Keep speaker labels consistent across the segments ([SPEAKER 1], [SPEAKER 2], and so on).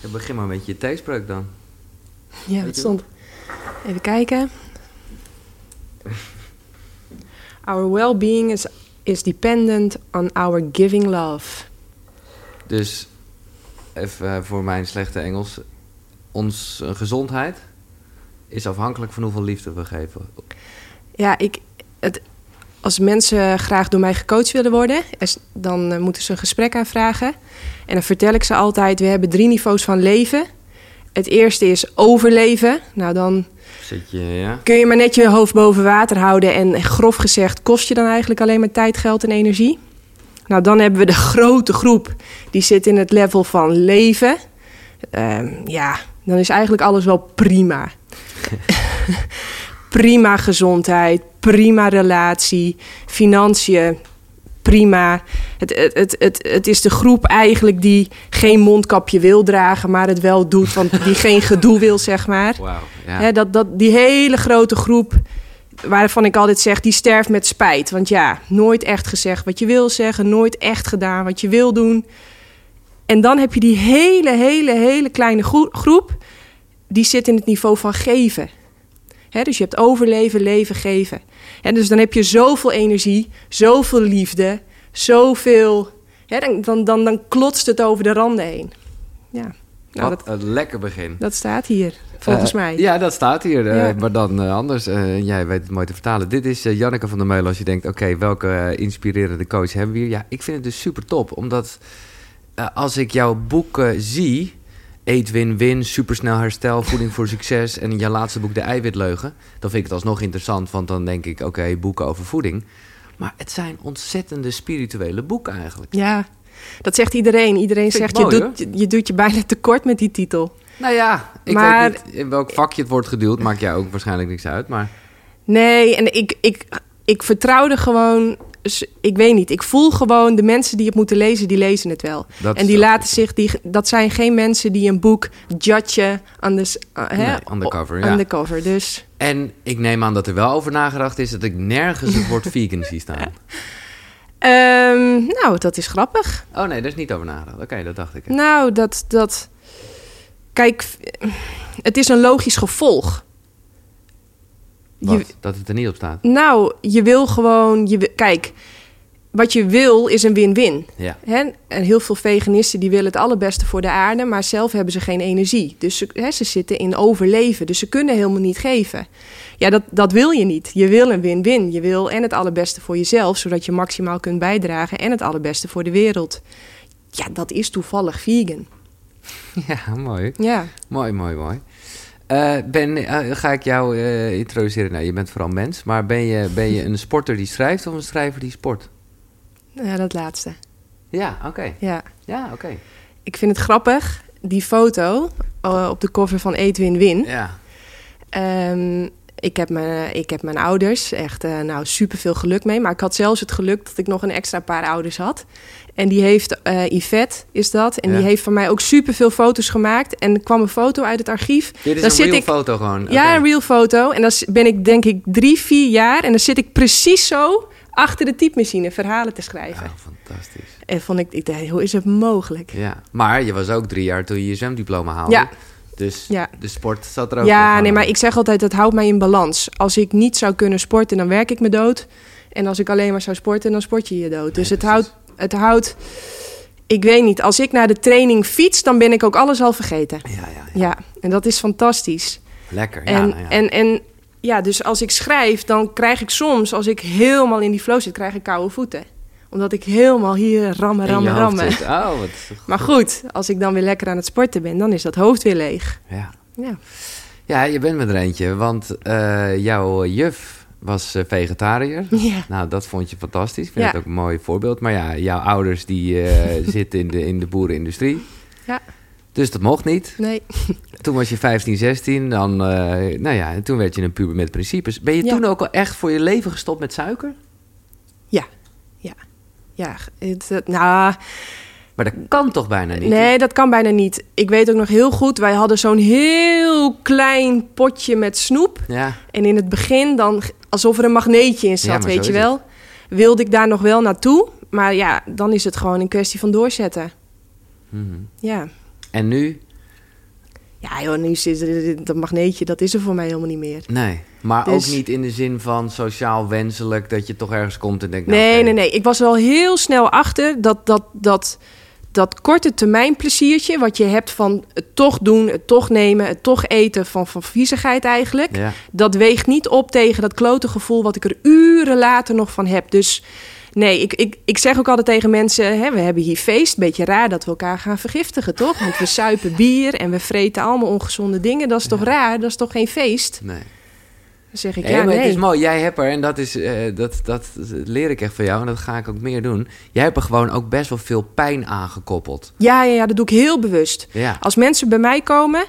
[SPEAKER 1] Ja, begin maar met je theespreuk dan.
[SPEAKER 2] Ja, wat stond. Even kijken. Our well-being is, is dependent on our giving love.
[SPEAKER 1] Dus, even eh, voor mijn slechte Engels. Ons eh, gezondheid is afhankelijk van hoeveel liefde we geven.
[SPEAKER 2] Ja, ik, als mensen graag door mij gecoacht willen worden, dan eh, moeten ze een gesprek aanvragen. En dan vertel ik ze altijd: we hebben drie niveaus van leven. Het eerste is overleven. Nou, dan
[SPEAKER 1] Zit je, ja?
[SPEAKER 2] kun je maar net je hoofd boven water houden. En grof gezegd, kost je dan eigenlijk alleen maar tijd, geld en energie? Nou, dan hebben we de grote groep. Die zit in het level van leven. Ehm, ja, dan is eigenlijk alles wel prima. prima gezondheid, prima relatie, financiën, prima. Het, het, het, het, het is de groep eigenlijk die geen mondkapje wil dragen, maar het wel doet. Want die geen gedoe wil, zeg maar.
[SPEAKER 1] Ja.
[SPEAKER 2] Hè, dat, dat, die hele grote groep, waarvan ik altijd zeg, die sterft met spijt. Want ja, nooit echt gezegd wat je wil zeggen, nooit echt gedaan wat je wil doen. En dan heb je die hele, hele, hele kleine groe- groep, die zit in het niveau van geven. Dus je hebt overleven, leven, geven. En dus dan heb je zoveel energie, zoveel liefde, zoveel. Dan, dan, dan, dan klotst het over de randen heen. Ja, nou,
[SPEAKER 1] Wat
[SPEAKER 2] dat,
[SPEAKER 1] een lekker begin.
[SPEAKER 2] dat staat hier, volgens
[SPEAKER 1] Eh,
[SPEAKER 2] mij.
[SPEAKER 1] Ja, dat staat hier. eh. Maar dan eh, anders. jij weet het mooi te vertalen. Dit is Janneke van der Meulen. Als je denkt, oké, welke inspirerende coach hebben we hier? Ja, ik vind het dus super top. Omdat als ik jouw boeken zie... Eet, win, win, supersnel herstel, voeding voor succes... en jouw laatste boek De Eiwitleugen... dan vind ik het alsnog interessant, want dan denk ik... oké, boeken over voeding. Maar het zijn ontzettende spirituele boeken eigenlijk.
[SPEAKER 2] Ja, dat zegt iedereen. Iedereen zegt, je, doet, je, je doet je bijna tekort met die titel.
[SPEAKER 1] Nou ja, ik
[SPEAKER 2] Maar-
[SPEAKER 1] weet niet in welk vakje het wordt geduwd. Maakt jou ook waarschijnlijk niks uit, maar...
[SPEAKER 2] Nee, en ik, ik, ik vertrouwde gewoon... Ik weet niet, ik voel gewoon de mensen die het moeten lezen, die lezen het wel.
[SPEAKER 1] Dat
[SPEAKER 2] en die laten zich, die, dat zijn geen mensen die een boek judgen aan de, uh, hè,
[SPEAKER 1] Nee, on the cover, ja.
[SPEAKER 2] aan de cover. Dus
[SPEAKER 1] En ik neem aan dat er wel over nagedacht is dat ik nergens het woord vegan zie staan.
[SPEAKER 2] ehm, nou, dat is grappig.
[SPEAKER 1] Oh nee, daar is niet over nagedacht. Oké, dat dacht ik.
[SPEAKER 2] Nou, dat, dat... Kijk, het is een logisch gevolg.
[SPEAKER 1] Wat? Dat het er niet op staat.
[SPEAKER 2] Nou, je wil gewoon... Je, kijk, wat je wil is een win-win.
[SPEAKER 1] Ja.
[SPEAKER 2] Hè? En heel veel veganisten die willen het allerbeste voor de aarde... maar zelf hebben ze geen energie. Dus ze, hè, ze zitten in overleven. Dus ze kunnen helemaal niet geven. Ja, dat, dat wil je niet. Je wil een win-win. Je wil en het allerbeste voor jezelf... zodat je maximaal kunt bijdragen... en het allerbeste voor de wereld. Ja, dat is toevallig vegan.
[SPEAKER 1] Ja, mooi.
[SPEAKER 2] Ja.
[SPEAKER 1] Mooi, mooi, mooi. Eh, ben, eh, ga ik jou eh, introduceren? Nou, je bent vooral mens, maar ben je, ben je een sporter die schrijft of een schrijver die sport?
[SPEAKER 2] Ja, dat laatste.
[SPEAKER 1] Ja, oké.
[SPEAKER 2] Ja.
[SPEAKER 1] Ja, oké.
[SPEAKER 2] Ik vind het grappig, die foto op de cover van Eet Win Win.
[SPEAKER 1] Ja.
[SPEAKER 2] Ehm, ik, heb mijn, ik heb mijn ouders echt uh, nou, super veel geluk mee. Maar ik had zelfs het geluk dat ik nog een extra paar ouders had. En die heeft, uh, Yvette is dat. En
[SPEAKER 1] Ja.
[SPEAKER 2] die heeft van mij ook super veel foto's gemaakt. En er kwam een foto uit het archief.
[SPEAKER 1] Dit is
[SPEAKER 2] Dan
[SPEAKER 1] een
[SPEAKER 2] zit
[SPEAKER 1] real
[SPEAKER 2] ik-
[SPEAKER 1] foto gewoon.
[SPEAKER 2] Ja, een real foto. En dan ben ik denk ik drie, vier jaar. En dan zit ik precies zo achter de typemachine verhalen te schrijven.
[SPEAKER 1] Oh, fantastisch.
[SPEAKER 2] En vond ik, ik dacht, hoe is het mogelijk?
[SPEAKER 1] Ja, maar je was ook drie jaar toen je je zwemdiploma haalde.
[SPEAKER 2] Ja.
[SPEAKER 1] Dus
[SPEAKER 2] Ja.
[SPEAKER 1] de sport zat er ook
[SPEAKER 2] Ja, nee, maar ik zeg altijd, dat houdt mij in balans. Als ik niet zou kunnen sporten, dan werk ik me dood. En als ik alleen maar zou sporten, dan sport je je dood. Dus het houdt, het houdt... Ik weet niet, als ik naar de training fiets, dan ben ik ook alles al vergeten.
[SPEAKER 1] Ja, ja, ja.
[SPEAKER 2] Ja, en dat is fantastisch.
[SPEAKER 1] Lekker. Ja,
[SPEAKER 2] En,
[SPEAKER 1] nou ja.
[SPEAKER 2] en, en ja, dus als ik schrijf, dan krijg ik soms, als ik helemaal in die flow zit, krijg ik koude voeten. Omdat ik helemaal hier rammen, rammen, rammen.
[SPEAKER 1] Oh, wat
[SPEAKER 2] Maar goed, als ik dan weer lekker aan het sporten ben, dan is dat hoofd weer leeg.
[SPEAKER 1] Ja.
[SPEAKER 2] Ja.
[SPEAKER 1] ja, je bent met er eentje. Want eh, jouw juf was eh, vegetariër.
[SPEAKER 2] Ja.
[SPEAKER 1] Nou, dat vond je fantastisch. Ik vind
[SPEAKER 2] Ja.
[SPEAKER 1] het ook een mooi voorbeeld. Maar ja, jouw ouders die eh, zitten in de, in de boerenindustrie.
[SPEAKER 2] Ja.
[SPEAKER 1] Dus dat mocht niet.
[SPEAKER 2] Nee.
[SPEAKER 1] Toen was je 15, 16. Dan, nou ja, en toen werd je een puber met principes. Ben je
[SPEAKER 2] Ja.
[SPEAKER 1] toen ook al echt voor je leven gestopt met suiker?
[SPEAKER 2] Ja, het, het- nou,
[SPEAKER 1] Maar dat kan toch bijna niet?
[SPEAKER 2] nee, dat kan bijna niet. Ik weet ook nog heel goed, wij hadden zo'n heel klein potje met snoep.
[SPEAKER 1] Ja,
[SPEAKER 2] En in het begin dan, alsof er een magneetje in zat,
[SPEAKER 1] Ja,
[SPEAKER 2] weet je wel. Wilde ik daar nog wel naartoe. Maar ja, dan is het gewoon een kwestie van doorzetten.
[SPEAKER 1] Mhm.
[SPEAKER 2] Ja,
[SPEAKER 1] En nu
[SPEAKER 2] Ja, joh, nu zit dat magneetje, dat is er voor mij helemaal niet meer.
[SPEAKER 1] Nee, maar
[SPEAKER 2] Dus-
[SPEAKER 1] ook niet in de zin van sociaal wenselijk dat je toch ergens komt en denkt... nou,
[SPEAKER 2] Nee, nee, nee. Ik was al heel snel achter dat dat, dat, dat korte termijn pleziertje... wat je hebt van het toch doen, het toch nemen, het toch eten... van, van viezigheid eigenlijk...
[SPEAKER 1] Ja,
[SPEAKER 2] dat weegt niet op tegen dat klote gevoel... wat ik er uren later nog van heb. Dus nee, ik, ik, ik zeg ook altijd tegen mensen... Hè, we hebben hier feest. Beetje raar dat we elkaar gaan vergiftigen, toch? Want we suipen bier en we vreten allemaal ongezonde dingen. Dat is toch raar? Dat is toch geen feest?
[SPEAKER 1] nee.
[SPEAKER 2] Dan zeg ik,
[SPEAKER 1] Nee,
[SPEAKER 2] ja,
[SPEAKER 1] maar
[SPEAKER 2] nee.
[SPEAKER 1] het is mooi. Jij hebt er, en dat, is, eh, dat, dat leer ik echt van jou... en dat ga ik ook meer doen. Jij hebt er gewoon ook best wel veel pijn aangekoppeld.
[SPEAKER 2] Ja, ja, ja, dat doe ik heel bewust.
[SPEAKER 1] Ja,
[SPEAKER 2] Als mensen bij mij komen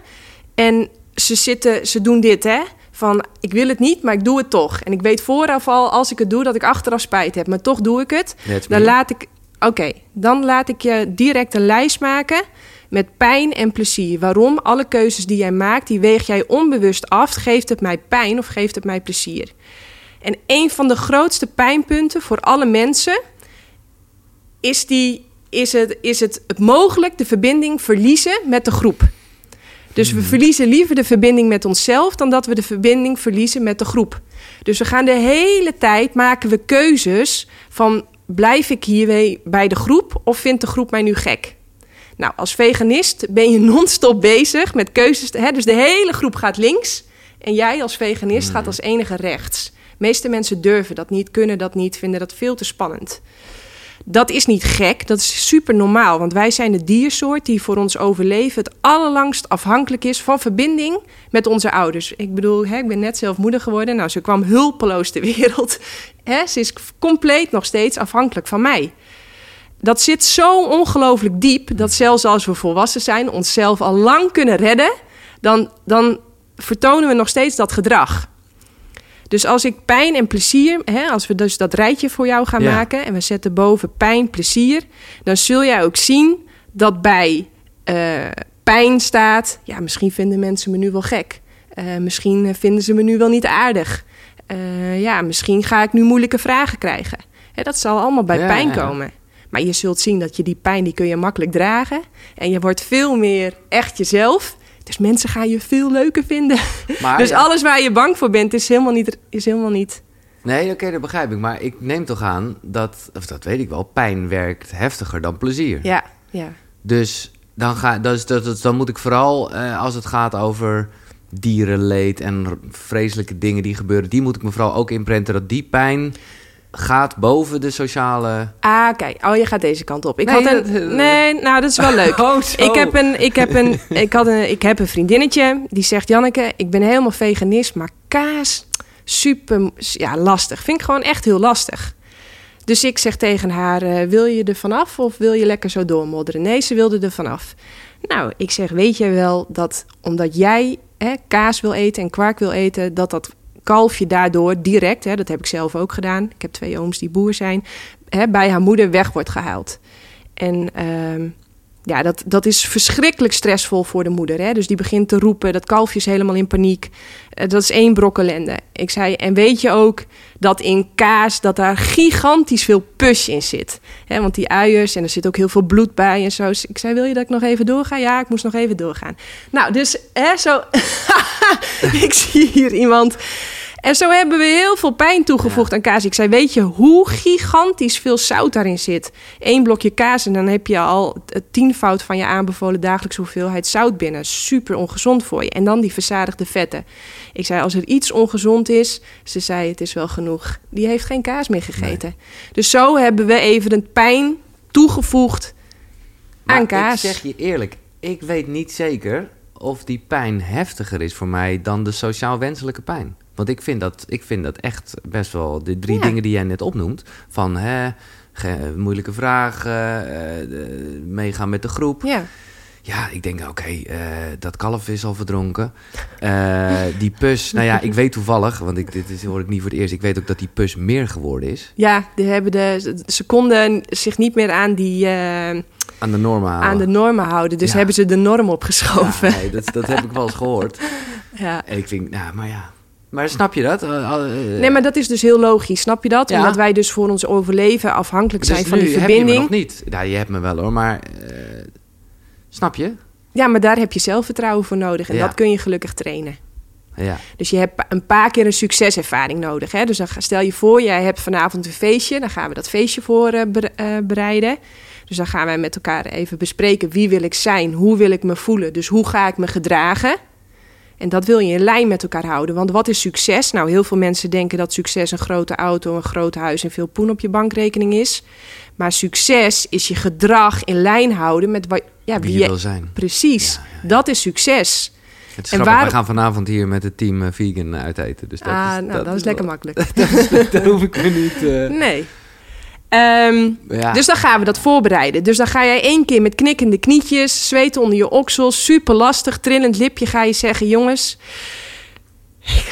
[SPEAKER 2] en ze zitten, ze doen dit, hè? Van ik wil het niet, maar ik doe het toch. En ik weet vooraf al, als ik het doe, dat ik achteraf spijt heb. Maar toch doe ik het. Dan laat ik, oké, dan laat ik je direct een lijst maken met pijn en plezier. Waarom? Alle keuzes die jij maakt, die weeg jij onbewust af. Geeft het mij pijn of geeft het mij plezier? En een van de grootste pijnpunten voor alle mensen is, die, is, het, is het, het mogelijk de verbinding verliezen met de groep. Dus we verliezen liever de verbinding met onszelf dan dat we de verbinding verliezen met de groep. Dus we gaan de hele tijd maken we keuzes van blijf ik hier bij de groep of vindt de groep mij nu gek? Nou, als veganist ben je non-stop bezig met keuzes. Hè? Dus de hele groep gaat links en jij als veganist gaat als enige rechts. De meeste mensen durven dat niet, kunnen dat niet, vinden dat veel te spannend. Dat is niet gek, dat is super normaal. Want wij zijn de diersoort die voor ons overleven het allerlangst afhankelijk is van verbinding met onze ouders. Ik bedoel, hè, ik ben net zelf moeder geworden. Nou, ze kwam hulpeloos ter wereld. Hè, ze is compleet nog steeds afhankelijk van mij. Dat zit zo ongelooflijk diep dat zelfs als we volwassen zijn, onszelf al lang kunnen redden, dan, dan vertonen we nog steeds dat gedrag. Dus als ik pijn en plezier, hè, als we dus dat rijtje voor jou gaan
[SPEAKER 1] Ja.
[SPEAKER 2] maken en we zetten boven pijn, plezier, dan zul jij ook zien dat bij eh, pijn staat, ja, misschien vinden mensen me nu wel gek. Eh, misschien eh, vinden ze me nu wel niet aardig. Ja, misschien ga ik nu moeilijke vragen krijgen. Hè, dat zal allemaal bij
[SPEAKER 1] Ja,
[SPEAKER 2] pijn
[SPEAKER 1] ja.
[SPEAKER 2] Maar je zult zien dat je die pijn, die kun je makkelijk dragen. En je wordt veel meer echt jezelf. Dus mensen gaan je veel leuker vinden.
[SPEAKER 1] Maar,
[SPEAKER 2] dus alles waar je bang voor bent, is helemaal niet... Is helemaal niet
[SPEAKER 1] Nee, oké, dat begrijp ik. Maar ik neem toch aan dat, of dat weet ik wel, pijn werkt heftiger dan plezier.
[SPEAKER 2] ja, ja.
[SPEAKER 1] Dus dan, ga, dus, dat, dat- dan moet ik vooral, eh, als het gaat over dierenleed en vreselijke dingen die gebeuren, die moet ik me vooral ook inprenten dat die pijn gaat boven de sociale.
[SPEAKER 2] Ah, kijk. Oh, je gaat deze kant op. Ik
[SPEAKER 1] Nee,
[SPEAKER 2] had een...
[SPEAKER 1] dat-
[SPEAKER 2] nee, nou, dat is wel leuk.
[SPEAKER 1] Oh.
[SPEAKER 2] Ik heb een, ik heb een, ik had een, ik heb een vriendinnetje die zegt: Janneke, ik ben helemaal veganist, maar kaas super, ja, lastig. Vind ik gewoon echt heel lastig. Dus ik zeg tegen haar: eh, wil je er vanaf of wil je lekker zo doormodderen? Nee, ze wilde er vanaf. Nou, ik zeg: weet je wel dat omdat jij hè, kaas wil eten en kwark wil eten, dat dat kalfje daardoor direct, hè, dat heb ik zelf ook gedaan. Ik heb twee ooms die boer zijn, hè, bij haar moeder weg wordt gehaald. En ehm, ja, dat, dat is verschrikkelijk stressvol voor de moeder. Hè? Dus die begint te roepen, dat kalfje is helemaal in paniek. Eh, dat is één brok ellende. Ik zei, en weet je ook dat in kaas, dat daar gigantisch veel push in zit. Hè? Want die uiers, en er zit ook heel veel bloed bij en. Dus ik zei, wil je dat ik nog even doorga? Ja, ik moest nog even doorgaan. Nou, dus hè, zo... ik zie hier iemand... En zo hebben we heel veel pijn toegevoegd aan kaas. Ik zei, weet je hoe gigantisch veel zout daarin zit? Eén blokje kaas en dan heb je al het tienvoud van je aanbevolen dagelijkse hoeveelheid zout binnen. Super ongezond voor je. En dan die verzadigde vetten. Ik zei, als er iets ongezond is, ze zei, het is wel genoeg. Die heeft geen kaas meer gegeten. Dus zo hebben we even een pijn toegevoegd aan kaas.
[SPEAKER 1] Ik zeg je eerlijk, ik weet niet zeker of die pijn heftiger is voor mij dan de sociaal wenselijke pijn. Want ik vind dat, ik vind dat echt best wel de drie
[SPEAKER 2] Ja.
[SPEAKER 1] dingen die jij net opnoemt. Van hè, moeilijke vragen, eh, meegaan met de groep.
[SPEAKER 2] Ja.
[SPEAKER 1] Ja, ik denk, oké, eh, dat kalf is al verdronken. Eh, die pus, nou ja, ik weet toevallig, want ik, dit is, hoor ik niet voor het eerst. Ik weet ook dat die pus meer geworden is.
[SPEAKER 2] Ja, die hebben de, ze konden zich niet meer aan, die,
[SPEAKER 1] Aan de normen houden.
[SPEAKER 2] aan de normen houden. Dus
[SPEAKER 1] Ja.
[SPEAKER 2] hebben ze de norm
[SPEAKER 1] Ja,
[SPEAKER 2] opgeschoven.
[SPEAKER 1] nee, dat, dat heb ik wel eens gehoord.
[SPEAKER 2] Ja.
[SPEAKER 1] En ik vind, nou, maar ja. Maar snap je dat? Eh, eh,
[SPEAKER 2] Nee, maar dat is dus heel logisch, snap je dat?
[SPEAKER 1] Ja.
[SPEAKER 2] Omdat wij dus voor ons overleven afhankelijk
[SPEAKER 1] dus
[SPEAKER 2] zijn van
[SPEAKER 1] nu
[SPEAKER 2] die
[SPEAKER 1] heb je me
[SPEAKER 2] verbinding.
[SPEAKER 1] nog niet. Nou, je hebt me wel hoor, maar... eh, snap je?
[SPEAKER 2] Ja, maar daar heb je zelfvertrouwen voor nodig. En
[SPEAKER 1] Ja.
[SPEAKER 2] dat kun je gelukkig trainen.
[SPEAKER 1] Ja,
[SPEAKER 2] Dus je hebt een paar keer een succeservaring nodig. Hè? Dus dan stel je voor, jij hebt vanavond een feestje. Dan gaan we dat feestje voor bere- bereiden. Dus dan gaan wij met elkaar even bespreken wie wil ik zijn, hoe wil ik me voelen. Dus hoe ga ik me gedragen? En dat wil je in lijn met elkaar houden. Want wat is succes? Nou, heel veel mensen denken dat succes een grote auto, een groot huis en veel poen op je bankrekening is. Maar succes is je gedrag in lijn houden met wat, ja,
[SPEAKER 1] wie
[SPEAKER 2] wie
[SPEAKER 1] je
[SPEAKER 2] je...
[SPEAKER 1] wil zijn.
[SPEAKER 2] Precies,
[SPEAKER 1] Ja, ja, ja.
[SPEAKER 2] dat is succes.
[SPEAKER 1] Het is
[SPEAKER 2] En waar-
[SPEAKER 1] we gaan vanavond hier met het team eh, vegan uiteten. Dus dat
[SPEAKER 2] ah,
[SPEAKER 1] is,
[SPEAKER 2] nou, dat, is lekker
[SPEAKER 1] wel-
[SPEAKER 2] makkelijk.
[SPEAKER 1] Daar hoef ik me niet... eh,
[SPEAKER 2] Nee. Ehm,
[SPEAKER 1] ja.
[SPEAKER 2] Dus dan gaan we dat voorbereiden. Dus dan ga jij één keer met knikkende knietjes, zweet onder je oksels, super lastig, trillend lipje, ga je zeggen: Jongens,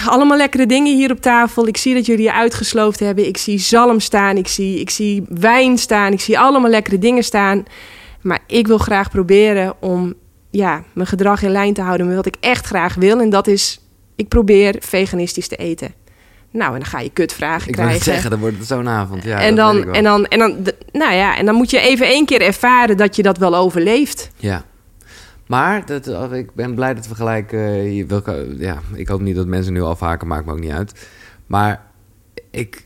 [SPEAKER 2] allemaal lekkere dingen hier op tafel. Ik zie dat jullie je uitgesloofd hebben. Ik zie zalm staan, ik zie, ik zie wijn staan, ik zie allemaal lekkere dingen staan. Maar ik wil graag proberen om ja, mijn gedrag in lijn te houden met wat ik echt graag wil. En dat is, ik probeer veganistisch te eten. Nou, en dan ga je kutvragen
[SPEAKER 1] ik wil
[SPEAKER 2] krijgen.
[SPEAKER 1] het zeggen, dan wordt het zo'n avond. Ja,
[SPEAKER 2] en,
[SPEAKER 1] ik
[SPEAKER 2] dan, en, dan, en, dan, nou ja, en dan moet je even één keer ervaren dat je dat wel overleeft.
[SPEAKER 1] Ja. Maar dat, oh, ik ben blij dat we gelijk... eh, welke, ja, ik hoop niet dat mensen nu afhaken, maakt me ook niet uit. Maar ik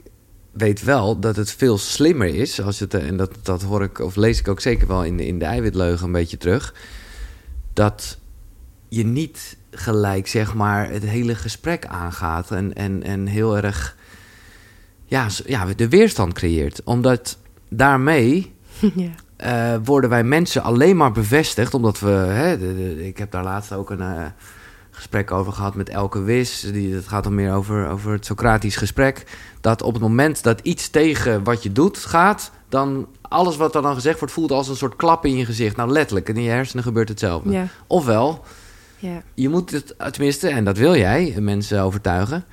[SPEAKER 1] weet wel dat het veel slimmer is... Als het, eh, en dat, dat hoor ik, of lees ik ook zeker wel in de, in de eiwitleugen een beetje terug... dat je niet gelijk, zeg maar, het hele gesprek aangaat... en, en, en heel erg ja, ja, de weerstand creëert. Omdat daarmee
[SPEAKER 2] ja.
[SPEAKER 1] eh, worden wij mensen alleen maar bevestigd. Omdat we. Hè, de- de- ik heb daar laatst ook een eh, gesprek over gehad met Elke Wis. Die, het gaat dan meer over, over het Socratisch gesprek. Dat op het moment dat iets tegen wat je doet gaat. dan alles wat er dan gezegd wordt voelt als een soort klap in je gezicht. Nou, letterlijk. En in je hersenen gebeurt hetzelfde.
[SPEAKER 2] Ja,
[SPEAKER 1] Ofwel,
[SPEAKER 2] ja.
[SPEAKER 1] je moet het, tenminste, en dat wil jij, mensen overtuigen.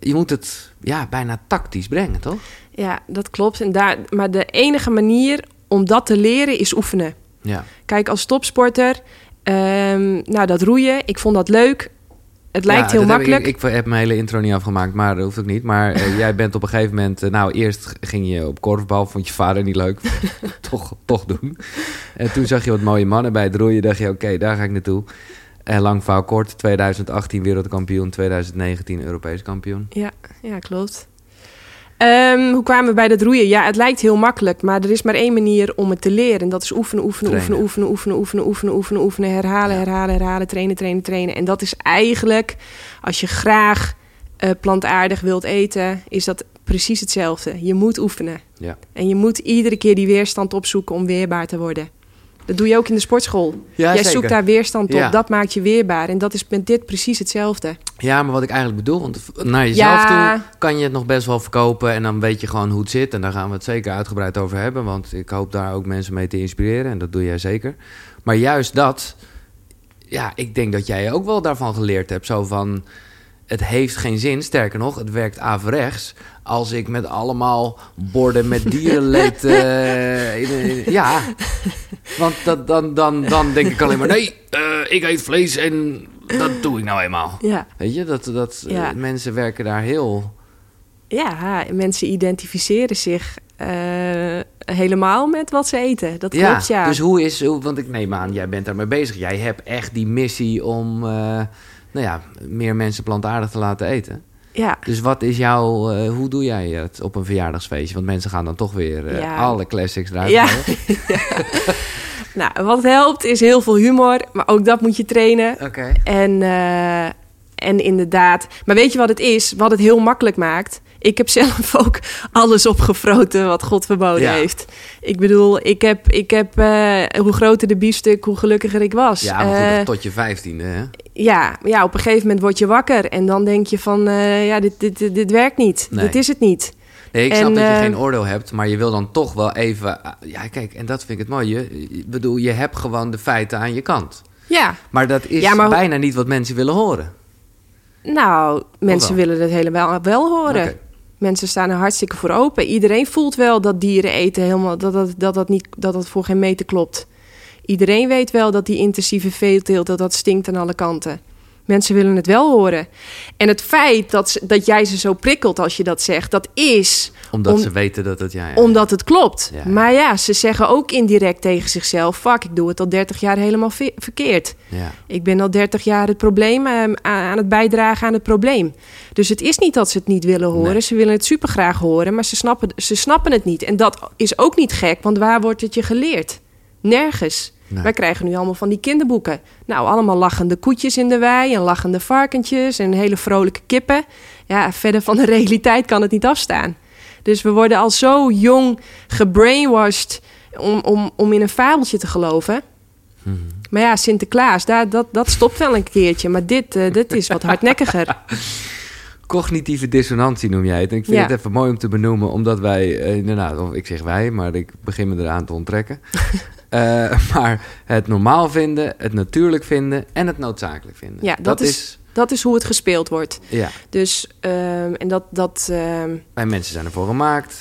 [SPEAKER 1] Je moet het ja, bijna tactisch brengen, toch?
[SPEAKER 2] ja, dat klopt. En daar, maar de enige manier om dat te leren is oefenen.
[SPEAKER 1] Ja.
[SPEAKER 2] Kijk, als topsporter, ehm, nou dat roeien, ik vond dat leuk. Het lijkt
[SPEAKER 1] Ja,
[SPEAKER 2] heel
[SPEAKER 1] heb
[SPEAKER 2] makkelijk.
[SPEAKER 1] Ik, ik heb mijn hele intro niet afgemaakt, maar dat hoeft ook niet. Maar eh, jij bent op een gegeven moment... eh, nou, eerst ging je op korfbal, vond je vader niet leuk. toch, toch doen. En toen zag je wat mooie mannen bij het roeien. dacht je, oké, daar ga ik naartoe. En lang verhaal kort, 2018 wereldkampioen, 2019 Europees kampioen.
[SPEAKER 2] Ja, ja klopt. Ehm, hoe kwamen we bij dat roeien? Ja, het lijkt heel makkelijk, maar er is maar één manier om het te leren. En dat is oefenen, oefenen,
[SPEAKER 1] Trainen.
[SPEAKER 2] oefenen, oefenen, oefenen, oefenen, oefenen, oefenen, herhalen, herhalen, herhalen, trainen, trainen, trainen. En dat is eigenlijk, als je graag eh, plantaardig wilt eten, is dat precies hetzelfde. Je moet oefenen.
[SPEAKER 1] Ja.
[SPEAKER 2] En je moet iedere keer die weerstand opzoeken om weerbaar te worden. Dat doe je ook in de sportschool.
[SPEAKER 1] Ja,
[SPEAKER 2] Jij zoekt daar weerstand op,
[SPEAKER 1] Ja.
[SPEAKER 2] dat maakt je weerbaar. En dat is met dit precies hetzelfde.
[SPEAKER 1] Ja, maar wat ik eigenlijk bedoel, want naar jezelf
[SPEAKER 2] Ja.
[SPEAKER 1] toe kan je het nog best wel verkopen en dan weet je gewoon hoe het zit. En daar gaan we het zeker uitgebreid over hebben, want ik hoop daar ook mensen mee te inspireren en dat doe jij zeker. Maar juist dat, ja, ik denk dat jij ook wel daarvan geleerd hebt. Zo van, het heeft geen zin, sterker nog, het werkt averechts. Als ik met allemaal borden met dierenleed... eh, in- in- ja, want dat, dan, dan, dan denk ik alleen maar... nee, eh, ik eet vlees en dat doe ik nou eenmaal.
[SPEAKER 2] Ja.
[SPEAKER 1] Weet je, dat, dat eh, mensen werken daar heel...
[SPEAKER 2] Ja, mensen identificeren zich eh, helemaal met wat ze eten. Dat
[SPEAKER 1] Ja,
[SPEAKER 2] klopt, ja.
[SPEAKER 1] dus hoe is... Hoe, want ik neem aan, jij bent daarmee bezig. Jij hebt echt die missie om... nou ja, meer mensen plantaardig te laten eten.
[SPEAKER 2] ja.
[SPEAKER 1] Dus wat is jouw... eh, hoe doe jij het op een verjaardagsfeestje? Want mensen gaan dan toch weer eh,
[SPEAKER 2] Ja.
[SPEAKER 1] alle classics eruit
[SPEAKER 2] Ja. Nou, wat helpt is heel veel humor, maar ook dat moet je trainen.
[SPEAKER 1] Oké.
[SPEAKER 2] En, eh, en inderdaad, maar weet je wat het is? Wat het heel makkelijk maakt? Ik heb zelf ook alles opgefroten wat God verboden
[SPEAKER 1] Ja.
[SPEAKER 2] heeft. Ik bedoel, ik heb, ik heb hoe groter de biefstuk, hoe gelukkiger ik was.
[SPEAKER 1] Ja, maar goed, tot je vijftiende, hè?
[SPEAKER 2] Ja, ja, op een gegeven moment word je wakker en dan denk je van, eh, ja, dit, dit, dit, dit werkt niet.
[SPEAKER 1] Nee.
[SPEAKER 2] Dit is het niet.
[SPEAKER 1] Nee, ik
[SPEAKER 2] En,
[SPEAKER 1] snap dat je
[SPEAKER 2] eh,
[SPEAKER 1] geen oordeel hebt, maar je wil dan toch wel even... ah, Ja, kijk, en dat vind ik het mooie. Ik bedoel, je hebt gewoon de feiten aan je kant.
[SPEAKER 2] Ja,
[SPEAKER 1] Maar dat is
[SPEAKER 2] Ja, maar-
[SPEAKER 1] bijna niet wat mensen willen horen.
[SPEAKER 2] nou, mensen willen het helemaal wel horen. Mensen staan er hartstikke voor open. Iedereen voelt wel dat dieren eten helemaal dat dat, dat, dat, niet, dat dat voor geen meter klopt. Iedereen weet wel dat die intensieve veeteelt dat dat stinkt aan alle kanten. Mensen willen het wel horen. En het feit dat, ze- dat jij ze zo prikkelt als je dat zegt, dat is
[SPEAKER 1] Omdat
[SPEAKER 2] Om-
[SPEAKER 1] ze weten dat het... Ja, ja.
[SPEAKER 2] omdat het klopt.
[SPEAKER 1] Ja.
[SPEAKER 2] Maar ja, ze zeggen ook indirect tegen zichzelf: fuck, ik doe het al 30 jaar helemaal ve- verkeerd.
[SPEAKER 1] ja.
[SPEAKER 2] Ik ben al 30 jaar het probleem eh, aan aan het bijdragen aan het probleem. Dus het is niet dat ze het niet willen horen.
[SPEAKER 1] Nee.
[SPEAKER 2] Ze willen het super graag horen, maar ze snappen, ze snappen het niet. En dat is ook niet gek, want waar wordt het je geleerd? Nergens.
[SPEAKER 1] Nee.
[SPEAKER 2] Wij krijgen nu allemaal van die kinderboeken. Nou, allemaal lachende koetjes in de wei en lachende varkentjes en hele vrolijke kippen. Ja, verder van de realiteit kan het niet afstaan. Dus we worden al zo jong gebrainwashed om, om, om in een fabeltje te geloven.
[SPEAKER 1] Mhm.
[SPEAKER 2] Maar ja, Sinterklaas, daar, dat, dat stopt wel een keertje. Maar dit, eh, dit is wat hardnekkiger.
[SPEAKER 1] Cognitieve dissonantie noem jij het. En ik vind
[SPEAKER 2] Ja.
[SPEAKER 1] het even mooi om te benoemen, omdat wij, eh, inderdaad, of ik zeg wij, maar ik begin me eraan te onttrekken. Eh, maar het normaal vinden, het natuurlijk vinden en het noodzakelijk vinden.
[SPEAKER 2] Ja, dat is- Dat is hoe het gespeeld wordt.
[SPEAKER 1] Ja,
[SPEAKER 2] Dus, ehm, en dat, dat, ehm,
[SPEAKER 1] wij mensen zijn ervoor gemaakt.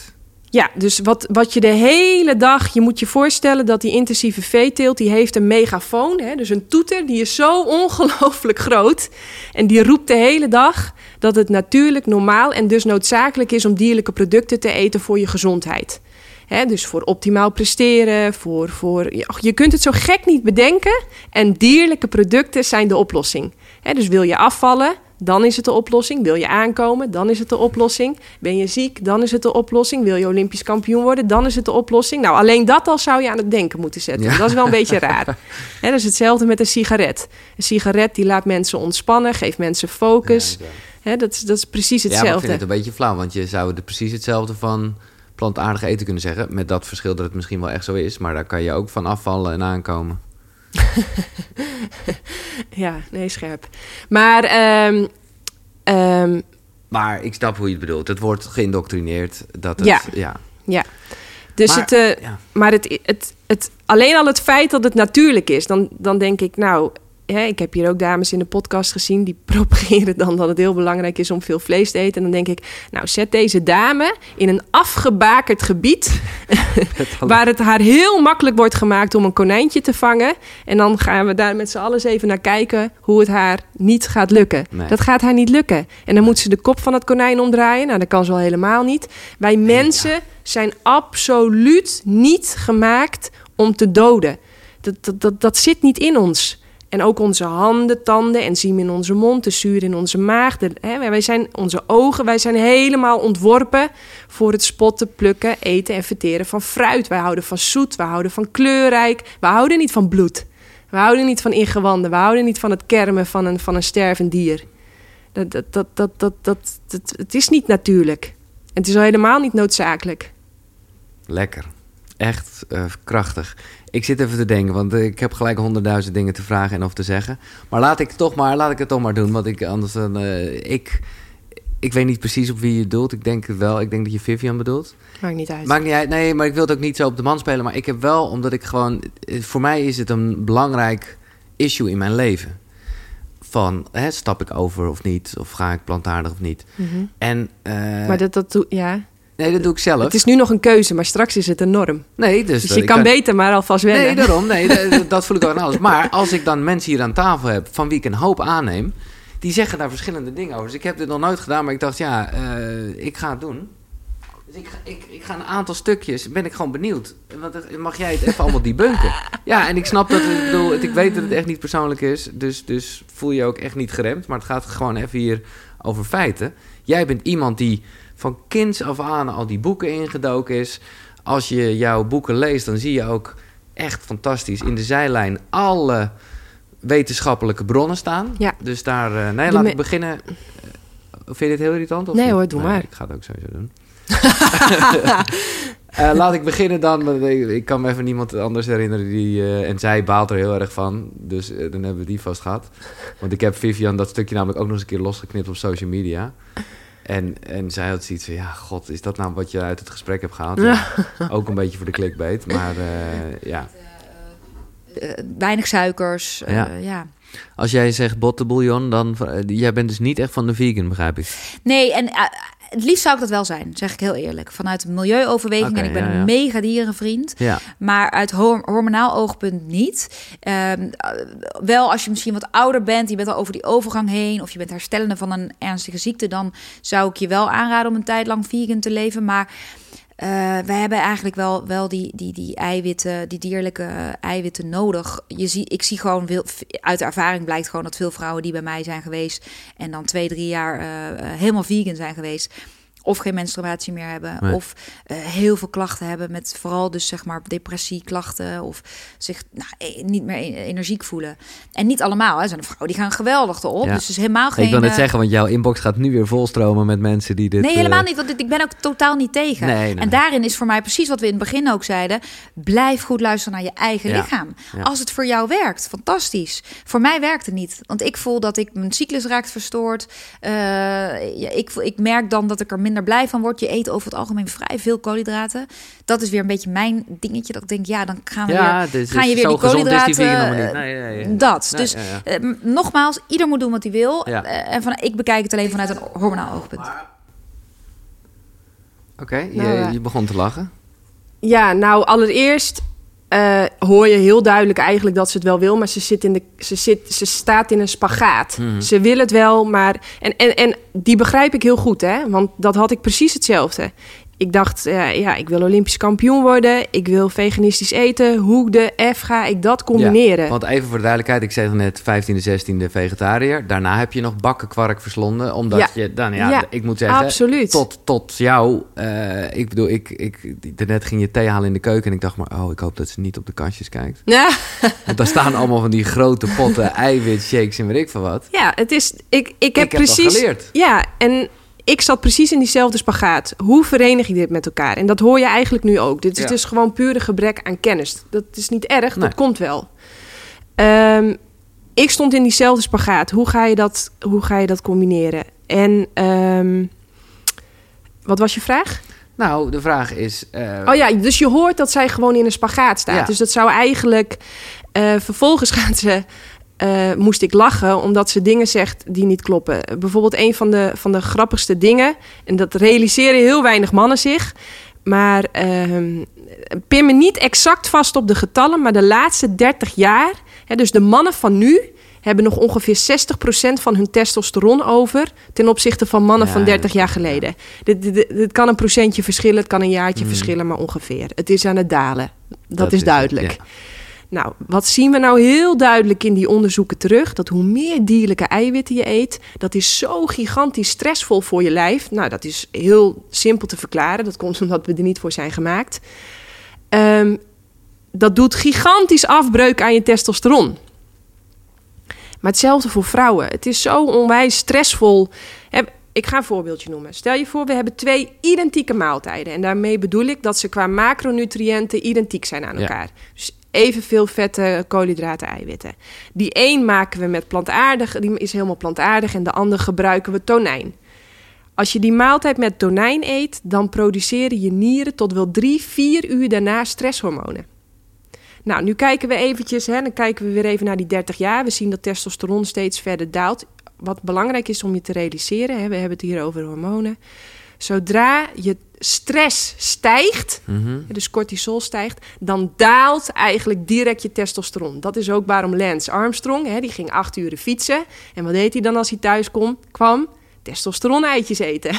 [SPEAKER 2] ja, dus wat, wat je de hele dag... Je moet je voorstellen dat die intensieve veeteelt... die heeft een megafoon, hè, dus een toeter... die is zo ongelooflijk groot. En die roept de hele dag dat het natuurlijk, normaal... en dus noodzakelijk is om dierlijke producten te eten voor je gezondheid. Hè, dus voor optimaal presteren, voor, voor... ja, Je kunt het zo gek niet bedenken. En dierlijke producten zijn de oplossing. Hè, dus wil je afvallen, dan is het de oplossing. Wil je aankomen, dan is het de oplossing. Ben je ziek, dan is het de oplossing. Wil je Olympisch kampioen worden, dan is het de oplossing. Nou, alleen dat al zou je aan het denken moeten zetten.
[SPEAKER 1] Ja.
[SPEAKER 2] Dat is wel een beetje raar. Dat is hetzelfde met een sigaret. Een sigaret die laat mensen ontspannen, geeft mensen focus.
[SPEAKER 1] Ja,
[SPEAKER 2] dat, is, dat is precies
[SPEAKER 1] Ja, maar ik
[SPEAKER 2] hetzelfde.
[SPEAKER 1] vind het een beetje flauw, want je zou er precies hetzelfde van plantaardig eten kunnen zeggen. Met dat verschil dat het misschien wel echt zo is, maar daar kan je ook van afvallen en aankomen.
[SPEAKER 2] Ja, nee, scherp. Maar ehm, ehm,
[SPEAKER 1] Maar ik snap hoe je het bedoelt. Het wordt geïndoctrineerd. Dat het,
[SPEAKER 2] Ja.
[SPEAKER 1] ja.
[SPEAKER 2] ja. Dus
[SPEAKER 1] Maar-
[SPEAKER 2] het, eh,
[SPEAKER 1] ja.
[SPEAKER 2] Maar het, het, het, alleen al het feit dat het natuurlijk is, dan, dan denk ik, nou, hè, ik heb hier ook dames in de podcast gezien die propageren dan dat het heel belangrijk is om veel vlees te eten. En dan denk ik, nou, zet deze dame in een afgebakerd gebied waar het haar heel makkelijk wordt gemaakt om een konijntje te vangen. En dan gaan we daar met z'n allen even naar kijken hoe het haar niet gaat lukken.
[SPEAKER 1] Nee.
[SPEAKER 2] Dat gaat haar niet lukken. En dan moet ze de kop van het konijn omdraaien. Nou, dat kan ze al helemaal niet. Wij mensen zijn absoluut niet gemaakt om te doden. Dat, dat, dat, dat zit niet in ons. En ook onze handen, tanden, enzym in onze mond, de zuur in onze maag. Hè, wij zijn, onze ogen, wij zijn helemaal ontworpen voor het spotten, plukken, eten en verteren van fruit. Wij houden van zoet, we houden van kleurrijk. We houden niet van bloed. We houden niet van ingewanden. We houden niet van het kermen van een, van een stervend dier. Dat, dat, dat, dat, dat, het is niet natuurlijk. Het is al helemaal niet noodzakelijk.
[SPEAKER 1] Lekker. Echt eh, krachtig. Ik zit even te denken, want eh, ik heb gelijk honderdduizend dingen te vragen en of te zeggen. Maar laat ik, toch maar, laat ik het toch maar doen, want ik, anders dan... eh, ik, ik weet niet precies op wie je doelt. Ik denk het wel. Ik denk dat je Vivian bedoelt.
[SPEAKER 2] Maakt niet uit.
[SPEAKER 1] Maakt niet uit. Nee, maar ik wil het ook niet zo op de man spelen. Maar ik heb wel, omdat ik gewoon... Voor mij is het een belangrijk issue in mijn leven. Van, hè, stap ik over of niet? Of ga ik plantaardig of niet?
[SPEAKER 2] Mhm.
[SPEAKER 1] En...
[SPEAKER 2] maar dat, dat doe, ja.
[SPEAKER 1] Nee, dat doe ik zelf.
[SPEAKER 2] Het is nu nog een keuze, maar straks is het een norm.
[SPEAKER 1] Nee, dus...
[SPEAKER 2] Dus
[SPEAKER 1] dat-
[SPEAKER 2] je kan beter maar alvast wennen.
[SPEAKER 1] Nee, daarom. Nee, dat, dat voel ik ook aan alles. Maar als ik dan mensen hier aan tafel heb van wie ik een hoop aanneem, die zeggen daar verschillende dingen over. Dus ik heb dit nog nooit gedaan, maar ik dacht, ja, eh, ik ga het doen. Dus ik, ga- ik, ik ga een aantal stukjes, ben ik gewoon benieuwd. Want dan mag jij het even allemaal debunken? Ja, en ik snap dat, het, ik bedoel, ik weet dat het echt niet persoonlijk is. Dus, dus voel je ook echt niet geremd. Maar het gaat gewoon even hier over feiten. Jij bent iemand die van kinds af aan al die boeken ingedoken is. Als je jouw boeken leest, dan zie je ook echt fantastisch in de zijlijn alle wetenschappelijke bronnen staan.
[SPEAKER 2] Ja.
[SPEAKER 1] Dus daar, eh, nee, laat ik beginnen. Eh, Vind je dit heel irritant? Of
[SPEAKER 2] Nee
[SPEAKER 1] niet?
[SPEAKER 2] hoor, doe maar.
[SPEAKER 1] Ik ga het ook sowieso doen. Eh, laat ik beginnen dan. Ik, kan me even niemand anders herinneren die. en zij baalt er heel erg van. Dus dan hebben we die vast gehad. Want ik heb Vivian dat stukje namelijk ook nog eens een keer losgeknipt op social media. En, en zij had zoiets van: ja, god, is dat nou wat je uit het gesprek hebt gehaald? Ja, ook een beetje voor de clickbait. Maar eh, ja.
[SPEAKER 3] Eh, weinig suikers. eh,
[SPEAKER 1] Ja.
[SPEAKER 3] ja.
[SPEAKER 1] Als jij zegt bottenbouillon, dan. eh, jij bent dus niet echt van de vegan, begrijp ik.
[SPEAKER 3] Nee, en eh, het liefst zou ik dat wel zijn, zeg ik heel eerlijk. Vanuit een milieuoverweging en ik ben
[SPEAKER 1] ja, ja.
[SPEAKER 3] een mega dierenvriend.
[SPEAKER 1] Ja.
[SPEAKER 3] Maar uit hor- hormonaal oogpunt niet. Ehm, eh, wel als je misschien wat ouder bent, je bent al over die overgang heen... of je bent herstellende van een ernstige ziekte... dan zou ik je wel aanraden om een tijd lang vegan te leven. Maar wij hebben eigenlijk wel, wel die, die, die eiwitten, die dierlijke eiwitten nodig. Je zie, ik zie gewoon, uit de ervaring blijkt gewoon dat veel vrouwen die bij mij zijn geweest... en dan twee, drie jaar eh, eh, helemaal vegan zijn geweest... Of geen menstruatie meer hebben.
[SPEAKER 1] Nee.
[SPEAKER 3] Of eh, heel veel klachten hebben met vooral dus zeg maar depressieklachten. Of zich nou, eh, niet meer e- energiek voelen. En niet allemaal. Hè. Er zijn vrouwen die gaan geweldig erop.
[SPEAKER 1] Ja.
[SPEAKER 3] Dus is helemaal geen...
[SPEAKER 1] ik wil net
[SPEAKER 3] eh,
[SPEAKER 1] zeggen, want jouw inbox gaat nu weer volstromen met mensen die dit...
[SPEAKER 3] Nee,
[SPEAKER 1] eh,
[SPEAKER 3] helemaal niet. Want ik ben ook totaal niet tegen.
[SPEAKER 1] Nee, nee,
[SPEAKER 3] en daarin is voor mij precies wat we in het begin ook zeiden. Blijf goed luisteren naar je eigen
[SPEAKER 1] Ja.
[SPEAKER 3] lichaam.
[SPEAKER 1] Ja.
[SPEAKER 3] Als het voor jou werkt, fantastisch. Voor mij werkt het niet. Want ik voel dat ik mijn cyclus raakt verstoord. Eh, ja, ik, voel- ik merk dan dat ik er minder blij van word. Je eet over het algemeen vrij veel koolhydraten. Dat is weer een beetje mijn dingetje. Dat ik denk, ja, dan gaan we
[SPEAKER 1] Ja,
[SPEAKER 3] weer,
[SPEAKER 1] dus
[SPEAKER 3] gaan je weer
[SPEAKER 1] zo
[SPEAKER 3] die koolhydraten...
[SPEAKER 1] Nee, nee, nee.
[SPEAKER 3] Dat.
[SPEAKER 1] Nee,
[SPEAKER 3] dus
[SPEAKER 1] ja, ja.
[SPEAKER 3] eh, nogmaals, ieder moet doen wat hij wil.
[SPEAKER 1] Ja.
[SPEAKER 3] Eh, en van, ik bekijk het alleen vanuit een hormonaal oogpunt.
[SPEAKER 1] Oké, je,
[SPEAKER 2] Nou, ja.
[SPEAKER 1] je begon te lachen.
[SPEAKER 2] Ja, nou allereerst eh, hoor je heel duidelijk eigenlijk dat ze het wel wil, maar ze, zit in de, ze, zit, ze staat in een spagaat.
[SPEAKER 1] Mhm.
[SPEAKER 2] Ze wil het wel, maar. En, en, en die begrijp ik heel goed, hè? Want dat had ik precies hetzelfde. Ik dacht, eh, ja, ik wil Olympisch kampioen worden. Ik wil veganistisch eten. Hoe de F ga ik dat combineren?
[SPEAKER 1] Ja, want even voor de duidelijkheid, ik zei het net 15e, 16e vegetariër. Daarna heb je nog bakkenkwark verslonden. Omdat
[SPEAKER 2] Ja.
[SPEAKER 1] je dan, ja,
[SPEAKER 2] Ja,
[SPEAKER 1] ik moet zeggen,
[SPEAKER 2] absoluut.
[SPEAKER 1] tot, tot jou. eh, ik bedoel, ik, ik, daarnet ging je thee halen in de keuken en ik dacht maar, oh, ik hoop dat ze niet op de kastjes kijkt.
[SPEAKER 2] Ja.
[SPEAKER 1] Want daar staan allemaal van die grote potten eiwitshakes en weet ik veel wat.
[SPEAKER 2] Ja, het is. Ik, ik heb
[SPEAKER 1] Ik heb dat
[SPEAKER 2] precies.
[SPEAKER 1] geleerd.
[SPEAKER 2] Ja, en ik zat precies in diezelfde spagaat. Hoe verenig je dit met elkaar? En dat hoor je eigenlijk nu ook. Dit is
[SPEAKER 1] Ja.
[SPEAKER 2] dus gewoon pure gebrek aan kennis. Dat is niet erg,
[SPEAKER 1] Nee.
[SPEAKER 2] dat komt wel. Ehm, ik stond in diezelfde spagaat. Hoe ga je dat, hoe ga je dat combineren? En ehm, wat was je vraag?
[SPEAKER 1] Nou, de vraag is... eh,
[SPEAKER 2] Oh ja, dus je hoort dat zij gewoon in een spagaat staat.
[SPEAKER 1] Ja.
[SPEAKER 2] Dus dat zou eigenlijk... eh, vervolgens gaat ze... eh, moest ik lachen omdat ze dingen zegt die niet kloppen. Bijvoorbeeld een van de, van de grappigste dingen... en dat realiseren heel weinig mannen zich... maar ehm, pin me niet exact vast op de getallen... maar de laatste 30 jaar... Hè, dus de mannen van nu hebben nog ongeveer 60% van hun testosteron over... ten opzichte van mannen
[SPEAKER 1] Ja,
[SPEAKER 2] van 30
[SPEAKER 1] dat-
[SPEAKER 2] jaar geleden. Dit, dit, dit- dit kan een procentje verschillen, het kan een jaartje
[SPEAKER 1] Mm.
[SPEAKER 2] verschillen, maar ongeveer. Het is aan het dalen. Dat,
[SPEAKER 1] Dat
[SPEAKER 2] is
[SPEAKER 1] het,
[SPEAKER 2] duidelijk.
[SPEAKER 1] ja.
[SPEAKER 2] Nou, wat zien we nou heel duidelijk in die onderzoeken terug? Dat hoe meer dierlijke eiwitten je eet, dat is zo gigantisch stressvol voor je lijf. Nou, dat is heel simpel te verklaren. Dat komt omdat we er niet voor zijn gemaakt. Ehm, dat doet gigantisch afbreuk aan je testosteron. Maar hetzelfde voor vrouwen. Het is zo onwijs stressvol. Ik ga een voorbeeldje noemen. Stel je voor, we hebben twee identieke maaltijden. En daarmee bedoel ik dat ze qua macronutriënten identiek zijn aan
[SPEAKER 1] Ja.
[SPEAKER 2] elkaar. Dus evenveel vetten, koolhydraten, eiwitten. Die een maken we met plantaardig, die is helemaal plantaardig. En de ander gebruiken we tonijn. Als je die maaltijd met tonijn eet, dan produceren je nieren tot wel drie, vier uur daarna stresshormonen. Nou, nu kijken we eventjes, hè, dan kijken we weer even naar die 30 jaar. We zien dat testosteron steeds verder daalt. Wat belangrijk is om je te realiseren, hè, we hebben het hier over hormonen. Zodra je stress stijgt,
[SPEAKER 1] Mhm.
[SPEAKER 2] dus cortisol stijgt, dan daalt eigenlijk direct je testosteron. Dat is ook waarom Lance Armstrong, hè, die ging acht uur fietsen. En wat deed hij dan als hij thuis kom, kwam? Testosteron-eitjes eten.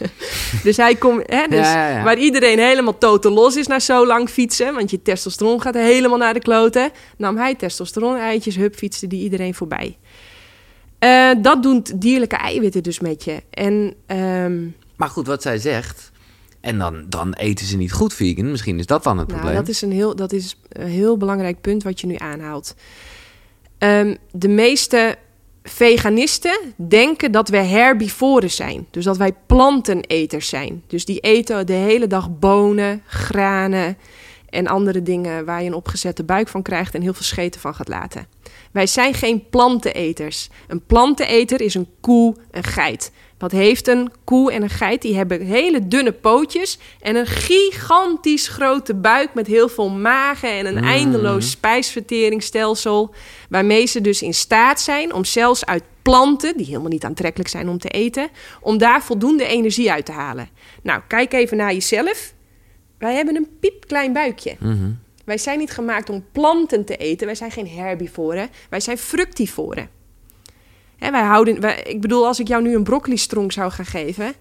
[SPEAKER 2] dus hij komt, hè, dus
[SPEAKER 1] Ja, ja, ja.
[SPEAKER 2] waar iedereen helemaal totaal los is na zo lang fietsen, want je testosteron gaat helemaal naar de kloten, nam hij testosteron-eitjes, hup, fietste die iedereen voorbij. Eh, dat doen dierlijke eiwitten dus met je. En ehm,
[SPEAKER 1] Maar goed, wat zij zegt... En dan, dan eten ze niet goed vegan. Misschien is dat dan het
[SPEAKER 2] Nou,
[SPEAKER 1] probleem.
[SPEAKER 2] dat is, een heel, dat is een heel belangrijk punt wat je nu aanhaalt. Ehm, de meeste veganisten denken dat wij herbivoren zijn. Dus dat wij planteneters zijn. Dus die eten de hele dag bonen, granen en andere dingen waar je een opgezette buik van krijgt en heel veel scheten van gaat laten. Wij zijn geen planteneters. Een planteneter is een koe, een geit. Wat heeft een koe en een geit? Die hebben hele dunne pootjes en een gigantisch grote buik met heel veel magen en een
[SPEAKER 1] Mm.
[SPEAKER 2] eindeloos spijsverteringsstelsel. Waarmee ze dus in staat zijn om zelfs uit planten, die helemaal niet aantrekkelijk zijn om te eten, om daar voldoende energie uit te halen. Nou, kijk even naar jezelf. Wij hebben een piepklein buikje.
[SPEAKER 1] Mhm.
[SPEAKER 2] Wij zijn niet gemaakt om planten te eten. Wij zijn geen herbivoren. Wij zijn fructivoren. Hè, wij houden, wij, ik bedoel, als ik jou nu een broccoli-stronk zou gaan geven...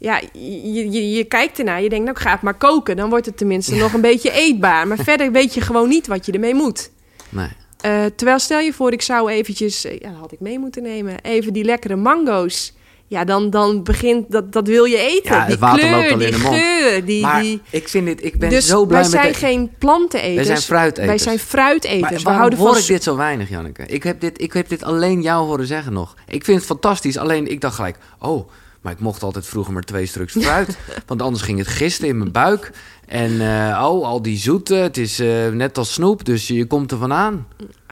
[SPEAKER 2] Ja, je, je, je kijkt ernaar, je denkt, nou, ga het maar koken. Dan wordt het tenminste nog een beetje eetbaar. Maar verder weet je gewoon niet wat je ermee moet.
[SPEAKER 1] Nee.
[SPEAKER 2] Eh, terwijl stel je voor, ik zou eventjes... ja, dat had ik mee moeten nemen. Even die lekkere mango's. Ja, dan, dan begint... Dat, dat wil je eten.
[SPEAKER 1] Ja, het
[SPEAKER 2] die
[SPEAKER 1] water
[SPEAKER 2] kleur,
[SPEAKER 1] loopt al in
[SPEAKER 2] die
[SPEAKER 1] de mond.
[SPEAKER 2] geur, die...
[SPEAKER 1] maar
[SPEAKER 2] die...
[SPEAKER 1] ik vind dit, ik ben
[SPEAKER 2] Dus
[SPEAKER 1] zo blij
[SPEAKER 2] wij
[SPEAKER 1] met
[SPEAKER 2] zijn
[SPEAKER 1] de-
[SPEAKER 2] geen planteneters.
[SPEAKER 1] Wij zijn fruiteters.
[SPEAKER 2] Wij zijn fruiteters.
[SPEAKER 1] Maar
[SPEAKER 2] we houden
[SPEAKER 1] hoor
[SPEAKER 2] van
[SPEAKER 1] ik dit zo weinig, Janneke? Ik heb dit, ik heb dit alleen jou horen zeggen nog. Ik vind het fantastisch, alleen ik dacht gelijk... Oh, maar ik mocht altijd vroeger maar twee stuks fruit. want anders ging het gisten in mijn buik. En eh, oh, al die zoete, het is eh, net als snoep, dus je komt er vandaan.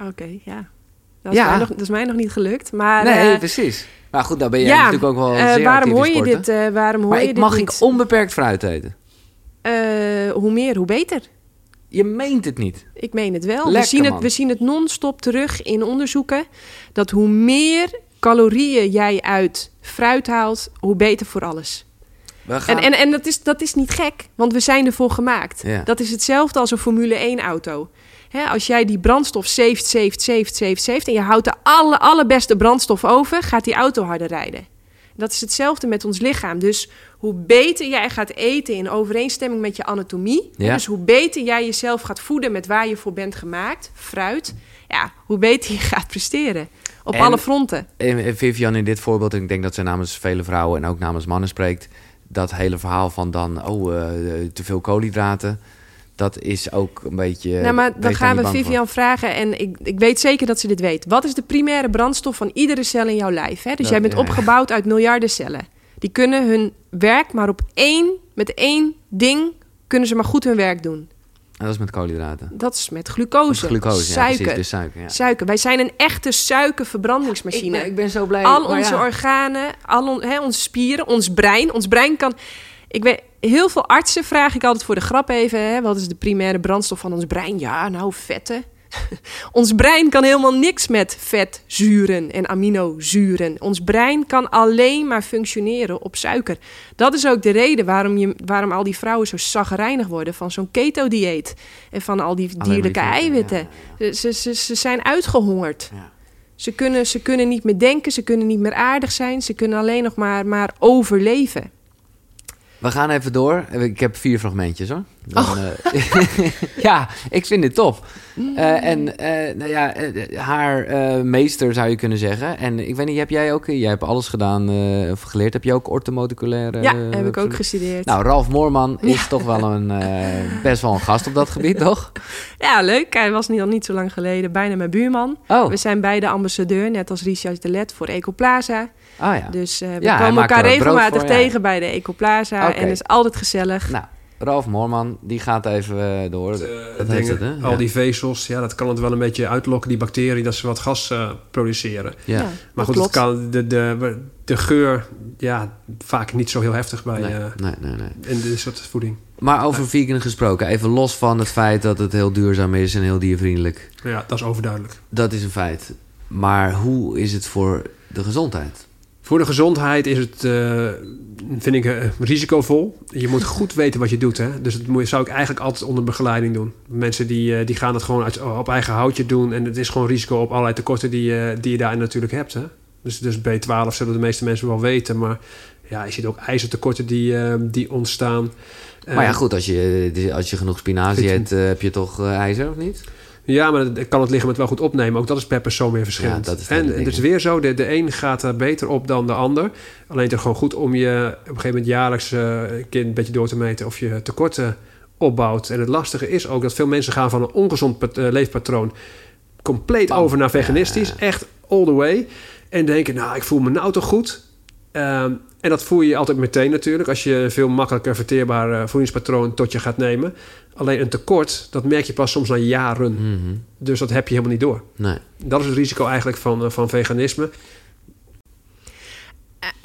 [SPEAKER 2] Oké, ja. Dat is,
[SPEAKER 1] Ja.
[SPEAKER 2] Mij nog, dat is mij nog niet gelukt. Maar
[SPEAKER 1] nee,
[SPEAKER 2] eh,
[SPEAKER 1] precies. Maar goed, dan ben jij
[SPEAKER 2] ja,
[SPEAKER 1] natuurlijk ook wel
[SPEAKER 2] eh,
[SPEAKER 1] zeer
[SPEAKER 2] waarom
[SPEAKER 1] actief in
[SPEAKER 2] hoor je dit? waarom hoor
[SPEAKER 1] Maar
[SPEAKER 2] je
[SPEAKER 1] ik
[SPEAKER 2] dit
[SPEAKER 1] mag
[SPEAKER 2] niet?
[SPEAKER 1] ik onbeperkt fruit eten.
[SPEAKER 2] Hoe meer, hoe beter.
[SPEAKER 1] Je meent het niet.
[SPEAKER 2] Ik meen het wel.
[SPEAKER 1] Lekker,
[SPEAKER 2] we, zien het, we zien het non-stop terug in onderzoeken. Dat hoe meer calorieën jij uit fruit haalt, hoe beter voor alles.
[SPEAKER 1] We gaan...
[SPEAKER 2] En, en, en dat, is, dat is niet gek, want we zijn ervoor gemaakt.
[SPEAKER 1] Ja.
[SPEAKER 2] Dat is hetzelfde als een Formule 1-auto. Als jij die brandstof zeeft, zeeft, zeeft, zeeft, zeeft... en je houdt de alle, allerbeste brandstof over... gaat die auto harder rijden. Dat is hetzelfde met ons lichaam. Dus hoe beter jij gaat eten in overeenstemming met je anatomie... hè,
[SPEAKER 1] Ja.
[SPEAKER 2] dus hoe beter jij jezelf gaat voeden met waar je voor bent gemaakt... fruit, ja, hoe beter je gaat presteren. Op
[SPEAKER 1] En-
[SPEAKER 2] alle fronten.
[SPEAKER 1] En en Vivian in dit voorbeeld, en ik denk dat zij namens vele vrouwen en ook namens mannen spreekt, dat hele verhaal van dan, oh, eh, te veel koolhydraten, dat is ook een beetje.
[SPEAKER 2] Nou, maar dan gaan we
[SPEAKER 1] voor.
[SPEAKER 2] Vivian vragen. En ik, ik weet zeker dat ze dit weet. Wat is de primaire brandstof van iedere cel in jouw lijf? Hè? Dus
[SPEAKER 1] Dat-
[SPEAKER 2] jij bent
[SPEAKER 1] ja,
[SPEAKER 2] opgebouwd uit miljarden cellen. Die kunnen hun werk maar op één, met één ding, kunnen ze maar goed hun werk doen.
[SPEAKER 1] En dat is met koolhydraten.
[SPEAKER 2] Dat is met glucose,
[SPEAKER 1] Glucose, ja,
[SPEAKER 2] suiker.
[SPEAKER 1] precies, dus suiker. Ja.
[SPEAKER 2] Suiker. Wij zijn een echte
[SPEAKER 1] Ik
[SPEAKER 2] suikerverbrandingsmachine.
[SPEAKER 1] ik ben zo blij.
[SPEAKER 2] al onze
[SPEAKER 1] ja.
[SPEAKER 2] organen, al on- hè, onze spieren, ons brein. Ons brein kan. Ik weet, heel veel artsen vraag ik altijd voor de grap even: hè, wat is de primaire brandstof van ons brein? Ja, nou, vetten. ons brein kan helemaal niks met vetzuren en aminozuren. Ons brein kan alleen maar functioneren op suiker. Dat is ook de reden waarom, je, waarom al die vrouwen zo zagrijnig worden van zo'n keto-dieet. En van al die dierlijke
[SPEAKER 1] vetten,
[SPEAKER 2] eiwitten.
[SPEAKER 1] ja,
[SPEAKER 2] Ze, ze, ze zijn uitgehongerd.
[SPEAKER 1] Ja.
[SPEAKER 2] Ze kunnen, ze kunnen niet meer denken, ze kunnen niet meer aardig zijn, ze kunnen alleen nog maar, maar overleven.
[SPEAKER 1] We gaan even door. Ik heb vier fragmentjes hoor. Dan,
[SPEAKER 2] Oh.
[SPEAKER 1] eh, ja, ik vind dit top. Eh, en eh, nou ja, haar meester zou je kunnen zeggen. En ik weet niet, heb jij ook, jij hebt alles gedaan of geleerd. Heb je ook ortomoleculaire?
[SPEAKER 2] ja, heb ik ook gestudeerd.
[SPEAKER 1] Nou, Ralf Moorman is toch wel een, best wel een gast op dat gebied, toch?
[SPEAKER 2] Ja, leuk. Hij was niet al niet zo lang geleden bijna mijn buurman.
[SPEAKER 1] Oh,
[SPEAKER 2] We zijn beide ambassadeur, net als Richard de Let voor Ecoplaza.
[SPEAKER 1] ah ja.
[SPEAKER 2] Dus we
[SPEAKER 1] Ja,
[SPEAKER 2] komen elkaar regelmatig
[SPEAKER 1] voor, ja.
[SPEAKER 2] tegen bij de Ecoplaza.
[SPEAKER 1] Oké.
[SPEAKER 2] En het is altijd gezellig.
[SPEAKER 1] Nou, Ralf Moorman, die gaat even eh, door.
[SPEAKER 4] Eh,
[SPEAKER 1] dat
[SPEAKER 4] dingen,
[SPEAKER 1] heet het, hè?
[SPEAKER 4] Al
[SPEAKER 1] Ja.
[SPEAKER 4] die vezels, ja, dat kan het wel een beetje uitlokken, die bacteriën, dat ze wat gas eh, produceren.
[SPEAKER 1] Ja.
[SPEAKER 4] Maar goed, het kan, de, de, de geur, ja, vaak niet zo heel heftig bij
[SPEAKER 1] Nee,
[SPEAKER 4] eh,
[SPEAKER 1] nee, nee, nee.
[SPEAKER 4] in dit soort voeding.
[SPEAKER 1] Maar over vegan gesproken, even los van het feit dat het heel duurzaam is en heel diervriendelijk.
[SPEAKER 4] Ja, dat is overduidelijk.
[SPEAKER 1] Dat is een feit. Maar hoe is het voor de gezondheid?
[SPEAKER 4] Voor de gezondheid is het, eh, vind ik, eh, risicovol. Je moet goed weten wat je doet. Hè? Dus dat moet, zou ik eigenlijk altijd onder begeleiding doen. Mensen die, eh, die gaan het gewoon uit, op eigen houtje doen. En het is gewoon risico op allerlei tekorten die, je- die je daarin natuurlijk hebt. Hè? Dus, dus B12 zullen de meeste mensen wel weten. Maar ja, je ziet ook ijzertekorten die, eh, die ontstaan.
[SPEAKER 1] maar ja,
[SPEAKER 4] Eh,
[SPEAKER 1] goed, als je, als je genoeg spinazie hebt, eh, heb je toch eh, ijzer, of niet?
[SPEAKER 4] Ja, maar dat kan het lichaam het wel goed opnemen. Ook dat is per persoon weer verschillend.
[SPEAKER 1] Ja, dat is het hele
[SPEAKER 4] en het is weer zo, de, de een gaat er beter op dan de ander. Alleen het is gewoon goed om je op een gegeven moment jaarlijks eh, een keer een beetje door te meten of je tekorten opbouwt. En het lastige is ook dat veel mensen gaan van een ongezond eh, leefpatroon compleet
[SPEAKER 1] Bam.
[SPEAKER 4] over naar veganistisch.
[SPEAKER 1] Ja.
[SPEAKER 4] Echt all the way. En denken, nou, ik voel me nou toch goed. Ehm, en dat voel je altijd meteen natuurlijk als je een veel makkelijker verteerbaar eh, voedingspatroon tot je gaat nemen. Alleen een tekort, dat merk je pas soms na jaren.
[SPEAKER 1] Mhm.
[SPEAKER 4] Dus dat heb je helemaal niet door.
[SPEAKER 1] Nee.
[SPEAKER 4] Dat is het risico eigenlijk van, eh, van veganisme.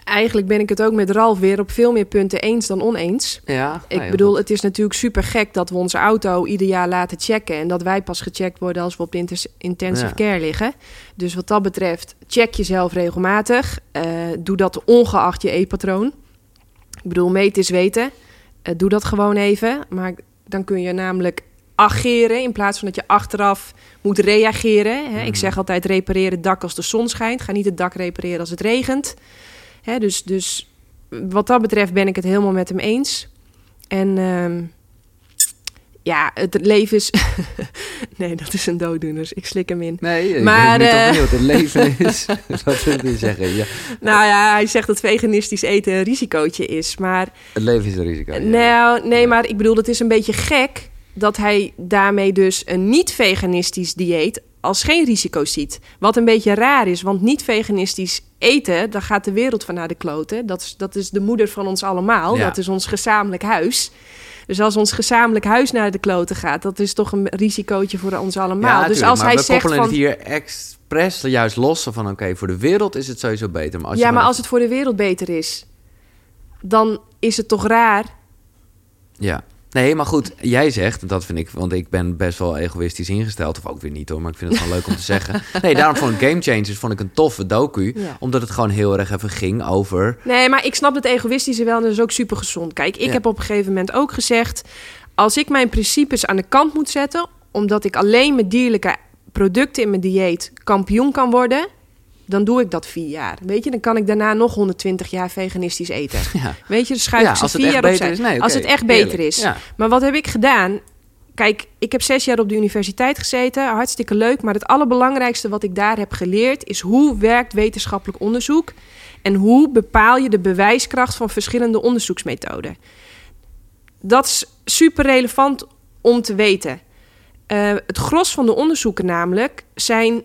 [SPEAKER 2] Eigenlijk ben ik het ook met Ralf weer op veel meer punten eens dan oneens.
[SPEAKER 1] Ja,
[SPEAKER 2] Ik
[SPEAKER 1] nou
[SPEAKER 2] bedoel,
[SPEAKER 1] goed.
[SPEAKER 2] het is natuurlijk super gek dat we onze auto ieder jaar laten checken. En dat wij pas gecheckt worden als we op de intensive
[SPEAKER 1] Ja.
[SPEAKER 2] care liggen. Dus wat dat betreft, check jezelf regelmatig. Eh, doe dat ongeacht je E-patroon. Ik bedoel, meten is weten. Eh, doe dat gewoon even. Maar dan kun je namelijk ageren in plaats van dat je achteraf moet reageren. Hè. Ik
[SPEAKER 1] Mhm.
[SPEAKER 2] zeg altijd repareren het dak als de zon schijnt. Ga niet het dak repareren als het regent. Hè, dus, dus wat dat betreft ben ik het helemaal met hem eens. En ehm, ja, het leven is... nee, dat is een dooddoener. Ik slik hem in.
[SPEAKER 1] Nee, ik
[SPEAKER 2] Maar,
[SPEAKER 1] ben niet
[SPEAKER 2] eh.
[SPEAKER 1] Het leven is... Wat wil je zeggen? Ja,
[SPEAKER 2] Nou ja, hij zegt dat veganistisch eten een risicootje is. Maar
[SPEAKER 1] het leven is een risico. ja.
[SPEAKER 2] Nou, nee,
[SPEAKER 1] Ja.
[SPEAKER 2] maar ik bedoel, het is een beetje gek dat hij daarmee dus een niet-veganistisch dieet als geen risico ziet. Wat een beetje raar is, want niet-veganistisch eten, daar gaat de wereld van naar de kloten. Dat is, dat is de moeder van ons allemaal.
[SPEAKER 1] Ja.
[SPEAKER 2] Dat is ons gezamenlijk huis. Dus als ons gezamenlijk huis naar de kloten gaat, dat is toch een risicootje voor ons allemaal.
[SPEAKER 1] Ja,
[SPEAKER 2] dus als
[SPEAKER 1] maar
[SPEAKER 2] hij
[SPEAKER 1] we
[SPEAKER 2] zegt van.
[SPEAKER 1] het hier expres juist los van... oké, voor de wereld is het sowieso beter. Maar als
[SPEAKER 2] ja, maar als het voor de wereld beter is, dan is het toch raar
[SPEAKER 1] Ja. Nee, maar goed, jij zegt, dat vind ik, want ik ben best wel egoïstisch ingesteld, of ook weer niet hoor, maar ik vind het gewoon leuk om te zeggen. Nee, daarom vond ik Game Changers vond ik een toffe docu,
[SPEAKER 2] Ja.
[SPEAKER 1] omdat het gewoon heel erg even ging over.
[SPEAKER 2] Nee, maar ik snap het egoïstische wel en dat is ook super gezond. Kijk, ik
[SPEAKER 1] Ja.
[SPEAKER 2] heb op een gegeven moment ook gezegd... als ik mijn principes aan de kant moet zetten... omdat ik alleen met dierlijke producten in mijn dieet kampioen kan worden... dan doe ik dat vier jaar. Weet je, dan kan ik daarna nog 120 jaar veganistisch eten.
[SPEAKER 1] Ja,
[SPEAKER 2] Weet je, dan schuif
[SPEAKER 1] ja
[SPEAKER 2] ik ze vier jaar opzij.
[SPEAKER 1] is. Nee,
[SPEAKER 2] Als het echt beter
[SPEAKER 1] eerlijk.
[SPEAKER 2] is.
[SPEAKER 1] Ja.
[SPEAKER 2] Maar wat heb ik gedaan? Kijk, ik heb zes jaar op de universiteit gezeten. Hartstikke leuk. Maar het allerbelangrijkste wat ik daar heb geleerd... is hoe werkt wetenschappelijk onderzoek... en hoe bepaal je de bewijskracht van verschillende onderzoeksmethoden. Dat is super relevant om te weten. Eh, het gros van de onderzoeken namelijk zijn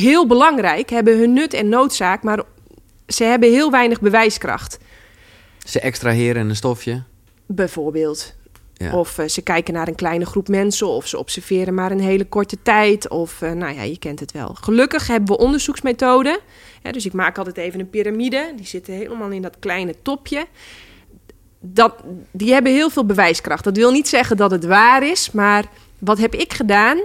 [SPEAKER 2] heel belangrijk... hebben hun nut en noodzaak... maar ze hebben heel weinig bewijskracht.
[SPEAKER 1] Ze extraheren een stofje.
[SPEAKER 2] Bijvoorbeeld.
[SPEAKER 1] Ja.
[SPEAKER 2] Of eh, ze kijken naar een kleine groep mensen, of ze observeren maar een hele korte tijd. Of, eh, nou ja, je kent het wel. Gelukkig hebben we onderzoeksmethoden. Ja, dus ik maak altijd even een piramide. Die zitten helemaal in dat kleine topje. Dat, die hebben heel veel bewijskracht. Dat wil niet zeggen dat het waar is, maar wat heb ik gedaan?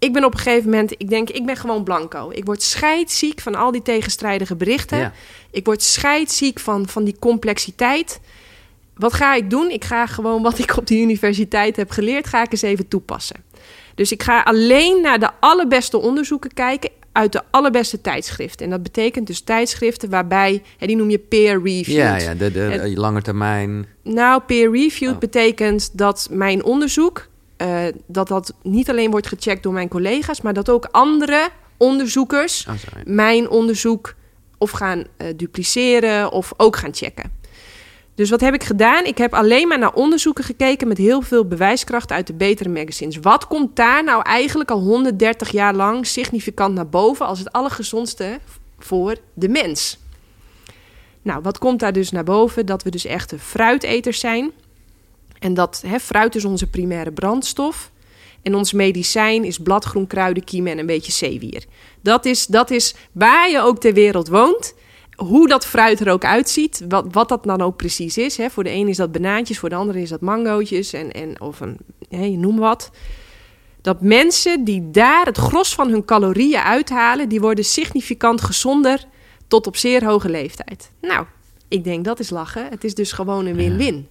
[SPEAKER 2] Ik ben op een gegeven moment, ik denk, ik ben gewoon blanco. Ik word scheidziek van al die tegenstrijdige berichten.
[SPEAKER 1] Ja.
[SPEAKER 2] Ik word scheidziek van, van die complexiteit. Wat ga ik doen? Ik ga gewoon wat ik op de universiteit heb geleerd, ga ik eens even toepassen. Dus ik ga alleen naar de allerbeste onderzoeken kijken uit de allerbeste tijdschriften. En dat betekent dus tijdschriften waarbij, hè, die noem je peer-reviewed.
[SPEAKER 1] Ja, ja, de, de, lange termijn.
[SPEAKER 2] Nou, peer-reviewed
[SPEAKER 1] Oh.
[SPEAKER 2] betekent dat mijn onderzoek... eh, dat dat niet alleen wordt gecheckt door mijn collega's... maar dat ook andere onderzoekers
[SPEAKER 1] Oh, sorry.
[SPEAKER 2] mijn onderzoek of gaan eh, dupliceren of ook gaan checken. Dus wat heb ik gedaan? Ik heb alleen maar naar onderzoeken gekeken met heel veel bewijskracht uit de betere magazines. Wat komt daar nou eigenlijk al 130 jaar lang significant naar boven als het allergezondste voor de mens? Nou, wat komt daar dus naar boven? Dat we dus echte fruiteters zijn. En dat hè, fruit is onze primaire brandstof. En ons medicijn is bladgroen, kruiden, kiemen en een beetje zeewier. Dat is, dat is waar je ook ter wereld woont. Hoe dat fruit er ook uitziet. Wat, wat dat dan ook precies is. Hè. Voor de een is dat banaantjes, voor de andere is dat mangootjes. En, en, of een, hè, je noem wat. Dat mensen die daar het gros van hun calorieën uithalen... die worden significant gezonder tot op zeer hoge leeftijd. Nou, ik denk dat is lachen. Het is dus gewoon een win-win.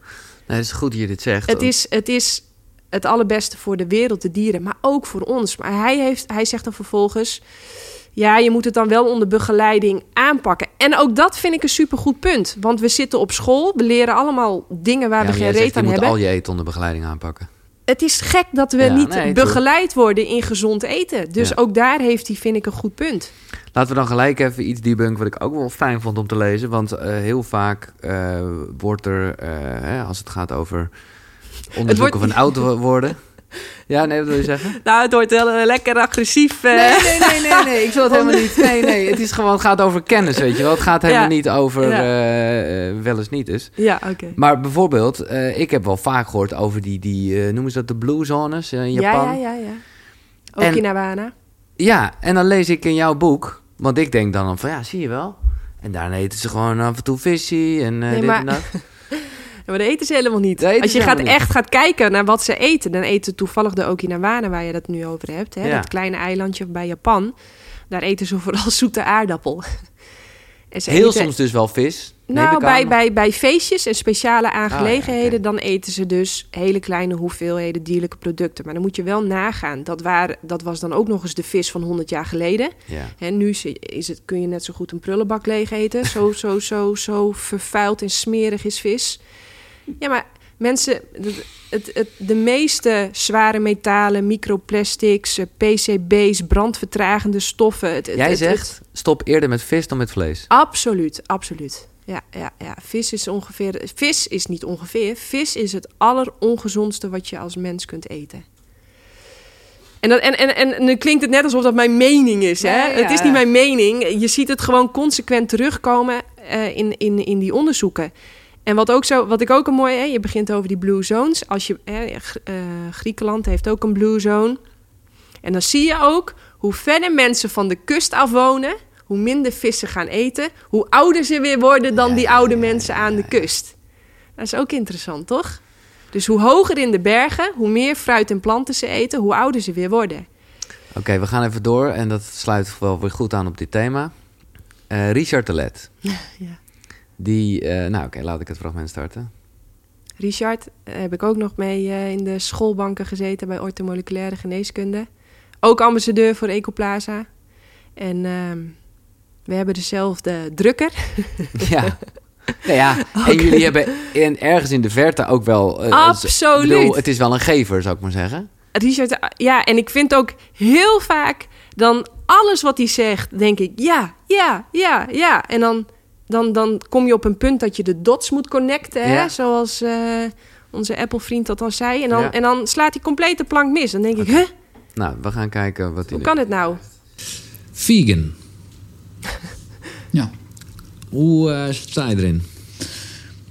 [SPEAKER 1] Nee, het is goed dat je dit zegt.
[SPEAKER 2] Het is, het is het allerbeste voor de wereld, de dieren, maar ook voor ons. Maar hij, heeft, hij zegt dan vervolgens... ja, je moet het dan wel onder begeleiding aanpakken. En ook dat vind ik een supergoed punt. Want we zitten op school, we leren allemaal dingen waar
[SPEAKER 1] Ja,
[SPEAKER 2] we geen
[SPEAKER 1] jij zegt,
[SPEAKER 2] reet
[SPEAKER 1] je
[SPEAKER 2] aan
[SPEAKER 1] moet
[SPEAKER 2] hebben.
[SPEAKER 1] al je eten onder begeleiding aanpakken.
[SPEAKER 2] Het is gek dat we
[SPEAKER 1] Ja,
[SPEAKER 2] niet
[SPEAKER 1] nee,
[SPEAKER 2] begeleid worden in gezond eten. Dus
[SPEAKER 1] Ja.
[SPEAKER 2] ook daar heeft hij, vind ik, een goed punt.
[SPEAKER 1] Laten we dan gelijk even iets debunken wat ik ook wel fijn vond om te lezen. Want eh, heel vaak eh, wordt er, eh, hè, als het gaat over onderzoeken
[SPEAKER 2] wordt-
[SPEAKER 1] van oud wo- worden... Ja, nee, wat wil je zeggen?
[SPEAKER 2] Nou, het wordt wel eh, lekker agressief. eh.
[SPEAKER 1] Nee, nee, nee, nee, nee. Ik wil het helemaal niet. Nee, nee. Het is gewoon, het gaat over kennis, weet je wel. Het gaat helemaal
[SPEAKER 2] Ja.
[SPEAKER 1] niet over
[SPEAKER 2] Ja.
[SPEAKER 1] eh, eh, wel eens niet is.
[SPEAKER 2] Ja, oké.
[SPEAKER 1] Maar bijvoorbeeld, ik heb wel vaak gehoord over die, die noemen ze dat de blue zones in
[SPEAKER 2] Ja,
[SPEAKER 1] Japan.
[SPEAKER 2] ja, ja, ja.
[SPEAKER 1] En-
[SPEAKER 2] Okinawa.
[SPEAKER 1] Ja, en dan lees ik in jouw boek, want ik denk dan van ja, zie je wel. En daarna eten ze gewoon af en toe visie en
[SPEAKER 2] Nee,
[SPEAKER 1] dit
[SPEAKER 2] maar-
[SPEAKER 1] en dat.
[SPEAKER 2] Maar dat eten ze helemaal niet.
[SPEAKER 1] Dat
[SPEAKER 2] Als je gaat
[SPEAKER 1] niet.
[SPEAKER 2] echt gaat kijken naar wat ze eten, dan eten toevallig de Okinawanen waar je dat nu over hebt. Hè?
[SPEAKER 1] Ja.
[SPEAKER 2] Dat kleine eilandje bij Japan. Daar eten ze vooral zoete aardappel. En ze
[SPEAKER 1] Heel
[SPEAKER 2] eten-
[SPEAKER 1] soms dus wel vis.
[SPEAKER 2] Nou, bij, bij, bij feestjes en speciale aangelegenheden,
[SPEAKER 1] oké.
[SPEAKER 2] dan eten ze dus hele kleine hoeveelheden dierlijke producten. Maar dan moet je wel nagaan. Dat, waren, dat was dan ook nog eens de vis van 100 jaar geleden.
[SPEAKER 1] Ja.
[SPEAKER 2] En nu is is het, kun je net zo goed een prullenbak leeg eten. Zo, zo, zo, zo vervuild en smerig is vis. Ja, maar mensen, het, het, het- de meeste zware metalen, microplastics, eh, PCB's, brandvertragende stoffen. Het, het-
[SPEAKER 1] Jij
[SPEAKER 2] het-
[SPEAKER 1] zegt, stop eerder met vis dan met vlees.
[SPEAKER 2] Absoluut, absoluut. Ja, ja, ja. Vis is ongeveer. Vis is niet ongeveer. Vis is het allerongezondste wat je als mens kunt eten. En, dat, en, en, en, en dan klinkt het net alsof dat mijn mening is. Hè?
[SPEAKER 1] Ja, ja,
[SPEAKER 2] het is niet mijn mening. Je ziet het gewoon consequent terugkomen eh, in, in, in die onderzoeken. En wat, ook zo, wat ik ook een mooi... Hè, je begint over die blue zones. Als je, hè, eh, Griekenland heeft ook een blue zone. En dan zie je ook hoe verder mensen van de kust af wonen... hoe minder vissen gaan eten... hoe ouder ze weer worden dan
[SPEAKER 1] Ja,
[SPEAKER 2] die oude
[SPEAKER 1] ja,
[SPEAKER 2] mensen
[SPEAKER 1] ja,
[SPEAKER 2] aan de kust. Dat is ook interessant, toch? Dus hoe hoger in de bergen, hoe meer fruit en planten ze eten... hoe ouder ze weer worden.
[SPEAKER 1] Oké, we gaan even door en dat sluit wel weer goed aan op dit thema. Eh, Richard de Let.
[SPEAKER 2] Ja.
[SPEAKER 1] Die, eh, nou oké, laat ik het fragment starten.
[SPEAKER 2] Richard eh, heb ik ook nog mee eh, in de schoolbanken gezeten bij orthomoleculaire geneeskunde. Ook ambassadeur voor Ecoplaza. En ehm, we hebben dezelfde drukker.
[SPEAKER 1] ja. Nou ja, en jullie hebben in, ergens in de verte ook wel...
[SPEAKER 2] Absoluut.
[SPEAKER 1] bedoel, het is wel een gever, zou ik maar zeggen.
[SPEAKER 2] Richard, ja, en ik vind ook heel vaak dan alles wat hij zegt, denk ik ja, ja, ja, ja. En dan, dan, dan kom je op een punt dat je de dots moet connecten, hè?
[SPEAKER 1] Ja.
[SPEAKER 2] zoals eh, onze Apple-vriend dat al zei. En dan,
[SPEAKER 1] Ja.
[SPEAKER 2] en dan slaat hij compleet de plank mis. Dan denk ik, huh,
[SPEAKER 1] Nou, we gaan kijken wat hij
[SPEAKER 2] hoe kan het nou?
[SPEAKER 5] Vegan. ja. Hoe eh, sta je erin?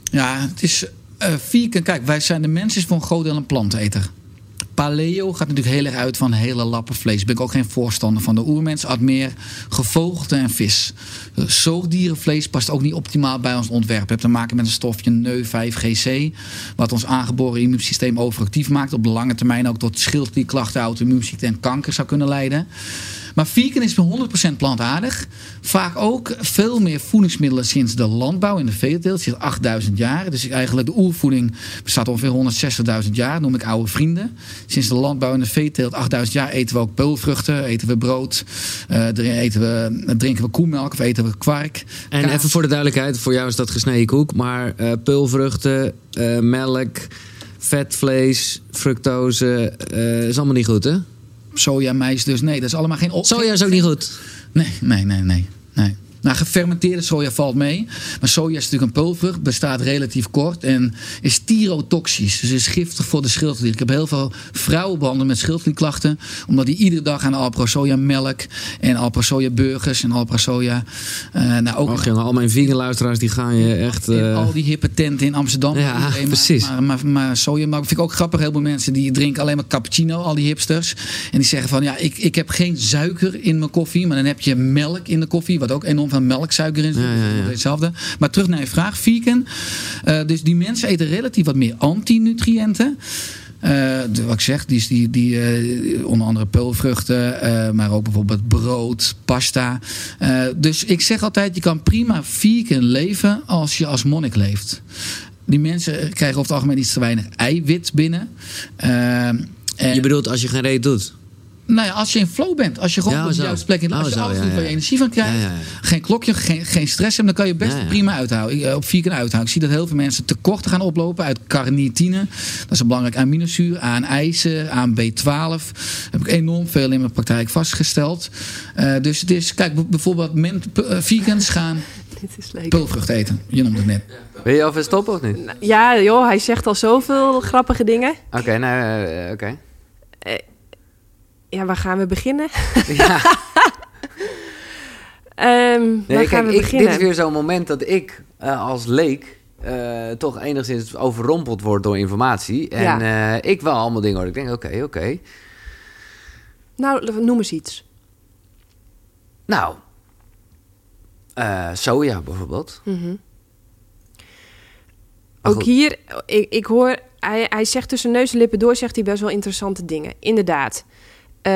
[SPEAKER 6] Ja, het is eh vegan. Kijk, wij zijn de mensen is voor een groot deel een planteter. Paleo gaat natuurlijk heel erg uit van hele lappen vlees. Ben ik ook geen voorstander van. De oermens at meer gevogelte en vis. Zoogdierenvlees past ook niet optimaal bij ons ontwerp. Je hebt te maken met een stofje NEU5GC... wat ons aangeboren immuunsysteem overactief maakt. Op de lange termijn ook tot schildklierklachten, auto-immuunziekte en kanker zou kunnen leiden. Maar vegan is 100% plantaardig. Vaak ook veel meer voedingsmiddelen sinds de landbouw in de veeteelt. Sinds 8000 jaar. Dus eigenlijk de oervoeding bestaat ongeveer 160.000 jaar. Noem ik oude vrienden. Sinds de landbouw in de veeteelt 8000 jaar eten we ook peulvruchten. Eten we brood. dr- eten we, drinken we koemelk of eten we kwark.
[SPEAKER 5] En
[SPEAKER 6] kaas.
[SPEAKER 5] even voor de duidelijkheid, voor jou is dat gesneden koek. Maar eh peulvruchten, eh, melk, vetvlees, fructose, is allemaal niet goed, hè?
[SPEAKER 6] Soja, mais, dus nee, dat is allemaal geen... op-
[SPEAKER 5] Soja is ook niet goed.
[SPEAKER 6] Nee, nee, nee, nee. nee. Nou, gefermenteerde soja valt mee. Maar soja is natuurlijk een peulvrucht, bestaat relatief kort en is tyrotoxisch. Dus is giftig voor de schildklier. Ik heb heel veel vrouwen behandeld met schildklierklachten, omdat die iedere dag aan Alpro soja melk en Alpro soja burgers en Alpro soja. eh nou, ook
[SPEAKER 5] Och jongen, al mijn vegan luisteraars die gaan je echt...
[SPEAKER 6] in
[SPEAKER 5] eh,
[SPEAKER 6] al die hippe tenten in Amsterdam.
[SPEAKER 5] Ja,
[SPEAKER 6] maar-
[SPEAKER 5] precies.
[SPEAKER 6] Maar, maar, maar sojamelk vind ik ook grappig. Heel veel mensen die drinken alleen maar cappuccino, al die hipsters. En die zeggen van, ja, ik, ik heb geen suiker in mijn koffie. Maar dan heb je melk in de koffie, wat ook enorm veel melksuiker in zit.
[SPEAKER 5] Ja, ja, ja.
[SPEAKER 6] Hetzelfde. Maar terug naar je vraag, vegan. Eh, dus die mensen eten relatief wat meer antinutriënten. De- wat ik zeg, die, die, die, eh, onder andere peulvruchten, maar ook bijvoorbeeld brood, pasta. Dus ik zeg altijd, je kan prima vegan leven als je als monnik leeft. Die mensen krijgen over het algemeen iets te weinig eiwit binnen. En-
[SPEAKER 5] Je bedoelt als je geen reet doet?
[SPEAKER 6] Nou ja, als je in flow bent, als je gewoon
[SPEAKER 5] Ja,
[SPEAKER 6] op de juiste plek in
[SPEAKER 5] Oh,
[SPEAKER 6] als je
[SPEAKER 5] zo,
[SPEAKER 6] alles
[SPEAKER 5] ja,
[SPEAKER 6] doet waar je energie van krijgt,
[SPEAKER 5] Ja, ja, ja.
[SPEAKER 6] geen klokje, geen, geen stress hebben, dan kan je best
[SPEAKER 5] Ja, ja.
[SPEAKER 6] prima uithouden. Ik, eh, Op vegan uithouden. Ik zie dat heel veel mensen tekorten gaan oplopen uit carnitine. Dat is een belangrijk aminozuur, aan ijzer, aan B12. Daar heb ik enorm veel in mijn praktijk vastgesteld. Eh, dus het is, kijk, bijvoorbeeld men, eh, vegans gaan
[SPEAKER 2] Dit is leuk.
[SPEAKER 6] peulvrucht eten. Je noemde het net.
[SPEAKER 1] Wil je alvast stoppen of niet?
[SPEAKER 2] Ja, joh, hij zegt al zoveel grappige dingen.
[SPEAKER 1] Oké, nou, oké.
[SPEAKER 2] Ja, waar gaan we beginnen?
[SPEAKER 1] Ja.
[SPEAKER 2] Ehm waar
[SPEAKER 1] Nee,
[SPEAKER 2] gaan
[SPEAKER 1] kijk,
[SPEAKER 2] we
[SPEAKER 1] ik,
[SPEAKER 2] beginnen?
[SPEAKER 1] dit is weer zo'n moment dat ik eh, als leek eh, toch enigszins overrompeld word door informatie. En
[SPEAKER 2] Ja.
[SPEAKER 1] eh, ik wel allemaal dingen hoor. Ik denk, oké, oké.
[SPEAKER 2] Nou, noem eens iets.
[SPEAKER 1] Nou, Eh, soja bijvoorbeeld.
[SPEAKER 2] Mhm. Ook hier, ik, ik hoor, hij, hij zegt tussen neus en lippen door, zegt hij best wel interessante dingen. Inderdaad.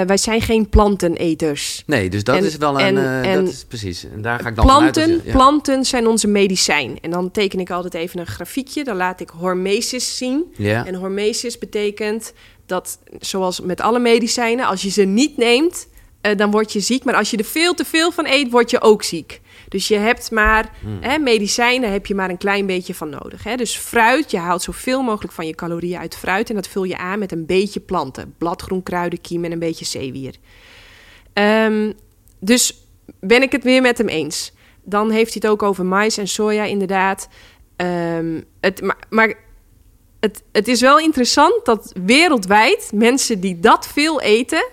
[SPEAKER 2] Eh, wij zijn geen planteneters.
[SPEAKER 1] Nee, dus dat
[SPEAKER 2] En-
[SPEAKER 1] is wel een...
[SPEAKER 2] en-
[SPEAKER 1] eh, dat is precies. En daar ga ik dan
[SPEAKER 2] Planten,
[SPEAKER 1] je- ja.
[SPEAKER 2] planten zijn onze medicijn. En dan teken ik altijd even een grafiekje. Dan laat ik hormesis zien.
[SPEAKER 1] Ja.
[SPEAKER 2] En hormesis betekent dat, zoals met alle medicijnen, als je ze niet neemt, eh, dan word je ziek. Maar als je er veel te veel van eet, word je ook ziek. Dus je hebt maar,
[SPEAKER 1] Hmm.
[SPEAKER 2] hè, medicijnen heb je maar een klein beetje van nodig. Hè? Dus fruit, je haalt zoveel mogelijk van je calorieën uit fruit. En dat vul je aan met een beetje planten. Bladgroen, kruiden, kiem en een beetje zeewier. Ehm, dus ben ik het weer met hem eens. Dan heeft hij het ook over mais en soja, inderdaad. Ehm, het, maar maar het, het is wel interessant dat wereldwijd mensen die dat veel eten,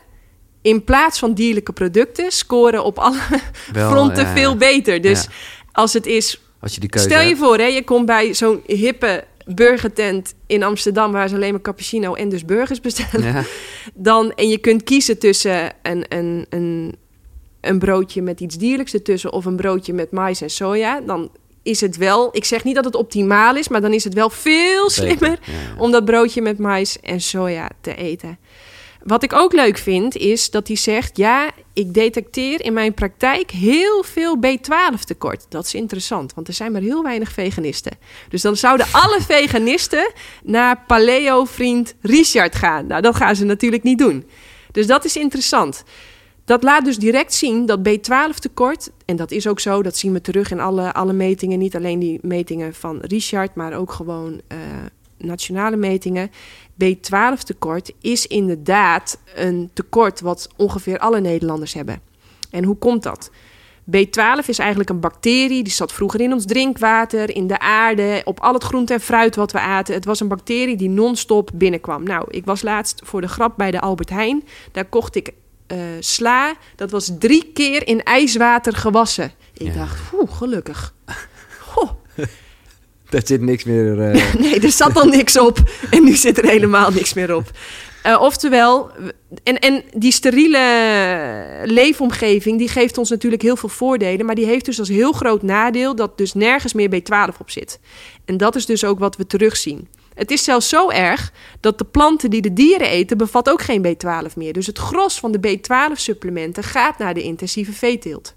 [SPEAKER 2] in plaats van dierlijke producten, scoren op alle
[SPEAKER 1] Wel,
[SPEAKER 2] fronten
[SPEAKER 1] ja, ja.
[SPEAKER 2] veel beter. Dus
[SPEAKER 1] Ja.
[SPEAKER 2] als het is
[SPEAKER 1] Als je die keuze
[SPEAKER 2] Stel je
[SPEAKER 1] hebt.
[SPEAKER 2] voor, hè, je komt bij zo'n hippe burgertent in Amsterdam... waar ze alleen maar cappuccino en dus burgers bestellen. Dan, en je kunt kiezen tussen een, een, een, een broodje met iets dierlijks ertussen... of een broodje met mais en soja. Dan is het wel... Ik zeg niet dat het optimaal is, maar dan is het wel veel slimmer...
[SPEAKER 1] ja, ja.
[SPEAKER 2] om dat broodje met mais en soja te eten. Wat ik ook leuk vind, is dat hij zegt... ja, ik detecteer in mijn praktijk heel veel B12 tekort. Dat is interessant, want er zijn maar heel weinig veganisten. Dus dan zouden alle veganisten naar paleo-vriend Richard gaan. Nou, dat gaan ze natuurlijk niet doen. Dus dat is interessant. Dat laat dus direct zien dat B12 tekort, en dat is ook zo, dat zien we terug in alle, alle metingen, niet alleen die metingen van Richard, maar ook gewoon eh, nationale metingen. B12 tekort is inderdaad een tekort wat ongeveer alle Nederlanders hebben. En hoe komt dat? B12 is eigenlijk een bacterie, die zat vroeger in ons drinkwater, in de aarde, op al het groente en fruit wat we aten. Het was een bacterie die non-stop binnenkwam. Nou, ik was laatst voor de grap bij de Albert Heijn. Daar kocht ik eh, sla. Dat was drie keer in ijswater gewassen. Ik
[SPEAKER 1] Ja.
[SPEAKER 2] dacht, oeh, gelukkig. Goh,
[SPEAKER 1] Daar zit niks meer... eh,
[SPEAKER 2] nee, er zat al niks op. En nu zit er helemaal niks meer op. Eh, oftewel, en, en die steriele leefomgeving, die geeft ons natuurlijk heel veel voordelen. Maar die heeft dus als heel groot nadeel dat dus nergens meer B12 op zit. En dat is dus ook wat we terugzien. Het is zelfs zo erg dat de planten die de dieren eten, bevat ook geen B12 meer. Dus het gros van de B12-supplementen gaat naar de intensieve veeteelt.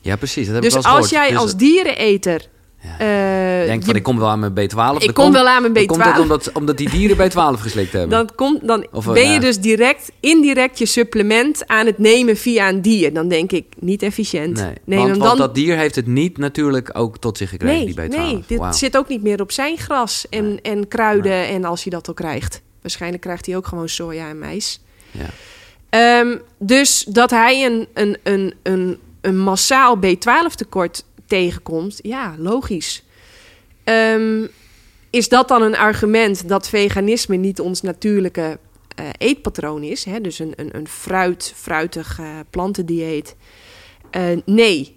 [SPEAKER 1] ja, precies. Dat heb
[SPEAKER 2] Dus
[SPEAKER 1] ik eens
[SPEAKER 2] als
[SPEAKER 1] gehoord.
[SPEAKER 2] jij
[SPEAKER 1] Dus
[SPEAKER 2] als diereneter...
[SPEAKER 1] Ja.
[SPEAKER 2] eh,
[SPEAKER 1] Denk van,
[SPEAKER 2] je-
[SPEAKER 1] ik kom wel aan mijn B12. Dan
[SPEAKER 2] ik kom wel aan mijn
[SPEAKER 1] dan
[SPEAKER 2] B12.
[SPEAKER 1] Komt dat omdat, omdat die dieren B12 geslikt hebben?
[SPEAKER 2] Dan, komt, dan
[SPEAKER 1] Of, eh,
[SPEAKER 2] ben je dus direct, indirect je supplement aan het nemen via een dier. Dan denk ik, niet efficiënt.
[SPEAKER 1] nee,
[SPEAKER 2] Neem
[SPEAKER 1] want,
[SPEAKER 2] hem
[SPEAKER 1] want
[SPEAKER 2] dan...
[SPEAKER 1] dat dier heeft het niet natuurlijk ook tot zich gekregen,
[SPEAKER 2] nee,
[SPEAKER 1] die B12.
[SPEAKER 2] nee, dit zit ook niet meer op zijn gras en,
[SPEAKER 1] Nee.
[SPEAKER 2] en kruiden. En als hij dat al krijgt. Waarschijnlijk krijgt hij ook gewoon soja en mais.
[SPEAKER 1] Ja.
[SPEAKER 2] Ehm, dus dat hij een, een, een, een, een massaal B12 tekort tegenkomt, ja, logisch. Ehm, is dat dan een argument dat veganisme niet ons natuurlijke eh, eetpatroon is? Hè? Dus een, een, een fruit, fruitig eh, plantendieet? Eh, nee.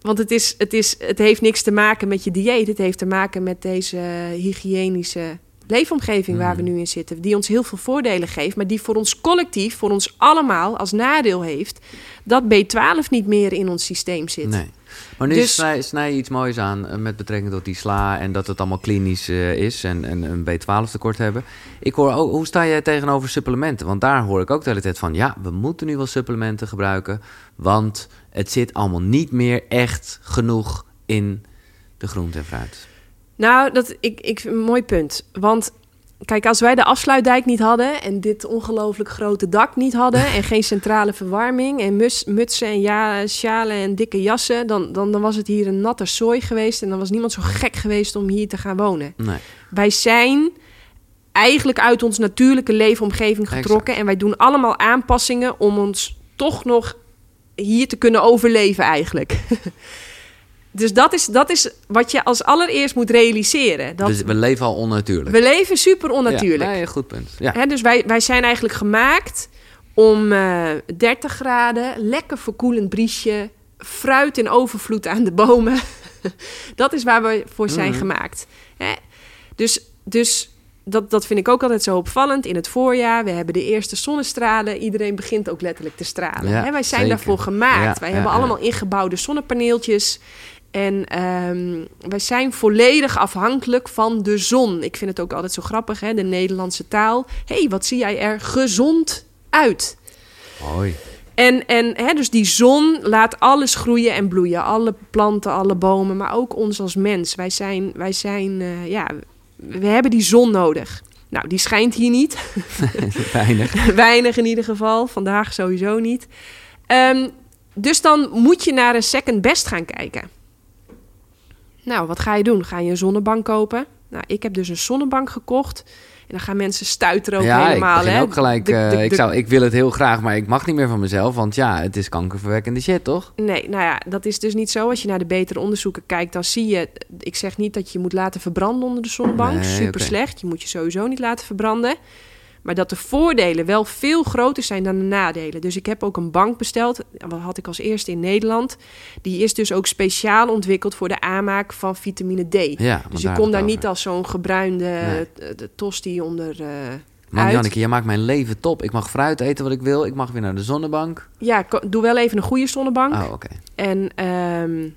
[SPEAKER 2] Want het, is, het, is, het heeft niks te maken met je dieet. Het heeft te maken met deze hygiënische leefomgeving waar we nu in zitten. Die ons heel veel voordelen geeft, maar die voor ons collectief, voor ons allemaal als nadeel heeft dat B12 niet meer in ons systeem zit.
[SPEAKER 1] Nee. Maar nu
[SPEAKER 2] Dus-
[SPEAKER 1] snij, snij je iets moois aan eh, met betrekking tot die sla en dat het allemaal klinisch eh, is en, en een B12 tekort hebben. Ik hoor ook, hoe sta jij tegenover supplementen? Want daar hoor ik ook de hele tijd van, ja, we moeten nu wel supplementen gebruiken, want het zit allemaal niet meer echt genoeg in de groente en fruit.
[SPEAKER 2] Nou, dat, ik, ik, een mooi punt. Want kijk, als wij de afsluitdijk niet hadden en dit ongelooflijk grote dak niet hadden en geen centrale verwarming en mus, mutsen en ja, sjalen en dikke jassen, dan, dan, dan was het hier een natte zooi geweest en dan was niemand zo gek geweest om hier te gaan wonen.
[SPEAKER 1] Nee.
[SPEAKER 2] Wij zijn eigenlijk uit ons natuurlijke leefomgeving getrokken
[SPEAKER 1] Exact.
[SPEAKER 2] en wij doen allemaal aanpassingen om ons toch nog hier te kunnen overleven eigenlijk. dus dat is, dat is wat je als allereerst moet realiseren. Dat
[SPEAKER 1] Dus we leven al onnatuurlijk.
[SPEAKER 2] we leven super onnatuurlijk.
[SPEAKER 1] Ja, nee, goed punt. Ja.
[SPEAKER 2] Dus wij, wij zijn eigenlijk gemaakt om eh 30 graden, lekker verkoelend briesje, fruit in overvloed aan de bomen. dat is waar we voor zijn
[SPEAKER 1] Mhm.
[SPEAKER 2] gemaakt. Dus, dus dat, dat vind ik ook altijd zo opvallend. In het voorjaar, we hebben de eerste zonnestralen. Iedereen begint ook letterlijk te stralen.
[SPEAKER 1] Ja?
[SPEAKER 2] Wij zijn
[SPEAKER 1] zeker.
[SPEAKER 2] daarvoor gemaakt.
[SPEAKER 1] Ja,
[SPEAKER 2] wij
[SPEAKER 1] ja,
[SPEAKER 2] hebben allemaal ingebouwde zonnepaneeltjes. En ehm, wij zijn volledig afhankelijk van de zon. Ik vind het ook altijd zo grappig, hè? de Nederlandse taal. Hé, hey, wat zie jij er gezond uit?
[SPEAKER 1] Mooi.
[SPEAKER 2] En, en hè, dus die zon laat alles groeien en bloeien. Alle planten, alle bomen, maar ook ons als mens. Wij zijn, wij zijn eh, ja, we hebben die zon nodig. Nou, die schijnt hier niet.
[SPEAKER 1] Weinig.
[SPEAKER 2] Weinig in ieder geval. Vandaag sowieso niet. Ehm, dus dan moet je naar een second best gaan kijken. Nou, wat ga je doen? Ga je een zonnebank kopen? Nou, ik heb dus een zonnebank gekocht. En dan gaan mensen stuiteren ook
[SPEAKER 1] ja,
[SPEAKER 2] helemaal. hè?
[SPEAKER 1] ook gelijk.
[SPEAKER 2] De-
[SPEAKER 1] eh,
[SPEAKER 2] de-
[SPEAKER 1] ik, zou, ik wil het heel graag, maar ik mag niet meer van mezelf. Want ja, het is kankerverwekkende shit, toch?
[SPEAKER 2] Nee, nou ja, dat is dus niet zo. Als je naar de betere onderzoeken kijkt, dan zie je... Ik zeg niet dat je je moet laten verbranden onder de zonnebank.
[SPEAKER 1] Nee,
[SPEAKER 2] Super slecht. Je moet je sowieso niet laten verbranden. Maar dat de voordelen wel veel groter zijn dan de nadelen. Dus ik heb ook een bank besteld. Wat had ik als eerste in Nederland. Die is dus ook speciaal ontwikkeld voor de aanmaak van vitamine D.
[SPEAKER 1] Ja,
[SPEAKER 2] dus je komt daar niet als zo'n gebruinde
[SPEAKER 1] Nee.
[SPEAKER 2] eh, de tosti onder... eh,
[SPEAKER 1] Man. Janneke, jij maakt mijn leven top. Ik mag fruit eten wat ik wil. Ik mag weer naar de zonnebank.
[SPEAKER 2] Ja, doe wel even een goede zonnebank.
[SPEAKER 1] Oh, oké.
[SPEAKER 2] En, ehm,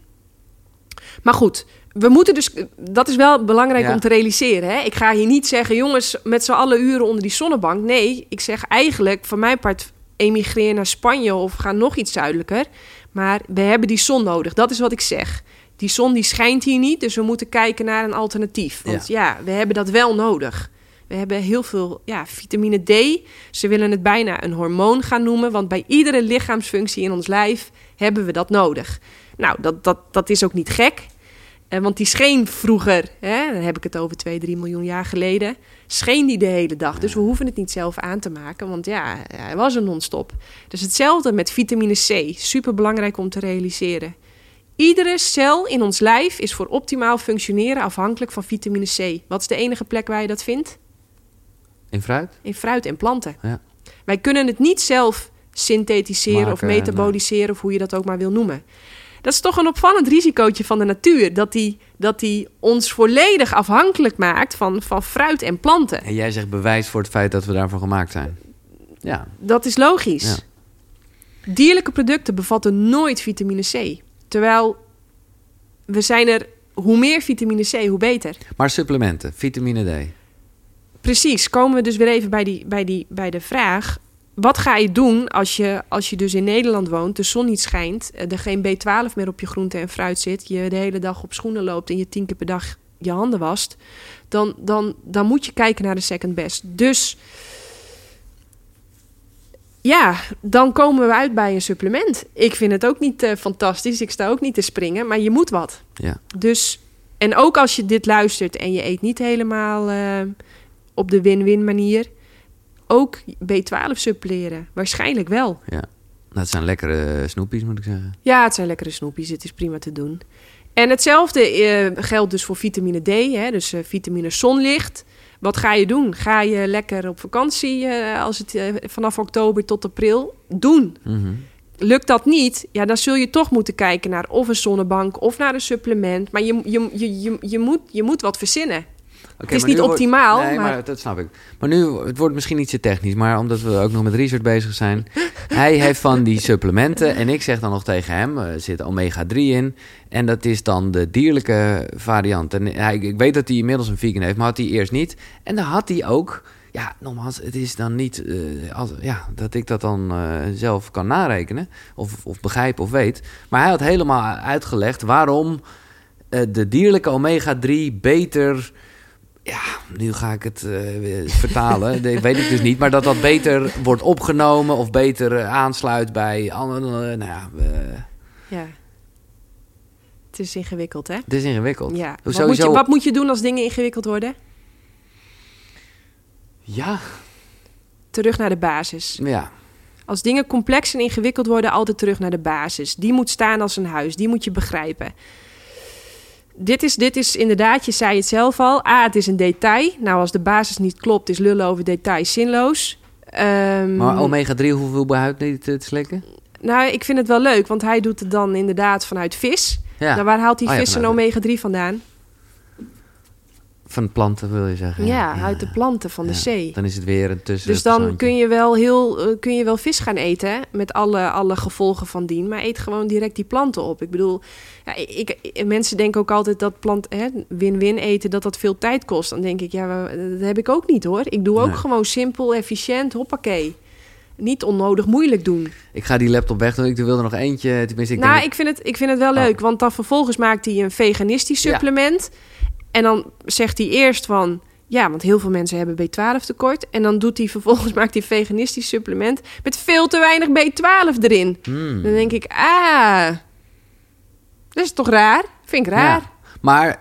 [SPEAKER 2] maar goed, we moeten dus, dat is wel belangrijk
[SPEAKER 1] Ja.
[SPEAKER 2] om te realiseren. Hè? Ik ga hier niet zeggen, jongens, met z'n allen uren onder die zonnebank. Nee, ik zeg eigenlijk, van mijn part, emigreer naar Spanje of ga nog iets zuidelijker. Maar we hebben die zon nodig, dat is wat ik zeg. Die zon die schijnt hier niet, dus we moeten kijken naar een alternatief. Want ja, we hebben dat wel nodig. We hebben heel veel ja, vitamine D. Ze willen het bijna een hormoon gaan noemen, want bij iedere lichaamsfunctie in ons lijf hebben we dat nodig. Nou, dat, dat, dat is ook niet gek. Eh, want die scheen vroeger, hè, dan heb ik het over 2, 3 miljoen jaar geleden, scheen die de hele dag. Dus we hoeven het niet zelf aan te maken, want ja, hij was er non-stop. Dus hetzelfde met vitamine C. Super belangrijk om te realiseren. Iedere cel in ons lijf is voor optimaal functioneren afhankelijk van vitamine C. Wat is de enige plek waar je dat vindt?
[SPEAKER 1] In fruit?
[SPEAKER 2] In fruit en planten.
[SPEAKER 1] Ja.
[SPEAKER 2] Wij kunnen het niet zelf synthetiseren of metaboliseren, of hoe je dat ook maar wil noemen. Dat is toch een opvallend risicootje van de natuur. Dat die, dat die ons volledig afhankelijk maakt van, van fruit en planten.
[SPEAKER 1] En jij zegt bewijs voor het feit dat we daarvoor gemaakt zijn. Ja,
[SPEAKER 2] Dat is logisch.
[SPEAKER 1] Ja.
[SPEAKER 2] Dierlijke producten bevatten nooit vitamine C. Terwijl we zijn er, hoe meer vitamine C, hoe beter.
[SPEAKER 1] maar supplementen, vitamine D.
[SPEAKER 2] Precies, komen we dus weer even bij, die, bij, die, bij de vraag. Wat ga je doen als je, als je dus in Nederland woont, de zon niet schijnt, eh, er geen B12 meer op je groente en fruit zit, je de hele dag op schoenen loopt en je tien keer per dag je handen wast, dan, dan, dan moet je kijken naar de second best. Dus ja, dan komen we uit bij een supplement. Ik vind het ook niet eh, fantastisch, ik sta ook niet te springen, maar je moet wat.
[SPEAKER 1] Ja.
[SPEAKER 2] Dus, en ook als je dit luistert en je eet niet helemaal eh, op de win-win manier, ook B12 suppleren. Waarschijnlijk wel.
[SPEAKER 1] Dat zijn lekkere snoepjes, moet ik zeggen.
[SPEAKER 2] Ja, het zijn lekkere snoepjes, het is prima te doen. En hetzelfde eh, geldt dus voor vitamine D, hè, dus eh, vitamine zonlicht. Wat ga je doen? Ga je lekker op vakantie eh, als het vanaf oktober tot april? Doen.
[SPEAKER 1] Mhm.
[SPEAKER 2] Lukt dat niet, ja, dan zul je toch moeten kijken naar of een zonnebank of naar een supplement. Maar je, je, je, je, je, moet, je moet wat verzinnen.
[SPEAKER 1] Oké,
[SPEAKER 2] is niet
[SPEAKER 1] wordt-
[SPEAKER 2] optimaal,
[SPEAKER 1] Nee, maar...
[SPEAKER 2] maar-
[SPEAKER 1] dat snap ik. Maar nu, het wordt misschien niet zo technisch, maar omdat we ook nog met research bezig zijn. hij heeft van die supplementen en ik zeg dan nog tegen hem, er zit omega-3 in. En dat is dan de dierlijke variant. En hij, ik weet dat hij inmiddels een vegan heeft, maar had hij eerst niet. En dan had hij ook, ja, nogmaals, het is dan niet eh, als, ja, dat ik dat dan eh, zelf kan narekenen of, of begrijpen of weet. Maar hij had helemaal uitgelegd waarom eh, de dierlijke omega-3 beter ja, nu ga ik het eh, vertalen. Dat weet ik dus niet. Maar dat dat beter wordt opgenomen of beter eh, aansluit bij andere. nou ja,
[SPEAKER 2] Ja. Het is ingewikkeld, hè?
[SPEAKER 1] het is ingewikkeld.
[SPEAKER 2] Ja. Wat,
[SPEAKER 1] sowieso-
[SPEAKER 2] moet je, wat moet je doen als dingen ingewikkeld worden?
[SPEAKER 1] Ja,
[SPEAKER 2] Terug naar de basis.
[SPEAKER 1] ja.
[SPEAKER 2] Als dingen complex en ingewikkeld worden, altijd terug naar de basis. Die moet staan als een huis, die moet je begrijpen. Dit is, dit is inderdaad, je zei het zelf al. A, het is een detail. Nou, als de basis niet klopt, is lullen over details zinloos. Ehm,
[SPEAKER 1] Maar omega-3 hoeveel behuid niet te slikken?
[SPEAKER 2] Nou, ik vind het wel leuk, want hij doet het dan inderdaad vanuit vis.
[SPEAKER 1] Ja.
[SPEAKER 2] Nou, waar haalt die
[SPEAKER 1] Oh ja,
[SPEAKER 2] vis zijn
[SPEAKER 1] vanuit-
[SPEAKER 2] omega-3 vandaan?
[SPEAKER 1] Van planten wil je zeggen.
[SPEAKER 2] Ja, uit de planten van de
[SPEAKER 1] Ja.
[SPEAKER 2] zee.
[SPEAKER 1] Dan is het weer een tussen.
[SPEAKER 2] Dus dan kun je wel heel eh, kun je wel vis gaan eten hè, met alle, alle gevolgen van dien, maar eet gewoon direct die planten op. Ik bedoel, ja, ik, ik- mensen denken ook altijd dat plant win-win eten dat dat veel tijd kost. Dan denk ik, ja, dat heb ik ook niet hoor. Ik doe ook
[SPEAKER 1] Nee.
[SPEAKER 2] gewoon simpel, efficiënt, hoppakee. Niet onnodig moeilijk doen.
[SPEAKER 1] Ik ga die laptop weg doen. Ik wil er nog eentje. Tenminste, ik
[SPEAKER 2] nou,
[SPEAKER 1] denk
[SPEAKER 2] ik vind, het, ik vind het wel
[SPEAKER 1] Oh.
[SPEAKER 2] leuk, want dan vervolgens maakt hij een veganistisch
[SPEAKER 1] Ja.
[SPEAKER 2] En dan zegt hij eerst van, ja, want heel veel mensen hebben B12 tekort. En dan doet hij vervolgens, maakt hij een veganistisch supplement met veel te weinig B12 erin.
[SPEAKER 1] Hmm.
[SPEAKER 2] Dan denk ik, ah, dat is toch raar? Vind ik raar.
[SPEAKER 1] Ja. Maar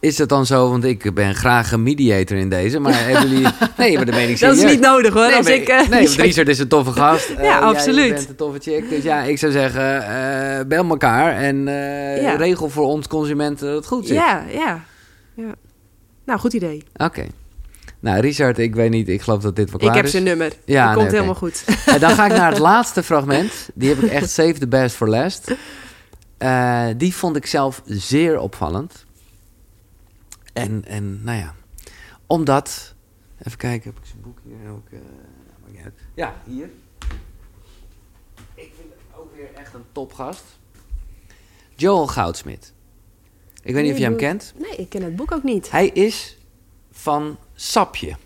[SPEAKER 1] is het dan zo, want ik ben graag een mediator in deze, maar hebben jullie... Nee, maar dat meen ik
[SPEAKER 2] Dat is niet nodig hoor.
[SPEAKER 1] Nee,
[SPEAKER 2] als ik, eh,
[SPEAKER 1] nee, Richard is een toffe gast. Eh, jij
[SPEAKER 2] absoluut.
[SPEAKER 1] bent een toffe chick. Dus ja, ik zou zeggen, eh, bel elkaar en eh,
[SPEAKER 2] Ja.
[SPEAKER 1] regel voor ons consumenten dat het goed zit.
[SPEAKER 2] ja, ja, ja. Nou, goed idee.
[SPEAKER 1] Oké. Nou, Richard, ik weet niet, ik geloof dat dit wel klaar
[SPEAKER 2] ik heb
[SPEAKER 1] is.
[SPEAKER 2] zijn nummer.
[SPEAKER 1] Ja, nee,
[SPEAKER 2] komt helemaal goed.
[SPEAKER 1] En dan ga ik naar het laatste fragment. Die heb ik echt saved the best for last. Eh, die vond ik zelf zeer opvallend. En, en nou ja, omdat... Even kijken, heb ik zijn boek hier ook? eh, ja, hier. Ik vind het ook weer echt een topgast. Joel Goudsmit. Ik weet niet of je hem kent.
[SPEAKER 2] Nee, ik ken het boek ook niet.
[SPEAKER 1] Hij is van sapje.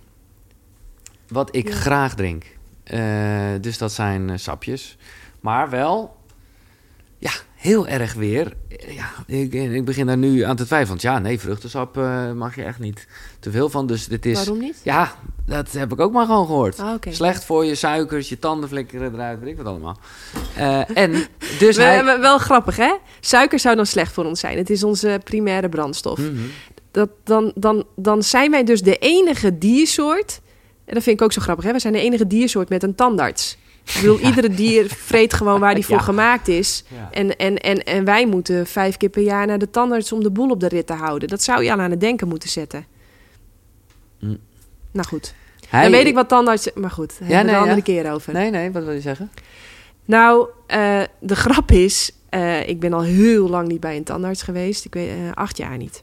[SPEAKER 1] Wat ik
[SPEAKER 2] Ja.
[SPEAKER 1] graag drink. Eh, dus dat zijn eh, sapjes. Maar wel, ja, heel erg weer. eh, Ja, ik, ik begin daar nu aan te twijfelen. Want ja, nee, vruchtensap mag je echt niet te veel van. Dus dit is...
[SPEAKER 2] Waarom niet?
[SPEAKER 1] Ja, dat heb ik ook maar gewoon gehoord.
[SPEAKER 2] Oké.
[SPEAKER 1] Slecht voor je suikers, je tanden flikkeren eruit, weet ik wat allemaal. Eh, en dus
[SPEAKER 2] We-
[SPEAKER 1] hij...
[SPEAKER 2] we- wel grappig, hè? Suiker zou dan slecht voor ons zijn. Het is onze primaire brandstof.
[SPEAKER 1] Mhm.
[SPEAKER 2] Dat, dan, dan, dan zijn wij dus de enige diersoort... En dat vind ik ook zo grappig, hè? We zijn de enige diersoort met een tandarts. Ik bedoel, iedere dier vreet gewoon waar die voor
[SPEAKER 1] Ja.
[SPEAKER 2] gemaakt is.
[SPEAKER 1] Ja.
[SPEAKER 2] En, en, en, en wij moeten vijf keer per jaar naar de tandarts... om de boel op de rit te houden. Dat zou je al aan het denken moeten zetten.
[SPEAKER 1] Mm.
[SPEAKER 2] Nou goed.
[SPEAKER 1] Hij-
[SPEAKER 2] Dan weet ik wat tandarts... Maar goed, daar hebben we
[SPEAKER 1] nee,
[SPEAKER 2] een andere
[SPEAKER 1] ja.
[SPEAKER 2] keer over.
[SPEAKER 1] Nee, nee, wat wil je zeggen?
[SPEAKER 2] Nou, eh, de grap is, eh, ik ben al heel lang niet bij een tandarts geweest. Ik weet eh, acht jaar niet.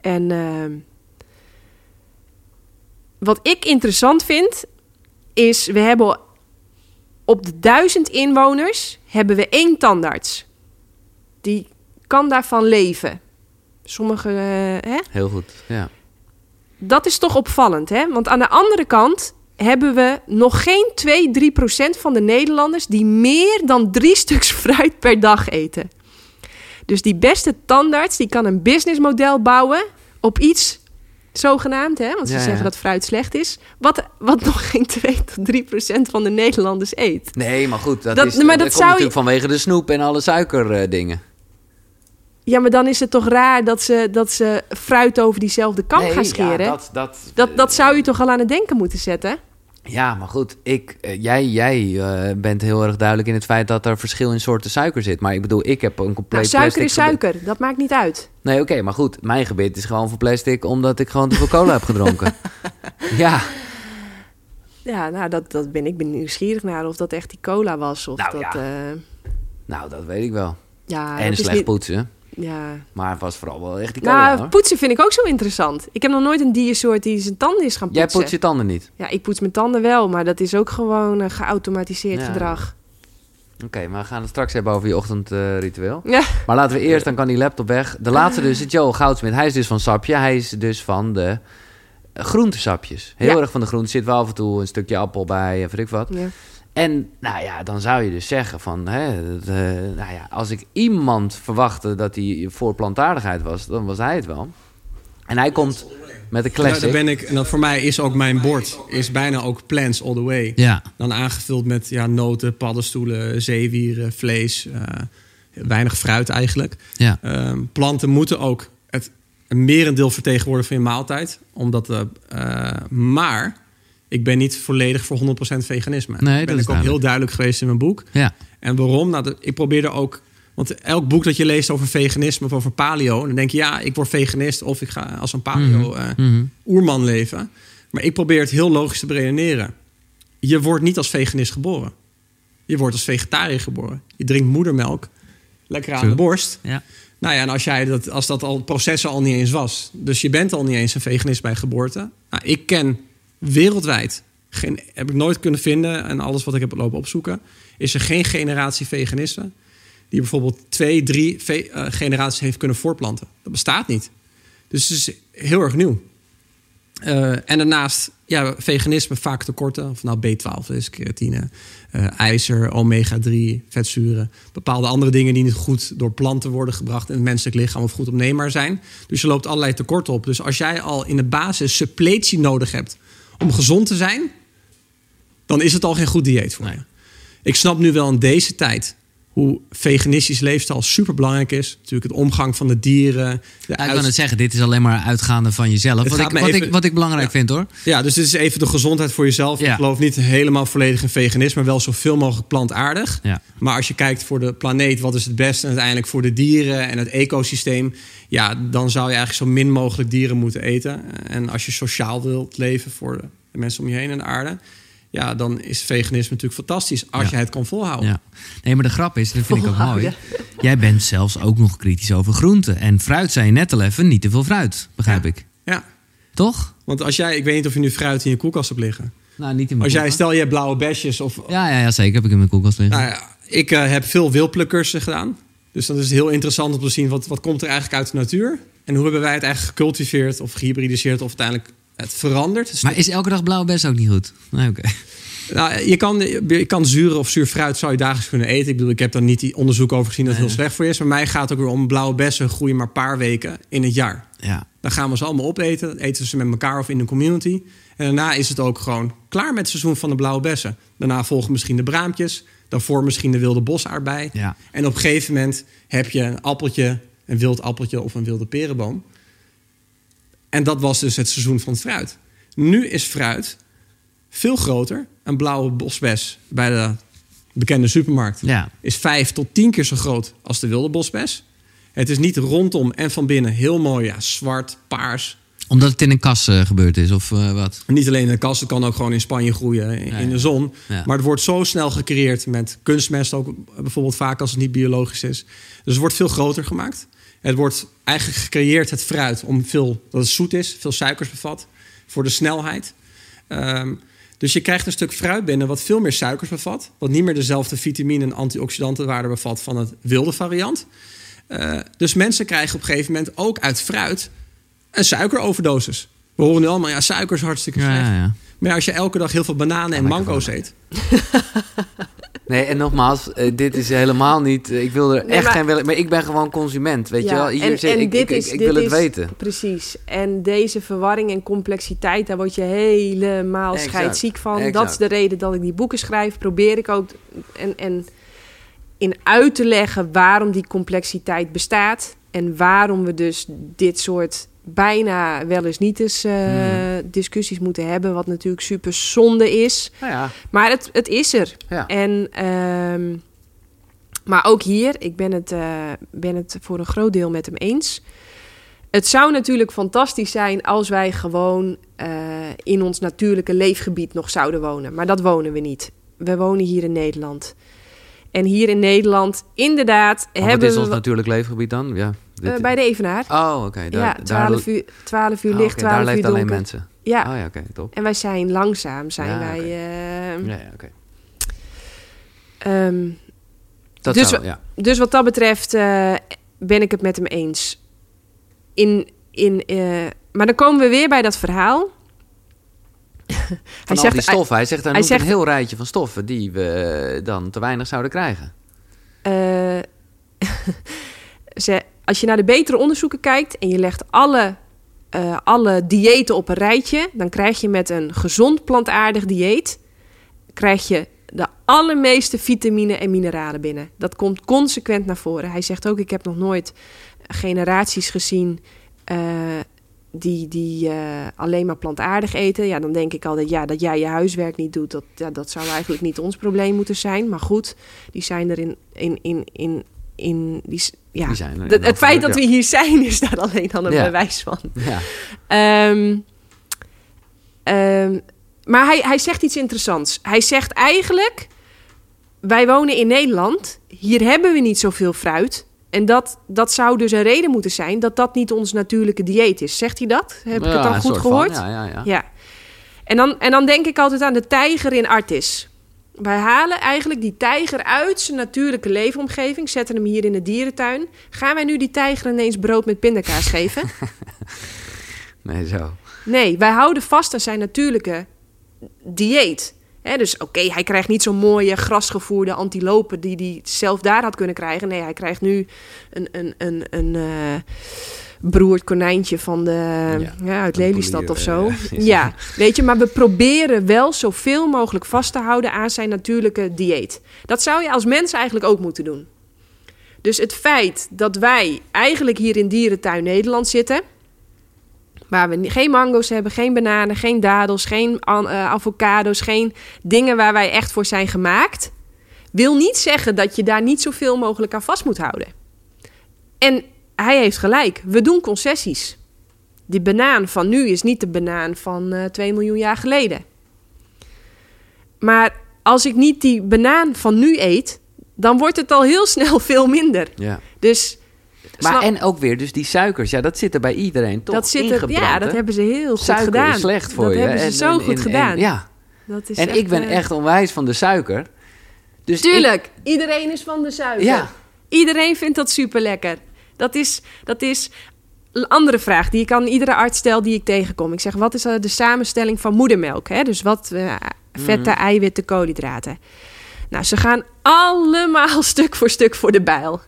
[SPEAKER 2] En ehm, wat ik interessant vind, is we hebben op de duizend inwoners hebben we één tandarts. Die kan daarvan leven. Sommige, hè?
[SPEAKER 1] Heel goed, ja.
[SPEAKER 2] Dat is toch opvallend, hè? Want aan de andere kant hebben we nog geen 2, 3 procent van de Nederlanders die meer dan drie stuks fruit per dag eten. Dus die beste tandarts die kan een businessmodel bouwen op iets zogenaamd, hè? Want ze
[SPEAKER 1] Ja, ja.
[SPEAKER 2] zeggen dat fruit slecht is, wat, wat nog geen 2 tot 3 procent van de Nederlanders eet.
[SPEAKER 1] Nee, maar goed, dat,
[SPEAKER 2] Dat-
[SPEAKER 1] is,
[SPEAKER 2] maar
[SPEAKER 1] dat,
[SPEAKER 2] dat
[SPEAKER 1] komt
[SPEAKER 2] zou
[SPEAKER 1] natuurlijk vanwege de snoep en alle suikerdingen.
[SPEAKER 2] Ja, maar dan is het toch raar dat ze, dat ze fruit over diezelfde kam gaan scheren.
[SPEAKER 1] Ja,
[SPEAKER 2] dat...
[SPEAKER 1] dat, dat,
[SPEAKER 2] Dat, zou je toch al aan het denken moeten zetten?
[SPEAKER 1] ja, maar goed, ik, eh, jij, jij eh, bent heel erg duidelijk in het feit dat er verschil in soorten suiker zit. Maar ik bedoel, ik heb een compleet
[SPEAKER 2] Nou, suiker
[SPEAKER 1] plastic
[SPEAKER 2] is suiker, dat maakt niet uit.
[SPEAKER 1] Nee, oké, maar goed, mijn gebit is gewoon voor plastic omdat ik gewoon te veel cola heb gedronken. Ja,
[SPEAKER 2] Ja, nou, dat, dat ben ik ben nieuwsgierig naar of dat echt die cola was. Of
[SPEAKER 1] Nou,
[SPEAKER 2] dat,
[SPEAKER 1] ja.
[SPEAKER 2] eh,
[SPEAKER 1] nou, dat weet ik wel.
[SPEAKER 2] ja,
[SPEAKER 1] en slecht
[SPEAKER 2] niet-
[SPEAKER 1] poetsen.
[SPEAKER 2] Ja.
[SPEAKER 1] Maar het was vooral wel echt die cola,
[SPEAKER 2] Nou,
[SPEAKER 1] hoor.
[SPEAKER 2] poetsen vind ik ook zo interessant. Ik heb nog nooit een diersoort die zijn tanden is gaan
[SPEAKER 1] Jij
[SPEAKER 2] poetsen.
[SPEAKER 1] poetst je tanden niet.
[SPEAKER 2] Ja, ik poets mijn tanden wel, maar dat is ook gewoon een geautomatiseerd
[SPEAKER 1] Ja.
[SPEAKER 2] gedrag.
[SPEAKER 1] Oké, maar we gaan het straks hebben over je ochtendritueel.
[SPEAKER 2] Ja.
[SPEAKER 1] Maar laten we eerst, dan kan die laptop weg. De laatste dus, is Joel Goudsmit. Hij is dus van sapje. Hij is dus van de eh, groentesapjes. Heel
[SPEAKER 2] Ja.
[SPEAKER 1] erg van de groente. Zit wel af en toe een stukje appel bij en weet ik wat.
[SPEAKER 2] Ja.
[SPEAKER 1] En nou ja, dan zou je dus zeggen van... Hè, eh, nou ja, als ik iemand verwachtte dat hij voor plantaardigheid was... dan was hij het wel. En hij komt met een
[SPEAKER 7] daar
[SPEAKER 1] classic.
[SPEAKER 7] ben ik, en dat voor mij is ook mijn bord, is bijna ook plants all the way.
[SPEAKER 5] Ja.
[SPEAKER 7] Dan aangevuld met ja, noten, paddenstoelen, zeewieren, vlees, eh, weinig fruit eigenlijk.
[SPEAKER 5] Ja.
[SPEAKER 7] Ehm, planten moeten ook het een merendeel vertegenwoordigen van je maaltijd. Omdat, eh, maar ik ben niet volledig voor 100% veganisme.
[SPEAKER 5] Nee,
[SPEAKER 7] dat
[SPEAKER 5] dat
[SPEAKER 7] ben
[SPEAKER 5] is
[SPEAKER 7] ik ook heel
[SPEAKER 5] duidelijk.
[SPEAKER 7] geweest in mijn boek.
[SPEAKER 5] Ja.
[SPEAKER 7] En waarom? Nou, dat- ik probeerde ook. Want elk boek dat je leest over veganisme of over paleo, dan denk je ja, ik word veganist of ik ga als een paleo eh,
[SPEAKER 5] Mhm.
[SPEAKER 7] oerman leven. Maar ik probeer het heel logisch te beredeneren. Je wordt niet als veganist geboren. Je wordt als vegetariër geboren. Je drinkt moedermelk, lekker aan de borst.
[SPEAKER 5] Ja.
[SPEAKER 7] Nou ja, en als, jij dat, als dat al het proces al niet eens was. Dus je bent al niet eens een veganist bij geboorte. Nou, ik ken wereldwijd, geen, heb ik nooit kunnen vinden... en alles wat ik heb lopen opzoeken... is er geen generatie veganisten... die bijvoorbeeld twee, drie eh, generaties heeft kunnen voortplanten. Dat bestaat niet. Dus het is heel erg nieuw. Eh, en daarnaast, ja, veganisme vaak tekorten. Of nou B12 is, keratine, eh, ijzer, omega-3, vetzuren. Bepaalde andere dingen die niet goed door planten worden gebracht in het menselijk lichaam of goed opneembaar zijn. Dus je loopt allerlei tekorten op. Dus als jij al in de basis suppletie nodig hebt om gezond te zijn, dan is het al geen goed dieet voor je. Ik snap nu wel in deze tijd hoe veganistisch leefstijl super belangrijk is. Natuurlijk het omgang van de dieren. De
[SPEAKER 5] Ja, ik
[SPEAKER 7] uit-
[SPEAKER 5] kan het zeggen, dit is alleen maar uitgaande van jezelf. Wat ik, wat,
[SPEAKER 7] even-
[SPEAKER 5] ik, wat ik belangrijk
[SPEAKER 7] Ja.
[SPEAKER 5] vind hoor.
[SPEAKER 7] Ja, dus dit is even de gezondheid voor jezelf.
[SPEAKER 5] Ja.
[SPEAKER 7] Ik geloof niet helemaal volledig in veganisme, maar wel zoveel mogelijk plantaardig. Maar als je kijkt voor de planeet, wat is het beste en uiteindelijk voor de dieren en het ecosysteem, ja, dan zou je eigenlijk zo min mogelijk dieren moeten eten. En als je sociaal wilt leven voor de de mensen om je heen en de aarde, ja, dan is veganisme natuurlijk fantastisch als
[SPEAKER 5] Ja.
[SPEAKER 7] je het kan volhouden.
[SPEAKER 5] Ja. Nee, maar de grap is, dat vind ik ook mooi. Jij bent zelfs ook nog kritisch over groenten. En fruit zei je net al even, niet te veel fruit, begrijp ik.
[SPEAKER 7] Ja,
[SPEAKER 5] Toch?
[SPEAKER 7] want als jij, ik weet niet of je nu fruit in je koelkast hebt liggen.
[SPEAKER 5] Nou, niet in mijn
[SPEAKER 7] Als jij, stel je hebt blauwe besjes of
[SPEAKER 5] Ja, ja, ja, zeker heb ik in mijn koelkast liggen.
[SPEAKER 7] Nou ja, ik eh, heb veel wildplukkers gedaan. Dus dan is het heel interessant om te zien wat, wat komt er eigenlijk uit de natuur. En hoe hebben wij het eigenlijk gecultiveerd of gehybridiseerd of uiteindelijk het veranderd. Dus
[SPEAKER 5] maar is elke dag blauwe bes ook niet goed? Nee, oké.
[SPEAKER 7] nou, je, kan, je kan zure of zuur fruit zou je dagelijks kunnen eten. Ik bedoel, ik heb daar niet die onderzoek over gezien dat het heel slecht voor je is. Maar mij gaat het ook weer om blauwe bessen groeien maar een paar weken in het jaar.
[SPEAKER 5] Ja.
[SPEAKER 7] Dan gaan we ze allemaal opeten. Dan eten we ze met elkaar of in de community. En daarna is het ook gewoon klaar met het seizoen van de blauwe bessen. Daarna volgen misschien de braampjes. Daarvoor misschien de wilde bosaardbei.
[SPEAKER 5] Ja.
[SPEAKER 7] En op een gegeven moment heb je een appeltje, een wild appeltje of een wilde perenboom. En dat was dus het seizoen van het fruit. Nu is fruit veel groter. Een blauwe bosbes bij de bekende supermarkt
[SPEAKER 5] Ja.
[SPEAKER 7] is vijf tot tien keer zo groot als de wilde bosbes. Het is niet rondom en van binnen heel mooi, ja, zwart, paars.
[SPEAKER 5] Omdat het in een kas eh, gebeurd is, of eh, wat?
[SPEAKER 7] Niet alleen in de kast, het kan ook gewoon in Spanje groeien, in,
[SPEAKER 5] Ja,
[SPEAKER 7] in de zon.
[SPEAKER 5] Ja.
[SPEAKER 7] Maar het wordt zo snel gecreëerd met kunstmest ook bijvoorbeeld vaak als het niet biologisch is. Dus het wordt veel groter gemaakt. Het wordt eigenlijk gecreëerd, het fruit, om veel, dat het zoet is, veel suikers bevat, voor de snelheid. Ehm, dus je krijgt een stuk fruit binnen wat veel meer suikers bevat. Wat niet meer dezelfde vitamine en antioxidantenwaarde bevat van het wilde variant. Eh, dus mensen krijgen op een gegeven moment ook uit fruit een suikeroverdosis. We horen nu allemaal, ja, suiker is hartstikke
[SPEAKER 5] Ja,
[SPEAKER 7] slecht.
[SPEAKER 5] ja, ja.
[SPEAKER 7] Maar als je elke dag heel veel bananen en mango's eet.
[SPEAKER 1] Nee, en nogmaals, eh, dit is helemaal niet... eh, ik wil er
[SPEAKER 2] Nee,
[SPEAKER 1] echt
[SPEAKER 2] maar-
[SPEAKER 1] geen... wil- Maar ik ben gewoon consument, weet je wel? Hier
[SPEAKER 2] en,
[SPEAKER 1] zit-
[SPEAKER 2] en
[SPEAKER 1] ik,
[SPEAKER 2] dit
[SPEAKER 1] ik,
[SPEAKER 2] is,
[SPEAKER 1] ik
[SPEAKER 2] dit
[SPEAKER 1] wil het
[SPEAKER 2] is-
[SPEAKER 1] weten.
[SPEAKER 2] Precies. En deze verwarring en complexiteit, daar word je helemaal
[SPEAKER 1] Exact.
[SPEAKER 2] scheidsziek van. Dat is de reden dat ik die boeken schrijf. Probeer ik ook en, en in uit te leggen waarom die complexiteit bestaat. En waarom we dus dit soort bijna wel eens niet eens eh,
[SPEAKER 1] Hmm.
[SPEAKER 2] discussies moeten hebben. Wat natuurlijk super zonde is.
[SPEAKER 1] Nou ja,
[SPEAKER 2] Maar het, het is er.
[SPEAKER 1] ja.
[SPEAKER 2] En, ehm, maar ook hier, ik ben het, eh, ben het voor een groot deel met hem eens. Het zou natuurlijk fantastisch zijn als wij gewoon eh, in ons natuurlijke leefgebied nog zouden wonen. Maar dat wonen we niet. We wonen hier in Nederland. En hier in Nederland, inderdaad,
[SPEAKER 1] Maar wat
[SPEAKER 2] hebben
[SPEAKER 1] is
[SPEAKER 2] we
[SPEAKER 1] ons
[SPEAKER 2] wa-
[SPEAKER 1] natuurlijk leefgebied dan? Ja, dit-
[SPEAKER 2] eh, bij de Evenaar.
[SPEAKER 1] Oh, oké. daar-
[SPEAKER 2] ja,
[SPEAKER 1] daar-
[SPEAKER 2] 12 uur, 12 uur
[SPEAKER 1] Oh,
[SPEAKER 2] licht,
[SPEAKER 1] oké,
[SPEAKER 2] 12
[SPEAKER 1] daar
[SPEAKER 2] uur
[SPEAKER 1] leeft alleen mensen.
[SPEAKER 2] Ja,
[SPEAKER 1] Oh ja, oké, top.
[SPEAKER 2] en wij zijn langzaam, zijn
[SPEAKER 1] Ja,
[SPEAKER 2] wij...
[SPEAKER 1] oké.
[SPEAKER 2] eh,
[SPEAKER 1] Ja, ja, oké.
[SPEAKER 2] ehm,
[SPEAKER 1] Dat
[SPEAKER 2] Dus
[SPEAKER 1] zou,
[SPEAKER 2] we-
[SPEAKER 1] ja.
[SPEAKER 2] Dus wat dat betreft eh, ben ik het met hem eens. In, in, eh, maar dan komen we weer bij dat verhaal.
[SPEAKER 1] Van
[SPEAKER 2] hij
[SPEAKER 1] al
[SPEAKER 2] zegt,
[SPEAKER 1] die stoffen. Hij zegt, hij
[SPEAKER 2] hij
[SPEAKER 1] noemt
[SPEAKER 2] zegt-
[SPEAKER 1] een heel rijtje van stoffen die we dan te weinig zouden krijgen.
[SPEAKER 2] als je naar de betere onderzoeken kijkt en je legt alle, eh, alle diëten op een rijtje, dan krijg je met een gezond plantaardig dieet krijg je de allermeeste vitamine en mineralen binnen. Dat komt consequent naar voren. Hij zegt ook: ik heb nog nooit generaties gezien eh, die, die eh, alleen maar plantaardig eten. Ja, dan denk ik altijd, ja, dat jij je huiswerk niet doet, dat, ja, dat zou eigenlijk niet ons probleem moeten zijn. Maar goed, die zijn er in, in, in, in, in die, ja.
[SPEAKER 1] Die zijn
[SPEAKER 2] Dat- het feit dat we hier zijn, is daar alleen al een
[SPEAKER 1] Ja.
[SPEAKER 2] bewijs van.
[SPEAKER 1] Ja.
[SPEAKER 2] Ehm, ehm, maar hij, hij zegt iets interessants. Hij zegt eigenlijk: wij wonen in Nederland. Hier hebben we niet zoveel fruit. En dat, dat zou dus een reden moeten zijn dat dat niet ons natuurlijke dieet is. Zegt hij dat? Heb ik
[SPEAKER 1] Ja,
[SPEAKER 2] het dan goed
[SPEAKER 1] van,
[SPEAKER 2] gehoord?
[SPEAKER 1] ja, ja, ja.
[SPEAKER 2] Ja. En dan, en dan denk ik altijd aan de tijger in Artis. Wij halen eigenlijk die tijger uit zijn natuurlijke leefomgeving, zetten hem hier in de dierentuin. Gaan wij nu die tijger ineens brood met pindakaas geven?
[SPEAKER 1] Nee, zo.
[SPEAKER 2] Nee, wij houden vast aan zijn natuurlijke dieet. Dus oké, hij krijgt niet zo'n mooie grasgevoerde antilopen die hij zelf daar had kunnen krijgen. Nee, hij krijgt nu een, een, een, een eh, beroerd konijntje van de, ja, uit Lelystad of zo.
[SPEAKER 1] eh,
[SPEAKER 2] ja, weet je, maar we proberen wel zoveel mogelijk vast te houden aan zijn natuurlijke dieet. Dat zou je als mens eigenlijk ook moeten doen. Dus het feit dat wij eigenlijk hier in Dierentuin Nederland zitten, waar we geen mango's hebben, geen bananen, geen dadels, geen eh, avocado's, geen dingen waar wij echt voor zijn gemaakt, wil niet zeggen dat je daar niet zoveel mogelijk aan vast moet houden. En hij heeft gelijk, we doen concessies. Die banaan van nu is niet de banaan van eh 2 miljoen jaar geleden. Maar als ik niet die banaan van nu eet, dan wordt het al heel snel veel minder.
[SPEAKER 1] Ja.
[SPEAKER 2] Dus
[SPEAKER 1] Maar
[SPEAKER 2] snap-
[SPEAKER 1] en ook weer, dus die suikers, ja, dat zit er bij iedereen toch
[SPEAKER 2] dat zit er, ja, dat hebben ze heel goed
[SPEAKER 1] Suiker
[SPEAKER 2] gedaan.
[SPEAKER 1] is slecht voor
[SPEAKER 2] dat
[SPEAKER 1] je.
[SPEAKER 2] hebben ze
[SPEAKER 1] En-
[SPEAKER 2] zo
[SPEAKER 1] en-
[SPEAKER 2] goed
[SPEAKER 1] en-
[SPEAKER 2] gedaan.
[SPEAKER 1] ja,
[SPEAKER 2] Dat is
[SPEAKER 1] en ik ben
[SPEAKER 2] eh,
[SPEAKER 1] echt onwijs van de suiker. Dus ik-
[SPEAKER 2] Tuurlijk, iedereen is van de suiker.
[SPEAKER 1] Ja.
[SPEAKER 2] Iedereen vindt dat super lekker. Dat is, dat is een andere vraag die ik aan iedere arts stel die ik tegenkom. Ik zeg, wat is eh, de samenstelling van moedermelk? Hè? Dus wat eh, vetten, eiwitten, koolhydraten. Nou, ze gaan allemaal stuk voor stuk voor de bijl.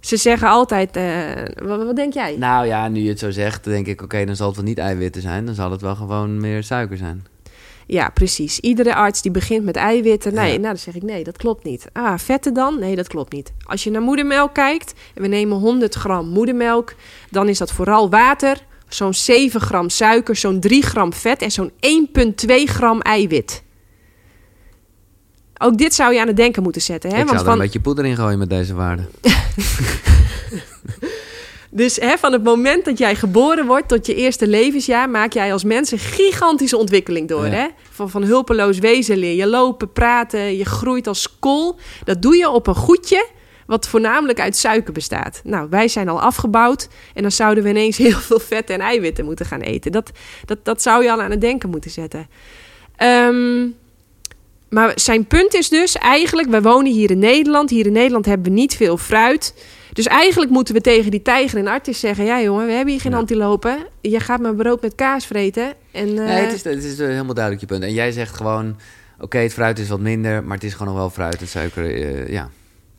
[SPEAKER 2] Ze zeggen altijd, eh, wat, wat denk jij?
[SPEAKER 1] Nou ja, nu je het zo zegt, denk ik, oké, dan zal het wel niet eiwitten zijn. Dan zal het wel gewoon meer suiker zijn.
[SPEAKER 2] Ja, precies. Iedere arts die begint met eiwitten. Nee,
[SPEAKER 1] Ja.
[SPEAKER 2] nou dan zeg ik nee, dat klopt niet. Ah, vetten dan? Nee, dat klopt niet. Als je naar moedermelk kijkt en we nemen 100 gram moedermelk, dan is dat vooral water, zo'n 7 gram suiker, zo'n 3 gram vet en zo'n 1,2 gram eiwit. Ook dit zou je aan het denken moeten zetten. Hè?
[SPEAKER 1] ik zou
[SPEAKER 2] Want
[SPEAKER 1] er
[SPEAKER 2] van,
[SPEAKER 1] een beetje poeder in gooien met deze waarden.
[SPEAKER 2] Dus hè, van het moment dat jij geboren wordt tot je eerste levensjaar, maak jij als mens een gigantische ontwikkeling door.
[SPEAKER 1] Ja.
[SPEAKER 2] Hè? Van, van hulpeloos wezen leer je lopen, praten, je groeit als kool. Dat doe je op een goedje wat voornamelijk uit suiker bestaat. Nou, wij zijn al afgebouwd en dan zouden we ineens heel veel vet en eiwitten moeten gaan eten. Dat, dat, dat zou je al aan het denken moeten zetten. Ehm, maar zijn punt is dus eigenlijk, we wonen hier in Nederland. Hier in Nederland hebben we niet veel fruit. Dus eigenlijk moeten we tegen die tijger en artis zeggen... ja jongen, we hebben hier geen
[SPEAKER 1] Ja.
[SPEAKER 2] antilopen. Je gaat maar brood met kaas vreten. En, eh,
[SPEAKER 1] Nee, het is, het is helemaal duidelijk je punt. En jij zegt gewoon, oké, het fruit is wat minder, maar het is gewoon nog wel fruit en suiker. eh, ja.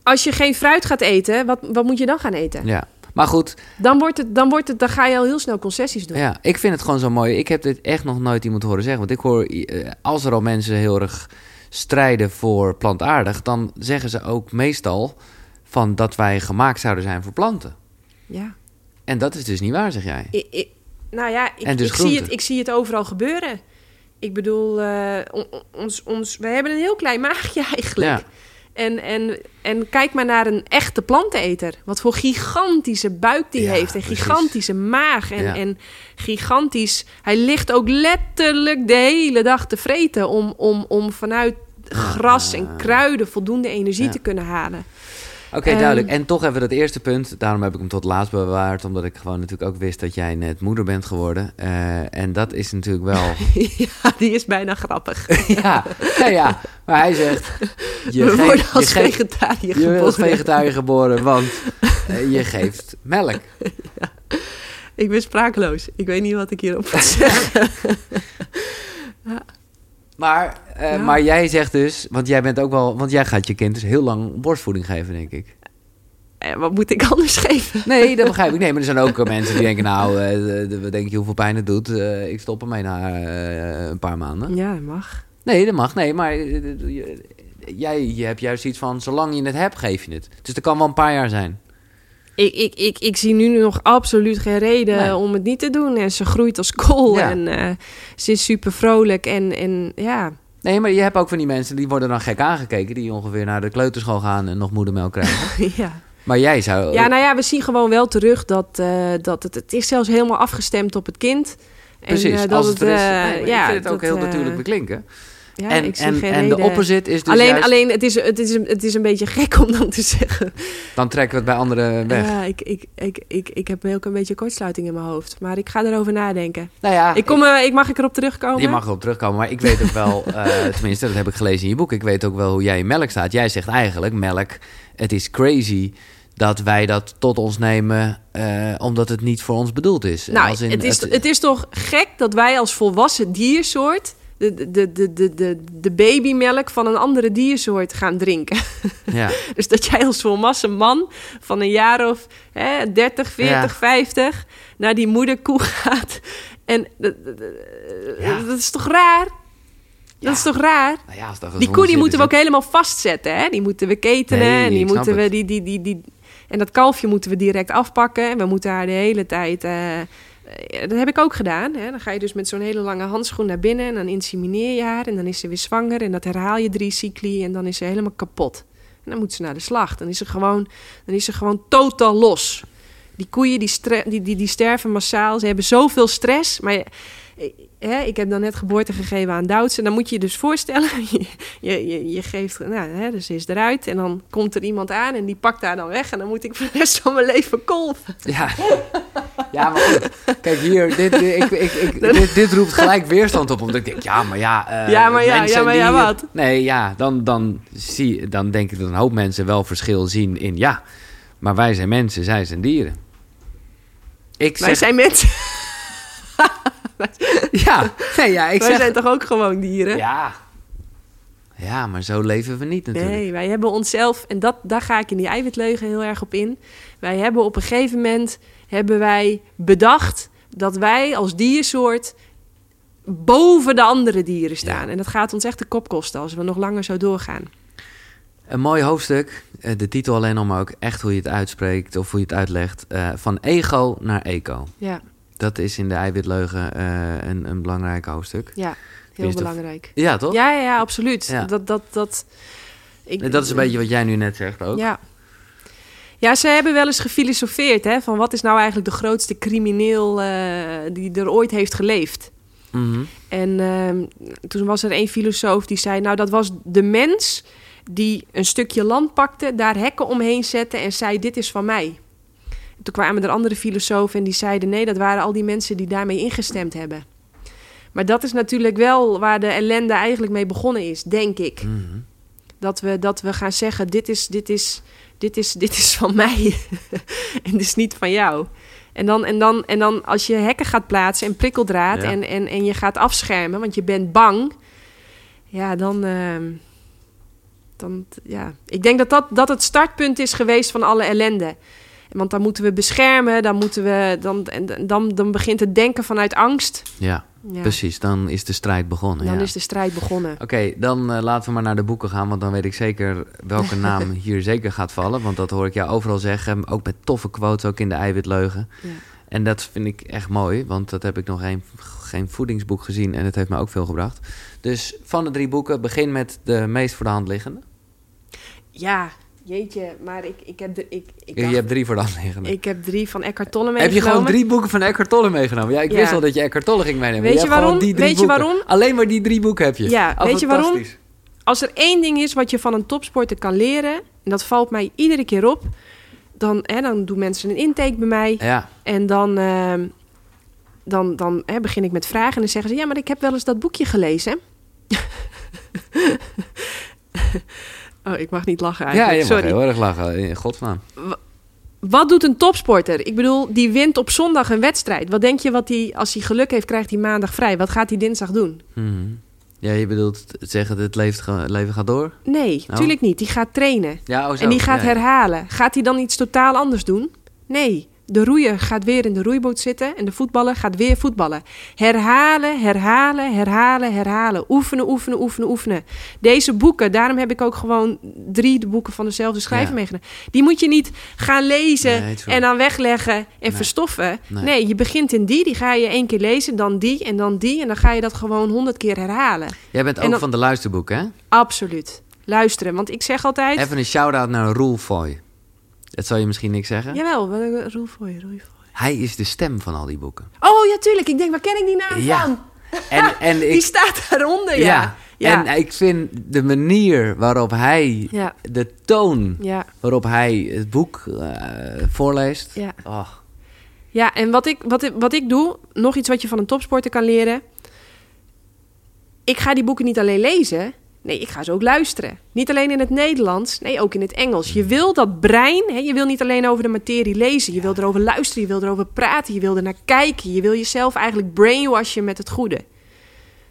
[SPEAKER 2] Als je geen fruit gaat eten, wat, wat moet je dan gaan eten?
[SPEAKER 1] ja. Maar goed,
[SPEAKER 2] Dan, wordt het, dan, wordt het, dan ga je al heel snel concessies doen.
[SPEAKER 1] Ja, ik vind het gewoon zo mooi. Ik heb dit echt nog nooit iemand horen zeggen. Want ik hoor, eh, als er al mensen heel erg strijden voor plantaardig, dan zeggen ze ook meestal van dat wij gemaakt zouden zijn voor planten.
[SPEAKER 2] Ja.
[SPEAKER 1] En dat is dus niet waar, zeg jij.
[SPEAKER 2] Nou ja, ik,
[SPEAKER 1] dus
[SPEAKER 2] ik, zie het, ik zie het overal gebeuren. Ik bedoel, eh, on- on- ons, ons, we hebben een heel klein maagje eigenlijk.
[SPEAKER 1] Ja.
[SPEAKER 2] En, en, en kijk maar naar een echte planteneter. Wat voor gigantische buik die
[SPEAKER 1] Ja,
[SPEAKER 2] heeft. En
[SPEAKER 1] precies.
[SPEAKER 2] gigantische maag. En,
[SPEAKER 1] Ja.
[SPEAKER 2] en gigantisch... Hij ligt ook letterlijk de hele dag te vreten... om, om, om vanuit gras en kruiden voldoende energie
[SPEAKER 1] Ja.
[SPEAKER 2] te kunnen halen.
[SPEAKER 1] Oké,
[SPEAKER 2] Ehm,
[SPEAKER 1] duidelijk. En toch we dat eerste punt. Daarom heb ik hem tot laatst bewaard. Omdat ik gewoon natuurlijk ook wist dat jij net moeder bent geworden. Eh, en dat is natuurlijk wel...
[SPEAKER 2] ja, die is bijna grappig.
[SPEAKER 1] ja, nou ja. Maar hij zegt... Je
[SPEAKER 2] We worden
[SPEAKER 1] je
[SPEAKER 2] als
[SPEAKER 1] geeft-
[SPEAKER 2] vegetariër
[SPEAKER 1] Je
[SPEAKER 2] geboren.
[SPEAKER 1] wordt vegetariër geboren, want eh, je geeft melk.
[SPEAKER 2] Ik ben sprakeloos. Ik weet niet wat ik hierop moet zeggen.
[SPEAKER 1] Maar, eh,
[SPEAKER 2] Ja.
[SPEAKER 1] maar jij zegt dus, want jij bent ook wel, want jij gaat je kind dus heel lang borstvoeding geven, denk ik.
[SPEAKER 2] Eh, wat moet ik anders geven?
[SPEAKER 1] Nee, dat begrijp ik. Nee, maar er zijn ook eh, mensen die denken, nou, de- wat denk je hoeveel pijn het doet? Ik stop ermee na een paar maanden.
[SPEAKER 2] Ja, dat mag.
[SPEAKER 1] Nee, dat mag. Nee, maar je- jij je hebt juist iets van, zolang je het hebt, geef je het. Dus dat kan wel een paar jaar zijn.
[SPEAKER 2] Ik, ik, ik, ik zie nu nog absoluut geen reden
[SPEAKER 1] Nee.
[SPEAKER 2] om het niet te doen. En ze groeit als kool.
[SPEAKER 1] Ja.
[SPEAKER 2] En eh, ze is super vrolijk. En, en ja,
[SPEAKER 1] Nee, maar je hebt ook van die mensen, die worden dan gek aangekeken, die ongeveer naar de kleuterschool gaan en nog moedermelk krijgen.
[SPEAKER 2] ja.
[SPEAKER 1] Maar jij zou...
[SPEAKER 2] ja, nou ja, we zien gewoon wel terug dat, eh, dat het, het is zelfs helemaal afgestemd op het kind. En,
[SPEAKER 1] Precies,
[SPEAKER 2] eh, dat
[SPEAKER 1] als het er is.
[SPEAKER 2] eh,
[SPEAKER 1] Nee,
[SPEAKER 2] ja,
[SPEAKER 1] ik vind het ook
[SPEAKER 2] dat,
[SPEAKER 1] heel natuurlijk beklinken.
[SPEAKER 2] Ja,
[SPEAKER 1] en
[SPEAKER 2] ik zie
[SPEAKER 1] en,
[SPEAKER 2] geen
[SPEAKER 1] en de opposite is dus
[SPEAKER 2] alleen,
[SPEAKER 1] juist,
[SPEAKER 2] alleen het, is, het, is, het is een beetje gek om dan te zeggen.
[SPEAKER 1] dan trekken we het bij anderen weg.
[SPEAKER 2] Ja, ik, ik, ik, ik, ik heb ook een beetje kortsluiting in mijn hoofd. Maar ik ga erover nadenken.
[SPEAKER 1] nou ja,
[SPEAKER 2] Ik kom, eh, ik mag ik erop terugkomen?
[SPEAKER 1] Je mag erop terugkomen, maar ik weet ook wel, eh, tenminste, dat heb ik gelezen in je boek. Ik weet ook wel hoe jij in melk staat. Jij zegt eigenlijk, melk, het is crazy dat wij dat tot ons nemen, eh, omdat het niet voor ons bedoeld is.
[SPEAKER 2] Nou,
[SPEAKER 1] Als in
[SPEAKER 2] het, is, het is toch gek dat wij als volwassen diersoort de, de, de, de, de, de babymelk van een andere diersoort gaan drinken.
[SPEAKER 1] ja.
[SPEAKER 2] Dus dat jij als volwassen man van een jaar of hè, 30, 40,
[SPEAKER 1] Ja.
[SPEAKER 2] 50 naar die moederkoe gaat. En dat, dat-
[SPEAKER 1] Ja.
[SPEAKER 2] dat is toch raar? Dat is toch raar?
[SPEAKER 1] Nou ja, dat
[SPEAKER 2] Die koe die moeten we ook helemaal vastzetten. Hè? Die moeten we ketenen.
[SPEAKER 1] Nee,
[SPEAKER 2] en die moeten we die, die, die, die, en dat kalfje moeten we direct afpakken. En we moeten haar de hele tijd. eh, eh, dat heb ik ook gedaan. Hè? Dan ga je dus met zo'n hele lange handschoen naar binnen. En dan insemineer je haar. En dan is ze weer zwanger. En dat herhaal je drie cycli. En dan is ze helemaal kapot. En dan moet ze naar de slag. Dan is ze gewoon, dan is ze gewoon totaal los. Die koeien die, die, die, die sterven massaal. Ze hebben zoveel stress. Maar hè, ik heb dan net geboorte gegeven aan Duitse. Dan moet je je dus voorstellen. Je, je, je, geeft, nou, hè, dus ze is eruit. En dan komt er iemand aan en die pakt haar dan weg. En dan moet ik voor de rest van mijn leven kolven.
[SPEAKER 1] Ja. ja, maar goed. Kijk, hier, dit, dit- ik, ik, ik, dit, dit roept gelijk weerstand op. Omdat ik denk, ja, maar ja... eh,
[SPEAKER 2] Ja, maar ja, ja, maar ja,
[SPEAKER 1] die-
[SPEAKER 2] wat?
[SPEAKER 1] Nee, ja, dan, dan, zie, dan denk ik dat een hoop mensen wel verschil zien in... Ja, maar wij zijn mensen, zij zijn dieren. Ik
[SPEAKER 2] Wij zijn mensen.
[SPEAKER 1] Ja, nee, ja, ik
[SPEAKER 2] Wij
[SPEAKER 1] zeg...
[SPEAKER 2] zijn toch ook gewoon dieren?
[SPEAKER 1] Ja. Ja, maar zo leven we niet natuurlijk.
[SPEAKER 2] Nee, wij hebben onszelf, en dat, daar ga ik in die eiwitleugen heel erg op in. Wij hebben op een gegeven moment hebben wij bedacht dat wij als diersoort boven de andere dieren staan.
[SPEAKER 1] Ja.
[SPEAKER 2] En dat gaat ons echt de kop kosten als we nog langer zo doorgaan.
[SPEAKER 1] Een mooi hoofdstuk. Eh, De titel alleen al, maar ook echt hoe je het uitspreekt of hoe je het uitlegt. Eh, van ego naar eco.
[SPEAKER 2] Ja,
[SPEAKER 1] Dat is in de eiwitleugen eh, een, een belangrijk hoofdstuk.
[SPEAKER 2] ja heel belangrijk.
[SPEAKER 1] Ja, toch?
[SPEAKER 2] Ja, ja, ja, absoluut.
[SPEAKER 1] Ja.
[SPEAKER 2] Dat, dat, dat, ik,
[SPEAKER 1] Dat is een beetje wat jij nu net zegt ook.
[SPEAKER 2] Ja. Ja, ze hebben wel eens gefilosofeerd, hè, van wat is nou eigenlijk de grootste crimineel eh, die er ooit heeft geleefd.
[SPEAKER 1] Mhm.
[SPEAKER 2] En ehm, toen was er één filosoof die zei, nou dat was de mens die een stukje land pakte, daar hekken omheen zette en zei, dit is van mij. Toen kwamen er andere filosofen en die zeiden, nee, dat waren al die mensen die daarmee ingestemd hebben. Maar dat is natuurlijk wel waar de ellende eigenlijk mee begonnen is, denk ik.
[SPEAKER 1] Mhm.
[SPEAKER 2] Dat we, dat we gaan zeggen, dit is, dit is, dit is, dit is van mij en dit is niet van jou. En dan, en, dan, en dan als je hekken gaat plaatsen en prikkeldraad
[SPEAKER 1] Ja.
[SPEAKER 2] en, en, en je gaat afschermen, want je bent bang, ja, dan, ehm, dan ja. Ik denk dat, dat dat het startpunt is geweest van alle ellende. Want dan moeten we beschermen, dan moeten we, dan, dan, dan begint het denken vanuit angst.
[SPEAKER 1] Ja,
[SPEAKER 2] Ja.
[SPEAKER 1] precies. Dan is de strijd begonnen.
[SPEAKER 2] Dan
[SPEAKER 1] ja.
[SPEAKER 2] is de strijd begonnen.
[SPEAKER 1] Oké, dan eh, laten we maar naar de boeken gaan, want dan weet ik zeker welke naam hier zeker gaat vallen. Want dat hoor ik jou overal zeggen, ook met toffe quotes, ook in de eiwitleugen.
[SPEAKER 2] Ja.
[SPEAKER 1] En dat vind ik echt mooi, want dat heb ik nog geen, geen voedingsboek gezien en het heeft me ook veel gebracht. Dus van de drie boeken, begin met de meest voor de hand liggende.
[SPEAKER 2] Ja, jeetje, maar ik, ik heb... De, ik, ik
[SPEAKER 1] je hebt drie voor de hand liggende.
[SPEAKER 2] Ik heb drie van Eckhart Tolle
[SPEAKER 1] heb
[SPEAKER 2] meegenomen.
[SPEAKER 1] je gewoon drie boeken van Eckhart Tolle meegenomen? Ja, ik
[SPEAKER 2] Ja.
[SPEAKER 1] wist al dat je Eckhart Tolle ging meenemen.
[SPEAKER 2] Weet
[SPEAKER 1] je
[SPEAKER 2] waarom?
[SPEAKER 1] die drie
[SPEAKER 2] Weet je waarom?
[SPEAKER 1] Alleen maar die drie boeken heb je.
[SPEAKER 2] Ja,
[SPEAKER 1] Oh,
[SPEAKER 2] weet je waarom? Als er één ding is wat je van een topsporter kan leren... en dat valt mij iedere keer op... dan, hè, dan doen mensen een intake bij mij...
[SPEAKER 1] Ja,
[SPEAKER 2] en dan, ehm, dan, dan hè, begin ik met vragen... en dan zeggen ze... ja, maar ik heb wel eens dat boekje gelezen. oh, ik mag niet lachen
[SPEAKER 1] ja
[SPEAKER 2] eigenlijk,
[SPEAKER 1] je mag
[SPEAKER 2] sorry.
[SPEAKER 1] heel erg lachen. In godsnaam.
[SPEAKER 2] Wat doet een topsporter? Ik bedoel, die wint op zondag een wedstrijd. Wat denk je wat hij, als hij geluk heeft, krijgt hij maandag vrij? Wat gaat hij dinsdag doen?
[SPEAKER 1] Mhm. Ja, je bedoelt zeggen dat het leven, leven gaat door?
[SPEAKER 2] Nee,
[SPEAKER 1] Oh.
[SPEAKER 2] natuurlijk niet. Die gaat trainen.
[SPEAKER 1] Ja, oh.
[SPEAKER 2] En die gaat
[SPEAKER 1] Ja, ja.
[SPEAKER 2] herhalen. Gaat hij dan iets totaal anders doen? Nee. De roeier gaat weer in de roeiboot zitten en de voetballer gaat weer voetballen. Herhalen, herhalen, herhalen, herhalen. Oefenen, oefenen, oefenen, oefenen. Deze boeken, daarom heb ik ook gewoon drie de boeken van dezelfde schrijver
[SPEAKER 1] Ja.
[SPEAKER 2] meegenomen. Die moet je niet gaan lezen
[SPEAKER 1] Nee,
[SPEAKER 2] en dan wegleggen en
[SPEAKER 1] Nee.
[SPEAKER 2] verstoffen.
[SPEAKER 1] Nee.
[SPEAKER 2] Nee. je begint in die, die ga je één keer lezen, dan die en dan die. En dan ga je dat gewoon honderd keer herhalen.
[SPEAKER 1] Jij bent
[SPEAKER 2] En
[SPEAKER 1] ook
[SPEAKER 2] dan-
[SPEAKER 1] van de luisterboeken, hè?
[SPEAKER 2] Absoluut. Luisteren, want ik zeg altijd...
[SPEAKER 1] Even een shout-out naar Roel Foy. Dat zal je misschien niks zeggen.
[SPEAKER 2] Jawel, wat- Roel voor je, Roel voor je.
[SPEAKER 1] Hij is de stem van al die boeken.
[SPEAKER 2] Oh ja, tuurlijk. Ik denk, waar ken ik die naam
[SPEAKER 1] Ja.
[SPEAKER 2] van?
[SPEAKER 1] En, en
[SPEAKER 2] Die
[SPEAKER 1] ik,
[SPEAKER 2] staat daaronder, ja. Ja.
[SPEAKER 1] En ik vind de manier waarop hij,
[SPEAKER 2] Ja.
[SPEAKER 1] de toon
[SPEAKER 2] Ja.
[SPEAKER 1] waarop hij het boek eh, voorleest.
[SPEAKER 2] Ja.
[SPEAKER 1] Oh,
[SPEAKER 2] Ja, en wat ik, wat, ik- wat ik doe, nog iets wat je van een topsporter kan leren. Ik ga die boeken niet alleen lezen. Nee, ik ga ze ook luisteren. Niet alleen in het Nederlands, nee, ook in het Engels. Je wil dat brein, hè, je wil niet alleen over de materie lezen. Je wil erover luisteren, je wil erover praten, je wil er naar kijken. Je wil jezelf eigenlijk brainwashen met het goede.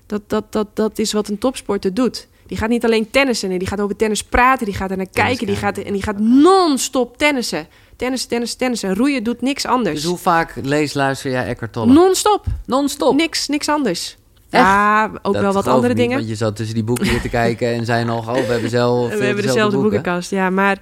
[SPEAKER 2] Dat, dat, dat, dat is wat een topsporter doet. Die gaat niet alleen tennissen, nee, die gaat over tennis praten, die gaat er naar kijken, die gaat, en die gaat non-stop tennissen. Tennis, tennis, tennissen. Roeien doet niks anders.
[SPEAKER 1] dus hoe vaak lees, luister jij Eckhart Tolle?
[SPEAKER 2] Non-stop.
[SPEAKER 1] Non-stop.
[SPEAKER 2] Niks, niks anders.
[SPEAKER 1] Echt?
[SPEAKER 2] Ja, ook
[SPEAKER 1] Dat
[SPEAKER 2] wel wat andere
[SPEAKER 1] ik niet,
[SPEAKER 2] dingen.
[SPEAKER 1] Want je zat tussen die boeken hier te kijken en zei nog... oh, we hebben zelf
[SPEAKER 2] We hebben dezelfde boekenkast, ja. Maar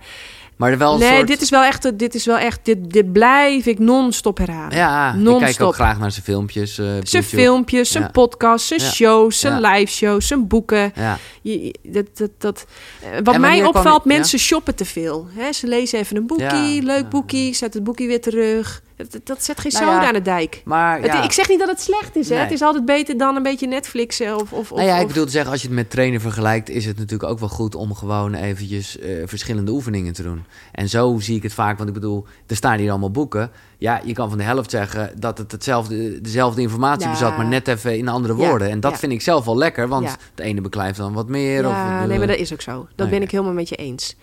[SPEAKER 1] Maar wel een
[SPEAKER 2] nee,
[SPEAKER 1] soort...
[SPEAKER 2] dit is wel echt, dit is wel echt, dit, dit blijf ik non-stop herhalen.
[SPEAKER 1] Ja, ik
[SPEAKER 2] Non-stop.
[SPEAKER 1] kijk ook graag naar zijn filmpjes. op
[SPEAKER 2] Zijn filmpjes, zijn
[SPEAKER 1] Ja.
[SPEAKER 2] podcasts, zijn
[SPEAKER 1] Ja.
[SPEAKER 2] shows, zijn
[SPEAKER 1] Ja.
[SPEAKER 2] live shows, zijn boeken.
[SPEAKER 1] Ja.
[SPEAKER 2] Je- dat, dat, dat, eh, wat mij opvalt, mensen shoppen te veel. Hè, ze lezen even een boekie, leuk boekie, zet het boekie weer terug. Dat, zet geen
[SPEAKER 1] Nou
[SPEAKER 2] zoden
[SPEAKER 1] ja,
[SPEAKER 2] aan de dijk.
[SPEAKER 1] Maar
[SPEAKER 2] Het-
[SPEAKER 1] ja,
[SPEAKER 2] ik zeg niet dat het slecht is, hè.
[SPEAKER 1] Nee.
[SPEAKER 2] Het is altijd beter dan een beetje Netflixen of... of,
[SPEAKER 1] nou ja, ik bedoel te zeggen, als je het met trainen vergelijkt... is het natuurlijk ook wel goed om gewoon eventjes eh, verschillende oefeningen te doen. En zo zie ik het vaak, want ik bedoel, er staan hier allemaal boeken. Ja, je kan van de helft zeggen dat het hetzelfde, dezelfde informatie
[SPEAKER 2] Ja.
[SPEAKER 1] bezat... maar net even in andere woorden. En dat vind ik zelf wel lekker, want de ene beklijft dan wat meer. Of,
[SPEAKER 2] nee, maar dat is ook zo. Dat
[SPEAKER 1] Nee.
[SPEAKER 2] ben ik helemaal met je eens.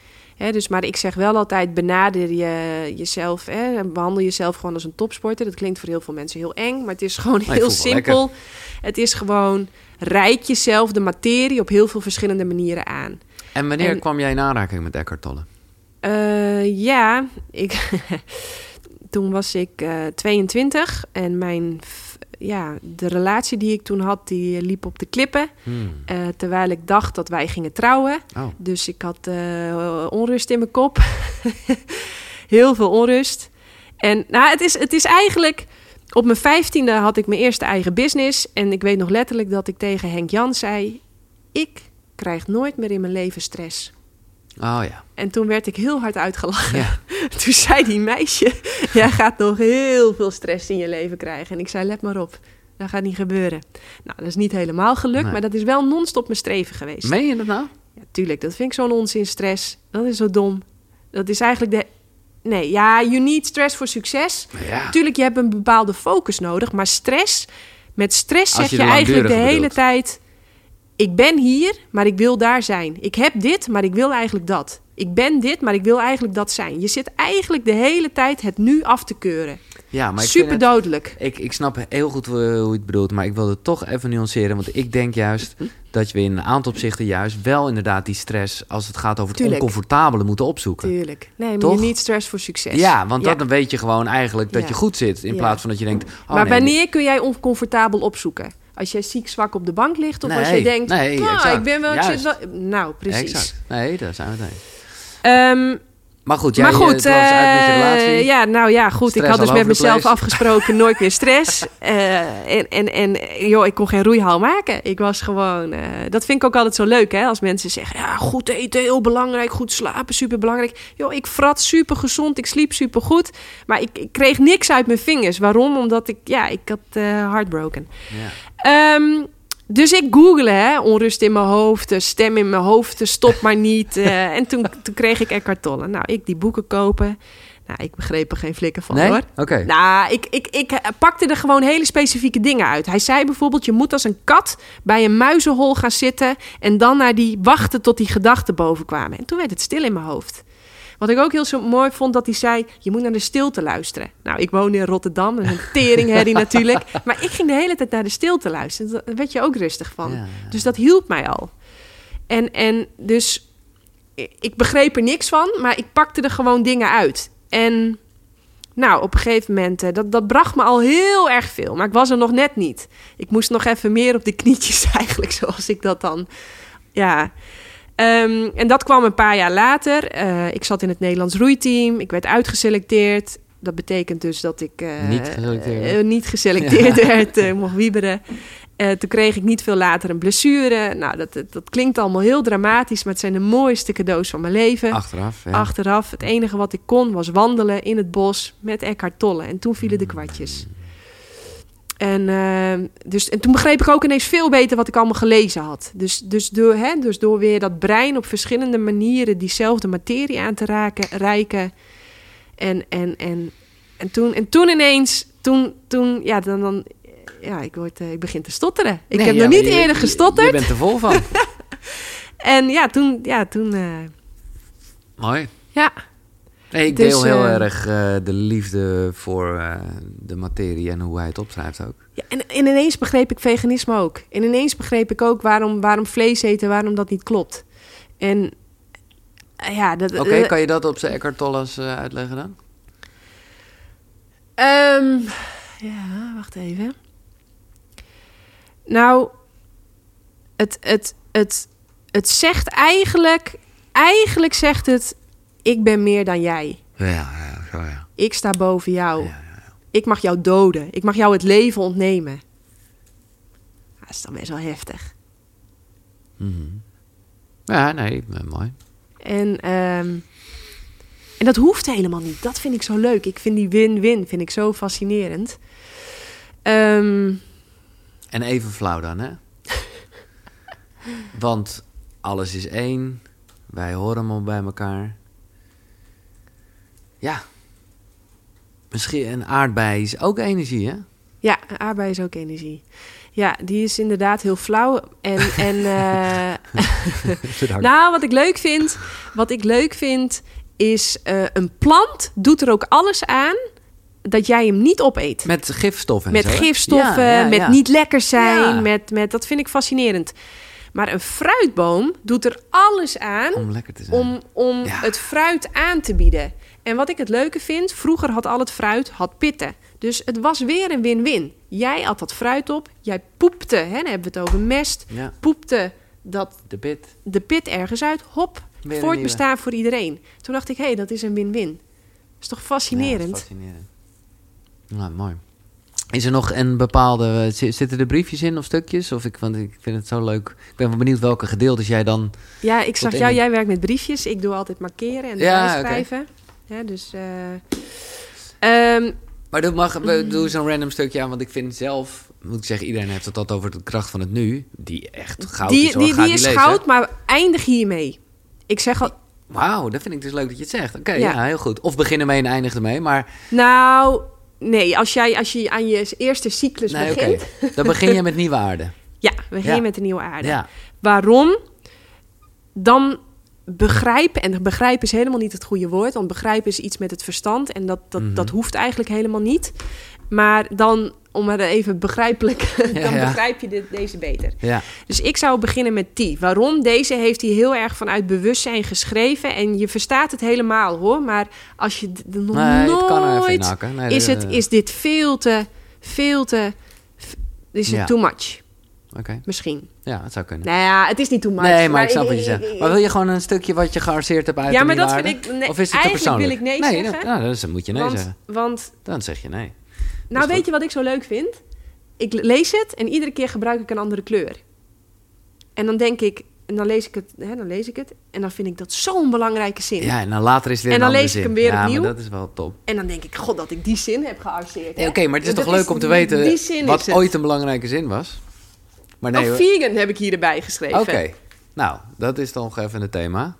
[SPEAKER 2] Dus, maar ik zeg wel altijd, benader je jezelf. Hè, en behandel jezelf gewoon als een topsporter. Dat klinkt voor heel veel mensen heel eng, maar het is gewoon heel simpel. Het is gewoon, rijk jezelf de materie op heel veel verschillende manieren aan.
[SPEAKER 1] En wanneer
[SPEAKER 2] En-
[SPEAKER 1] kwam jij in aanraking met Eckhart Tolle?
[SPEAKER 2] Eh, ja, ik, toen was ik eh 22 en mijn, ja, de relatie die ik toen had, die liep op de klippen.
[SPEAKER 1] Hmm.
[SPEAKER 2] Eh, terwijl ik dacht dat wij gingen trouwen.
[SPEAKER 1] Oh.
[SPEAKER 2] Dus ik had eh, onrust in mijn kop. Heel veel onrust. En nou, het, is, het is eigenlijk... Op mijn vijftiende had ik mijn eerste eigen business. En ik weet nog letterlijk dat ik tegen Henk Jan zei... Ik krijg nooit meer in mijn leven stress.
[SPEAKER 1] Oh ja.
[SPEAKER 2] En toen werd ik heel hard uitgelachen.
[SPEAKER 1] Ja.
[SPEAKER 2] Toen zei die meisje... Jij gaat nog heel veel stress in je leven krijgen. En ik zei, let maar op. Dat gaat niet gebeuren. Nou, dat is niet helemaal gelukt.
[SPEAKER 1] Nee.
[SPEAKER 2] Maar dat is wel non-stop mijn streven geweest.
[SPEAKER 1] Meen je dat nou?
[SPEAKER 2] Ja, tuurlijk, dat vind ik zo'n onzin stress. Dat is zo dom. Dat is eigenlijk de... Nee, ja, you need stress voor succes.
[SPEAKER 1] Ja.
[SPEAKER 2] Tuurlijk, je hebt een bepaalde focus nodig. Maar stress, met stress
[SPEAKER 1] Als
[SPEAKER 2] zeg
[SPEAKER 1] je
[SPEAKER 2] eigenlijk de hele
[SPEAKER 1] bedoelt.
[SPEAKER 2] tijd... Ik ben hier, maar ik wil daar zijn. Ik heb dit, maar ik wil eigenlijk dat. Ik ben dit, maar ik wil eigenlijk dat zijn. Je zit eigenlijk de hele tijd het nu af te keuren.
[SPEAKER 1] Ja, maar ik
[SPEAKER 2] Super
[SPEAKER 1] het-
[SPEAKER 2] dodelijk.
[SPEAKER 1] Ik, ik snap heel goed hoe je het bedoelt, maar ik wil het toch even nuanceren. Want ik denk juist dat we in een aantal opzichten juist wel inderdaad die stress, als het gaat over het
[SPEAKER 2] Tuurlijk.
[SPEAKER 1] oncomfortabele, moeten opzoeken.
[SPEAKER 2] Tuurlijk. Nee, maar
[SPEAKER 1] Toch?
[SPEAKER 2] je niet stress voor succes.
[SPEAKER 1] Ja, want dat dan weet je gewoon eigenlijk dat
[SPEAKER 2] Ja.
[SPEAKER 1] je goed zit. In
[SPEAKER 2] Ja.
[SPEAKER 1] plaats van dat je denkt. Oh,
[SPEAKER 2] maar
[SPEAKER 1] nee,
[SPEAKER 2] wanneer kun jij oncomfortabel opzoeken? Als jij ziek zwak op de bank ligt? Of als
[SPEAKER 1] Nee,
[SPEAKER 2] je denkt,
[SPEAKER 1] nee,
[SPEAKER 2] "Nou, ik ben wel... ik zit wel-" Nou, precies.
[SPEAKER 1] Exact. Nee, daar zijn we het.
[SPEAKER 2] Ehm,
[SPEAKER 1] Maar goed, jij
[SPEAKER 2] maar goed,
[SPEAKER 1] was uit
[SPEAKER 2] eh,
[SPEAKER 1] relatie.
[SPEAKER 2] ja, nou ja, goed.
[SPEAKER 1] Stress
[SPEAKER 2] ik had dus met mezelf afgesproken nooit meer stress. Eh, en, en, en joh, ik kon geen roeihal maken. Ik was gewoon... dat vind ik ook altijd zo leuk, hè. Als mensen zeggen, ja, goed eten, heel belangrijk. Goed slapen, super belangrijk. Joh, ik vrat super gezond, ik sliep super goed. Maar ik, ik kreeg niks uit mijn vingers. Waarom? Omdat ik, ja, ik had heartbroken.
[SPEAKER 1] Ja.
[SPEAKER 2] Ehm, dus ik googelde, hè, onrust in mijn hoofd, eh, stem in mijn hoofd, eh, stop maar niet. eh, en toen, toen kreeg ik Eckhart Tolle. Nou, ik die boeken kopen. Nou, ik begreep er geen flikker van,
[SPEAKER 1] Nee?
[SPEAKER 2] hoor.
[SPEAKER 1] Oké.
[SPEAKER 2] Nou, ik, ik, ik pakte er gewoon hele specifieke dingen uit. Hij zei bijvoorbeeld, je moet als een kat bij een muizenhol gaan zitten... en dan naar die wachten tot die gedachten boven kwamen. En toen werd het stil in mijn hoofd. Wat ik ook heel zo mooi vond, dat hij zei... je moet naar de stilte luisteren. Nou, ik woon in Rotterdam, dat is een teringherrie natuurlijk. Maar ik ging de hele tijd naar de stilte luisteren. Daar werd je ook rustig van.
[SPEAKER 1] Ja, ja.
[SPEAKER 2] Dus dat hielp mij al. En, en dus, ik ik begreep er niks van, maar ik pakte er gewoon dingen uit. En nou, op een gegeven moment, eh, dat, dat bracht me al heel erg veel. Maar ik was er nog net niet. Ik moest nog even meer op de knietjes eigenlijk, zoals ik dat dan... Ja, Ehm, en dat kwam een paar jaar later. Eh, ik zat in het Nederlands roeiteam. Ik werd uitgeselecteerd. Dat betekent dus dat ik eh,
[SPEAKER 1] Niet geselecteerd
[SPEAKER 2] niet geselecteerd werd. eh, mocht wieberen. Toen kreeg ik niet veel later een blessure. Nou, dat, dat, dat klinkt allemaal heel dramatisch, maar het zijn de mooiste cadeaus van mijn leven.
[SPEAKER 1] Achteraf. Ja.
[SPEAKER 2] Achteraf, het enige wat ik kon was wandelen in het bos met Eckhart Tolle. En toen vielen de kwartjes. En, eh, dus, en toen begreep ik ook ineens veel beter wat ik allemaal gelezen had. Dus, dus, door, hè, dus door weer dat brein op verschillende manieren diezelfde materie aan te raken, reiken. En, en, en, en, toen, en toen ineens, toen, toen ja, dan, dan, ja, ik, word, eh, ik begin te stotteren. Ik
[SPEAKER 1] Nee,
[SPEAKER 2] heb
[SPEAKER 1] ja,
[SPEAKER 2] nog niet
[SPEAKER 1] je-
[SPEAKER 2] eerder gestotterd.
[SPEAKER 1] Je bent er vol van.
[SPEAKER 2] En ja, toen, ja, toen, eh,
[SPEAKER 1] Mooi.
[SPEAKER 2] ja.
[SPEAKER 1] Nee, ik
[SPEAKER 2] Dus,
[SPEAKER 1] deel heel
[SPEAKER 2] eh,
[SPEAKER 1] erg eh, de liefde voor eh, de materie en hoe hij het opschrijft ook.
[SPEAKER 2] Ja, en, en ineens begreep ik veganisme ook. En ineens begreep ik ook waarom, waarom vlees eten, waarom dat niet klopt. En ja, dat...
[SPEAKER 1] Oké, kan je dat op zijn Eckhart Tolles uitleggen dan?
[SPEAKER 2] ehm, ja, wacht even. Nou, het, het, het, het zegt eigenlijk... Eigenlijk zegt het, ik ben meer dan jij.
[SPEAKER 1] Ja, ja, zo ja.
[SPEAKER 2] Ik sta boven jou.
[SPEAKER 1] Ja, ja,
[SPEAKER 2] Ik mag jou doden. Ik mag jou het leven ontnemen. Dat is dan best wel heftig.
[SPEAKER 1] Mhm. Ja, nee, mooi.
[SPEAKER 2] En, ehm, en dat hoeft helemaal niet. Dat vind ik zo leuk. Ik vind die win-win vind ik zo fascinerend. Ehm,
[SPEAKER 1] En even flauw dan, hè? Want alles is één. Wij horen allemaal bij elkaar. Ja. Misschien een aardbei is ook energie, hè?
[SPEAKER 2] ja, aardbei is ook energie. Ja, die is inderdaad heel flauw. En, en eh, nou, wat ik leuk vind, wat ik leuk vind, is eh, een plant doet er ook alles aan dat jij hem niet opeet.
[SPEAKER 1] Met gifstoffen en
[SPEAKER 2] met
[SPEAKER 1] zo,
[SPEAKER 2] gifstoffen,
[SPEAKER 1] Ja, ja,
[SPEAKER 2] met
[SPEAKER 1] ja.
[SPEAKER 2] niet lekker zijn, met, met dat vind ik fascinerend. Maar een fruitboom doet er alles aan
[SPEAKER 1] Om lekker te zijn.
[SPEAKER 2] om, om het fruit aan te bieden. En wat ik het leuke vind, vroeger had al het fruit had pitten. Dus het was weer een win-win. Jij at dat fruit op, jij poepte, hè, dan hebben we het over mest,
[SPEAKER 1] Ja,
[SPEAKER 2] poepte dat,
[SPEAKER 1] de pit.
[SPEAKER 2] de pit ergens uit, hop,
[SPEAKER 1] een
[SPEAKER 2] voor het
[SPEAKER 1] nieuwe.
[SPEAKER 2] bestaan voor iedereen. Toen dacht ik, hé, hey, dat is een win-win. Dat is toch
[SPEAKER 1] Ja,
[SPEAKER 2] fascinerend?
[SPEAKER 1] is fascinerend. Nou, mooi. Is er nog een bepaalde... zi- Zitten er briefjes in of stukjes? Of ik, want ik vind het zo leuk. Ik ben wel benieuwd welke gedeeltes jij dan...
[SPEAKER 2] Ja, ik zag jou, jij werkt met briefjes. Ik doe altijd markeren en
[SPEAKER 1] Ja, oké.
[SPEAKER 2] Dus... eh, ehm,
[SPEAKER 1] Maar doe, mag, we- doe zo'n random stukje aan. Want ik vind zelf... Moet ik zeggen, iedereen heeft het altijd over de kracht van het nu. Die echt goud
[SPEAKER 2] die
[SPEAKER 1] is hoor.
[SPEAKER 2] die, is
[SPEAKER 1] lezen.
[SPEAKER 2] goud, maar eindig hiermee. Ik zeg al...
[SPEAKER 1] Wauw, dat vind ik dus leuk dat je het zegt. Oké,
[SPEAKER 2] Ja.
[SPEAKER 1] ja. heel goed. Of begin ermee en eindig ermee. Maar
[SPEAKER 2] Nou, nee. Als, jij, als je aan je eerste cyclus
[SPEAKER 1] nee,
[SPEAKER 2] begint...
[SPEAKER 1] Dan begin je met nieuwe aarde.
[SPEAKER 2] Ja, we beginnen
[SPEAKER 1] Ja.
[SPEAKER 2] met de nieuwe aarde.
[SPEAKER 1] Ja.
[SPEAKER 2] Waarom? Dan begrijpen, en begrijpen is helemaal niet het goede woord, want begrijpen is iets met het verstand en dat, dat,
[SPEAKER 1] Mhm.
[SPEAKER 2] dat hoeft eigenlijk helemaal niet. Maar dan, om maar even begrijpelijk, dan
[SPEAKER 1] ja.
[SPEAKER 2] begrijp je dit, deze beter.
[SPEAKER 1] Ja.
[SPEAKER 2] Dus ik zou beginnen met die. Waarom? Deze heeft hij heel erg vanuit bewustzijn geschreven en je verstaat het helemaal hoor. Maar als je nog
[SPEAKER 1] Nee, het kan
[SPEAKER 2] nooit.
[SPEAKER 1] Nee,
[SPEAKER 2] is, het, is dit veel te, veel te, is het too much
[SPEAKER 1] Oké,
[SPEAKER 2] misschien.
[SPEAKER 1] ja, het zou kunnen.
[SPEAKER 2] Nou ja, het is niet too much.
[SPEAKER 1] Nee, maar ik snap wat je zegt. Maar wil je gewoon een stukje wat je gearseerd hebt uit
[SPEAKER 2] Ja, maar dat vind ik... Nee,
[SPEAKER 1] Of is het
[SPEAKER 2] eigenlijk wil ik nee,
[SPEAKER 1] nee
[SPEAKER 2] zeggen.
[SPEAKER 1] nou, dan moet je nee
[SPEAKER 2] want,
[SPEAKER 1] zeggen.
[SPEAKER 2] want,
[SPEAKER 1] Dan zeg je nee.
[SPEAKER 2] nou weet je wat ik zo leuk vind? Ik lees het en iedere keer gebruik ik een andere kleur. En dan denk ik, en dan lees ik het, hè, dan lees ik het en dan vind ik dat zo'n belangrijke zin.
[SPEAKER 1] Ja, en dan later is het weer
[SPEAKER 2] En
[SPEAKER 1] een
[SPEAKER 2] dan
[SPEAKER 1] andere
[SPEAKER 2] lees ik
[SPEAKER 1] zin.
[SPEAKER 2] hem weer
[SPEAKER 1] ja,
[SPEAKER 2] opnieuw.
[SPEAKER 1] maar dat is wel top.
[SPEAKER 2] En dan denk ik, god, dat ik die zin heb gearseerd.
[SPEAKER 1] Nee. Oké, maar het is
[SPEAKER 2] Dat
[SPEAKER 1] toch leuk om te weten wat ooit een belangrijke zin was? Maar nee,
[SPEAKER 2] oh, vegan heb ik hier erbij geschreven.
[SPEAKER 1] Oké, nou, dat is dan nog even het thema.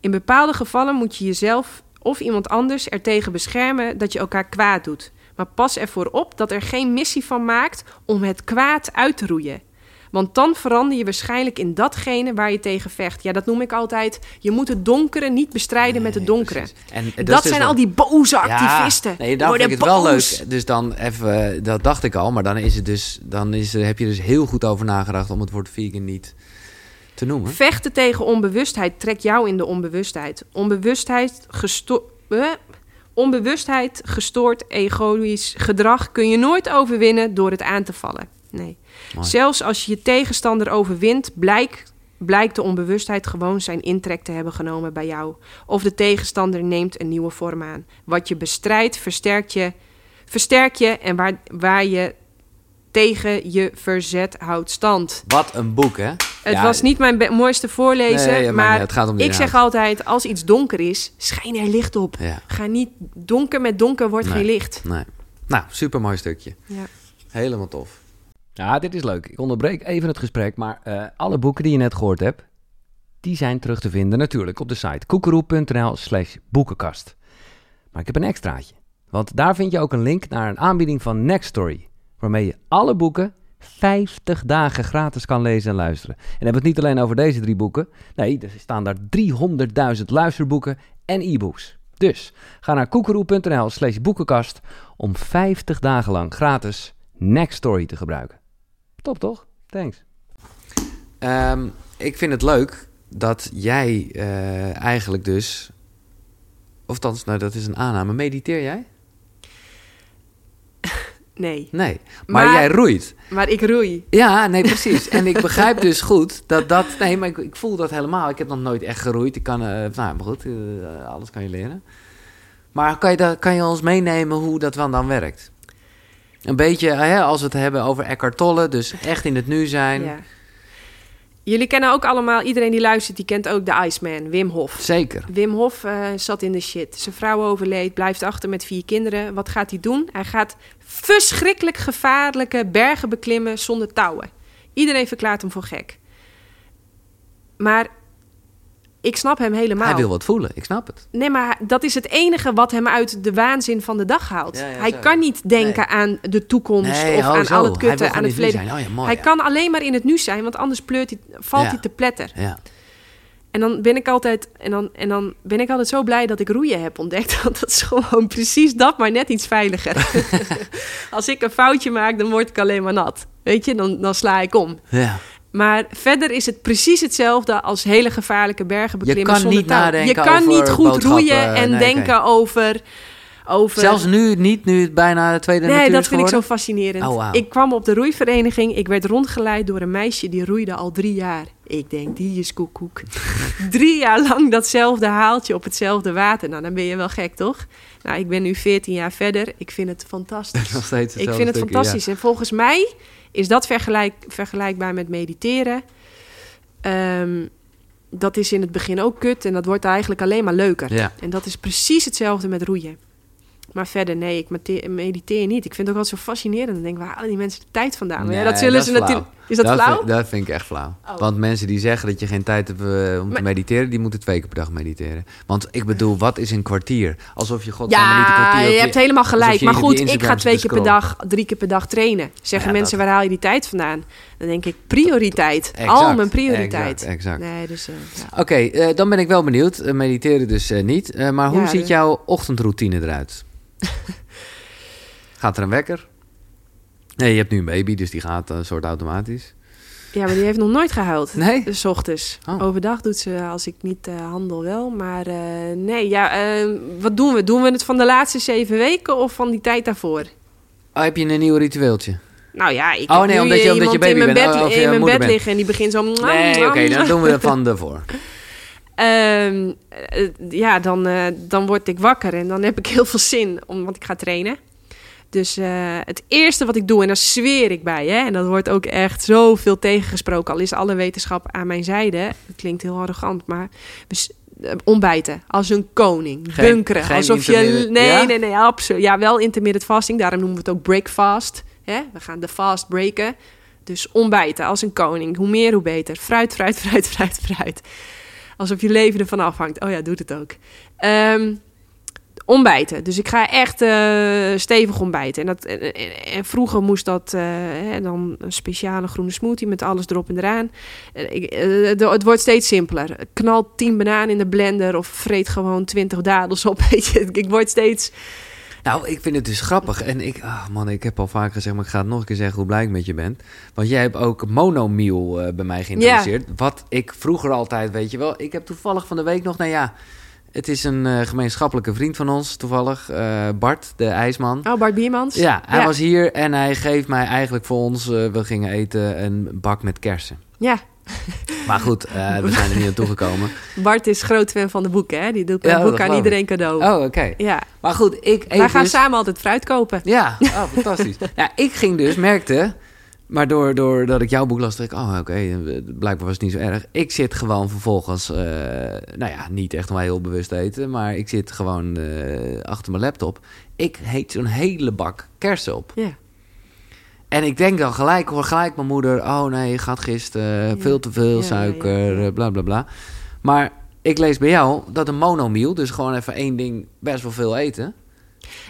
[SPEAKER 2] In bepaalde gevallen moet je jezelf of iemand anders ertegen beschermen dat je elkaar kwaad doet. Maar pas ervoor op dat er geen missie van maakt om het kwaad uit te roeien. Want dan verander je waarschijnlijk in datgene waar je tegen vecht. Ja, dat noem ik altijd. Je moet het donkere niet bestrijden met het
[SPEAKER 1] Nee,
[SPEAKER 2] donkere.
[SPEAKER 1] En
[SPEAKER 2] Dat, zijn
[SPEAKER 1] wel-
[SPEAKER 2] al die boze
[SPEAKER 1] Ja,
[SPEAKER 2] activisten.
[SPEAKER 1] nee, daarom
[SPEAKER 2] Worden
[SPEAKER 1] vind ik het wel leuk. Dus dan even, dat dacht ik al, maar dan is het dus, dan is, er- heb je dus heel goed over nagedacht om het woord vegan niet te noemen.
[SPEAKER 2] Vechten tegen onbewustheid trekt jou in de onbewustheid. Onbewustheid, gesto eh, onbewustheid gestoord egoïsch gedrag kun je nooit overwinnen door het aan te vallen. Nee.
[SPEAKER 1] Mooi.
[SPEAKER 2] Zelfs als je je tegenstander overwint, blijkt, blijkt de onbewustheid gewoon zijn intrek te hebben genomen bij jou. Of de tegenstander neemt een nieuwe vorm aan. Wat je bestrijdt, versterkt je, versterk je en waar, waar je tegen je verzet houdt stand.
[SPEAKER 1] Wat een boek, hè?
[SPEAKER 2] Het
[SPEAKER 1] Ja,
[SPEAKER 2] was niet mijn mooiste voorlezen,
[SPEAKER 1] Nee, ja, maar
[SPEAKER 2] maar
[SPEAKER 1] nee, het gaat om de
[SPEAKER 2] ik zeg altijd, als iets donker is, schijn er licht op.
[SPEAKER 1] Ja,
[SPEAKER 2] Ga niet donker met donker wordt
[SPEAKER 1] Nee.
[SPEAKER 2] geen licht.
[SPEAKER 1] nee. Nou, super mooi stukje.
[SPEAKER 2] Ja.
[SPEAKER 1] Helemaal tof. Ja, dit is leuk. Ik onderbreek even het gesprek, maar eh, alle boeken die je net gehoord hebt, die zijn terug te vinden natuurlijk op de site koekeroe.nl slash boekenkast. Maar ik heb een extraatje, want daar vind je ook een link naar een aanbieding van Nextory, waarmee je alle boeken 50 dagen gratis kan lezen en luisteren. En hebben we het niet alleen over deze drie boeken. Nee, er staan daar 300.000 luisterboeken en e-books. Dus ga naar koekeroe.nl slash boekenkast om 50 dagen lang gratis Nextory te gebruiken. Top toch? Thanks. Ehm, ik vind het leuk dat jij eh, eigenlijk dus... Of althans, nou dat is een aanname. Mediteer jij?
[SPEAKER 2] Nee,
[SPEAKER 1] Nee. Maar,
[SPEAKER 2] Maar-
[SPEAKER 1] jij roeit.
[SPEAKER 2] maar ik roei.
[SPEAKER 1] Ja, nee, precies. en ik begrijp dus goed dat dat... Nee, maar ik, ik voel dat helemaal. Ik heb nog nooit echt geroeid. Ik kan... eh, nou, maar goed, eh, alles kan je leren. Maar kan je, dat, kan je ons meenemen hoe dat dan, dan werkt? Een beetje, eh, hè, als we het hebben over Eckhart Tolle. Dus echt in het nu zijn.
[SPEAKER 2] Ja. Jullie kennen ook allemaal, iedereen die luistert, die kent ook de Iceman, Wim Hof.
[SPEAKER 1] Zeker.
[SPEAKER 2] Wim Hof eh, zat in de shit. Zijn vrouw overleed, blijft achter met vier kinderen. Wat gaat hij doen? Hij gaat verschrikkelijk gevaarlijke bergen beklimmen zonder touwen. Iedereen verklaart hem voor gek. Maar ik snap hem helemaal.
[SPEAKER 1] Hij wil wat voelen. Ik snap het.
[SPEAKER 2] Nee, maar dat is het enige wat hem uit de waanzin van de dag haalt.
[SPEAKER 1] Ja, ja,
[SPEAKER 2] hij
[SPEAKER 1] zo.
[SPEAKER 2] kan niet denken aan de toekomst
[SPEAKER 1] Nee,
[SPEAKER 2] of aan
[SPEAKER 1] zo.
[SPEAKER 2] al het kutte, aan het verleden.
[SPEAKER 1] Oh ja, mooi,
[SPEAKER 2] hij kan alleen maar in het nu zijn, want anders pleurt hij, valt hij te pletter.
[SPEAKER 1] Ja.
[SPEAKER 2] En dan ben ik altijd, en dan, en dan ben ik altijd zo blij dat ik roeien heb ontdekt. Want dat is gewoon precies dat, maar net iets veiliger. Als ik een foutje maak, dan word ik alleen maar nat. Weet je, dan, dan sla ik om.
[SPEAKER 1] Ja.
[SPEAKER 2] Maar verder is het precies hetzelfde als hele gevaarlijke bergen beklimmen
[SPEAKER 1] kan
[SPEAKER 2] zonder
[SPEAKER 1] niet
[SPEAKER 2] touw.
[SPEAKER 1] nadenken
[SPEAKER 2] Je kan niet goed roeien en
[SPEAKER 1] Nee,
[SPEAKER 2] denken over, over...
[SPEAKER 1] Zelfs nu niet, nu het bijna de tweede
[SPEAKER 2] Nee,
[SPEAKER 1] natuur
[SPEAKER 2] dat vind ik zo fascinerend.
[SPEAKER 1] Oh.
[SPEAKER 2] Ik kwam op de roeivereniging. Ik werd rondgeleid door een meisje die roeide al drie jaar. Ik denk, die is koekoek. drie jaar lang datzelfde haaltje op hetzelfde water. Nou, dan ben je wel gek, toch? Nou, ik ben nu 14 jaar verder. Ik vind het fantastisch.
[SPEAKER 1] Nog steeds
[SPEAKER 2] ik vind het
[SPEAKER 1] stukje,
[SPEAKER 2] fantastisch. En volgens mij is dat vergelijk, vergelijkbaar met mediteren. Ehm, dat is in het begin ook kut en dat wordt eigenlijk alleen maar leuker.
[SPEAKER 1] Ja.
[SPEAKER 2] En dat is precies hetzelfde met roeien. Maar verder, nee, ik mediteer niet. Ik vind het ook wel zo fascinerend. Dan denk ik, waar halen die mensen de tijd vandaan? Ja, dat zullen
[SPEAKER 1] dat
[SPEAKER 2] ze natuurlijk... Is dat, flauw?
[SPEAKER 1] Vind, dat vind ik echt flauw.
[SPEAKER 2] Oh.
[SPEAKER 1] Want mensen die zeggen dat je geen tijd hebt eh, om te mediteren, die moeten twee keer per dag mediteren. Want ik bedoel, wat is een kwartier? Alsof je godsamme niet een
[SPEAKER 2] Ja,
[SPEAKER 1] kwartier...
[SPEAKER 2] je
[SPEAKER 1] op
[SPEAKER 2] hebt helemaal gelijk.
[SPEAKER 1] je
[SPEAKER 2] Maar goed,
[SPEAKER 1] je
[SPEAKER 2] ik ga twee keer per dag, drie keer per dag trainen. Zeggen
[SPEAKER 1] Ja,
[SPEAKER 2] mensen,
[SPEAKER 1] dat-
[SPEAKER 2] waar haal je die tijd vandaan? Dan denk ik, prioriteit.
[SPEAKER 1] Exact,
[SPEAKER 2] Al mijn prioriteit.
[SPEAKER 1] Exact, exact.
[SPEAKER 2] Nee, dus... eh, ja.
[SPEAKER 1] Oké, eh, dan ben ik wel benieuwd. Mediteren dus niet. Maar hoe
[SPEAKER 2] Ja,
[SPEAKER 1] ziet
[SPEAKER 2] de-
[SPEAKER 1] jouw ochtendroutine eruit? gaat er een wekker? Nee, je hebt nu een baby, dus die gaat een soort automatisch.
[SPEAKER 2] Ja, maar die heeft nog nooit gehuild.
[SPEAKER 1] Nee?
[SPEAKER 2] Dus 's ochtends.
[SPEAKER 1] Oh.
[SPEAKER 2] Overdag doet ze, als ik niet eh, handel, wel. Maar eh, nee, ja, eh, wat doen we? Doen we het van de laatste zeven weken of van die tijd daarvoor?
[SPEAKER 1] Oh, heb je een nieuw ritueeltje?
[SPEAKER 2] Nou ja, ik
[SPEAKER 1] Oh,
[SPEAKER 2] heb
[SPEAKER 1] nee, omdat je- omdat je baby
[SPEAKER 2] in mijn bed,
[SPEAKER 1] Oh, of
[SPEAKER 2] in mijn bed
[SPEAKER 1] bent.
[SPEAKER 2] liggen en die begint zo...
[SPEAKER 1] Nee, oké, dan doen we het van ervoor.
[SPEAKER 2] Ehm, eh, ja, dan, eh, dan word ik wakker en dan heb ik heel veel zin, om, want ik ga trainen. Dus eh, het eerste wat ik doe, en daar zweer ik bij, hè, en dat wordt ook echt zoveel tegengesproken, al is alle wetenschap aan mijn zijde. Het klinkt heel arrogant, maar ontbijten als een koning,
[SPEAKER 1] Geen-
[SPEAKER 2] bunkeren,
[SPEAKER 1] geen
[SPEAKER 2] alsof je nee,
[SPEAKER 1] ja?
[SPEAKER 2] nee, nee, absoluut, ja, wel intermittent fasting, daarom noemen we het ook breakfast. Hè? We gaan de fast breken. Dus ontbijten als een koning. Hoe meer, hoe beter. Fruit, fruit, fruit, fruit, fruit. Alsof je leven ervan afhangt. Oh ja, doet het ook. Ehm, ontbijten. Dus ik ga echt eh, stevig ontbijten. En, dat, en, vroeger moest dat eh, hè, dan een speciale groene smoothie met alles erop en eraan. Eh, ik- het- wordt steeds simpeler. Knal 10 bananen in de blender of vreet gewoon 20 dadels op. Ik word steeds...
[SPEAKER 1] Nou, ik vind het dus grappig. En ik, ah man, ik heb al vaak gezegd, maar ik ga het nog een keer zeggen hoe blij ik met je ben. Want jij hebt ook monomeal eh bij mij geïntroduceerd. Wat ik vroeger altijd, weet je wel. Ik heb toevallig van de week nog, nou ja, het is een eh, gemeenschappelijke vriend van ons, toevallig. eh, Bart, de ijsman.
[SPEAKER 2] Oh, Bart Biermans?
[SPEAKER 1] Ja, hij
[SPEAKER 2] Ja.
[SPEAKER 1] was hier en hij geeft mij eigenlijk voor ons, we gingen eten, een bak met kersen.
[SPEAKER 2] Ja,
[SPEAKER 1] Maar goed, eh, we zijn er niet aan toegekomen.
[SPEAKER 2] Bart is groot fan van de boeken. Hè? Die doet
[SPEAKER 1] Ja,
[SPEAKER 2] een boek aan
[SPEAKER 1] ik.
[SPEAKER 2] iedereen cadeau.
[SPEAKER 1] Oh, oké.
[SPEAKER 2] Ja,
[SPEAKER 1] Maar goed, ik
[SPEAKER 2] wij gaan
[SPEAKER 1] dus-
[SPEAKER 2] samen altijd fruit kopen.
[SPEAKER 1] Ja, oh, fantastisch. ja, ik ging dus, merkte, Maar door, doordat ik jouw boek las, dacht ik, oh oké, eh, blijkbaar was het niet zo erg. Ik zit gewoon vervolgens, eh, nou ja, niet echt wel heel bewust eten, maar ik zit gewoon achter mijn laptop. Ik heet zo'n hele bak kersen op.
[SPEAKER 2] Ja.
[SPEAKER 1] En ik denk dan gelijk, hoor gelijk mijn moeder, oh nee, je gaat gisteren,
[SPEAKER 2] Ja.
[SPEAKER 1] veel te veel
[SPEAKER 2] Ja,
[SPEAKER 1] suiker,
[SPEAKER 2] ja.
[SPEAKER 1] eh, bla bla bla. Maar ik lees bij jou dat een monomiel, dus gewoon even één ding, best wel veel eten.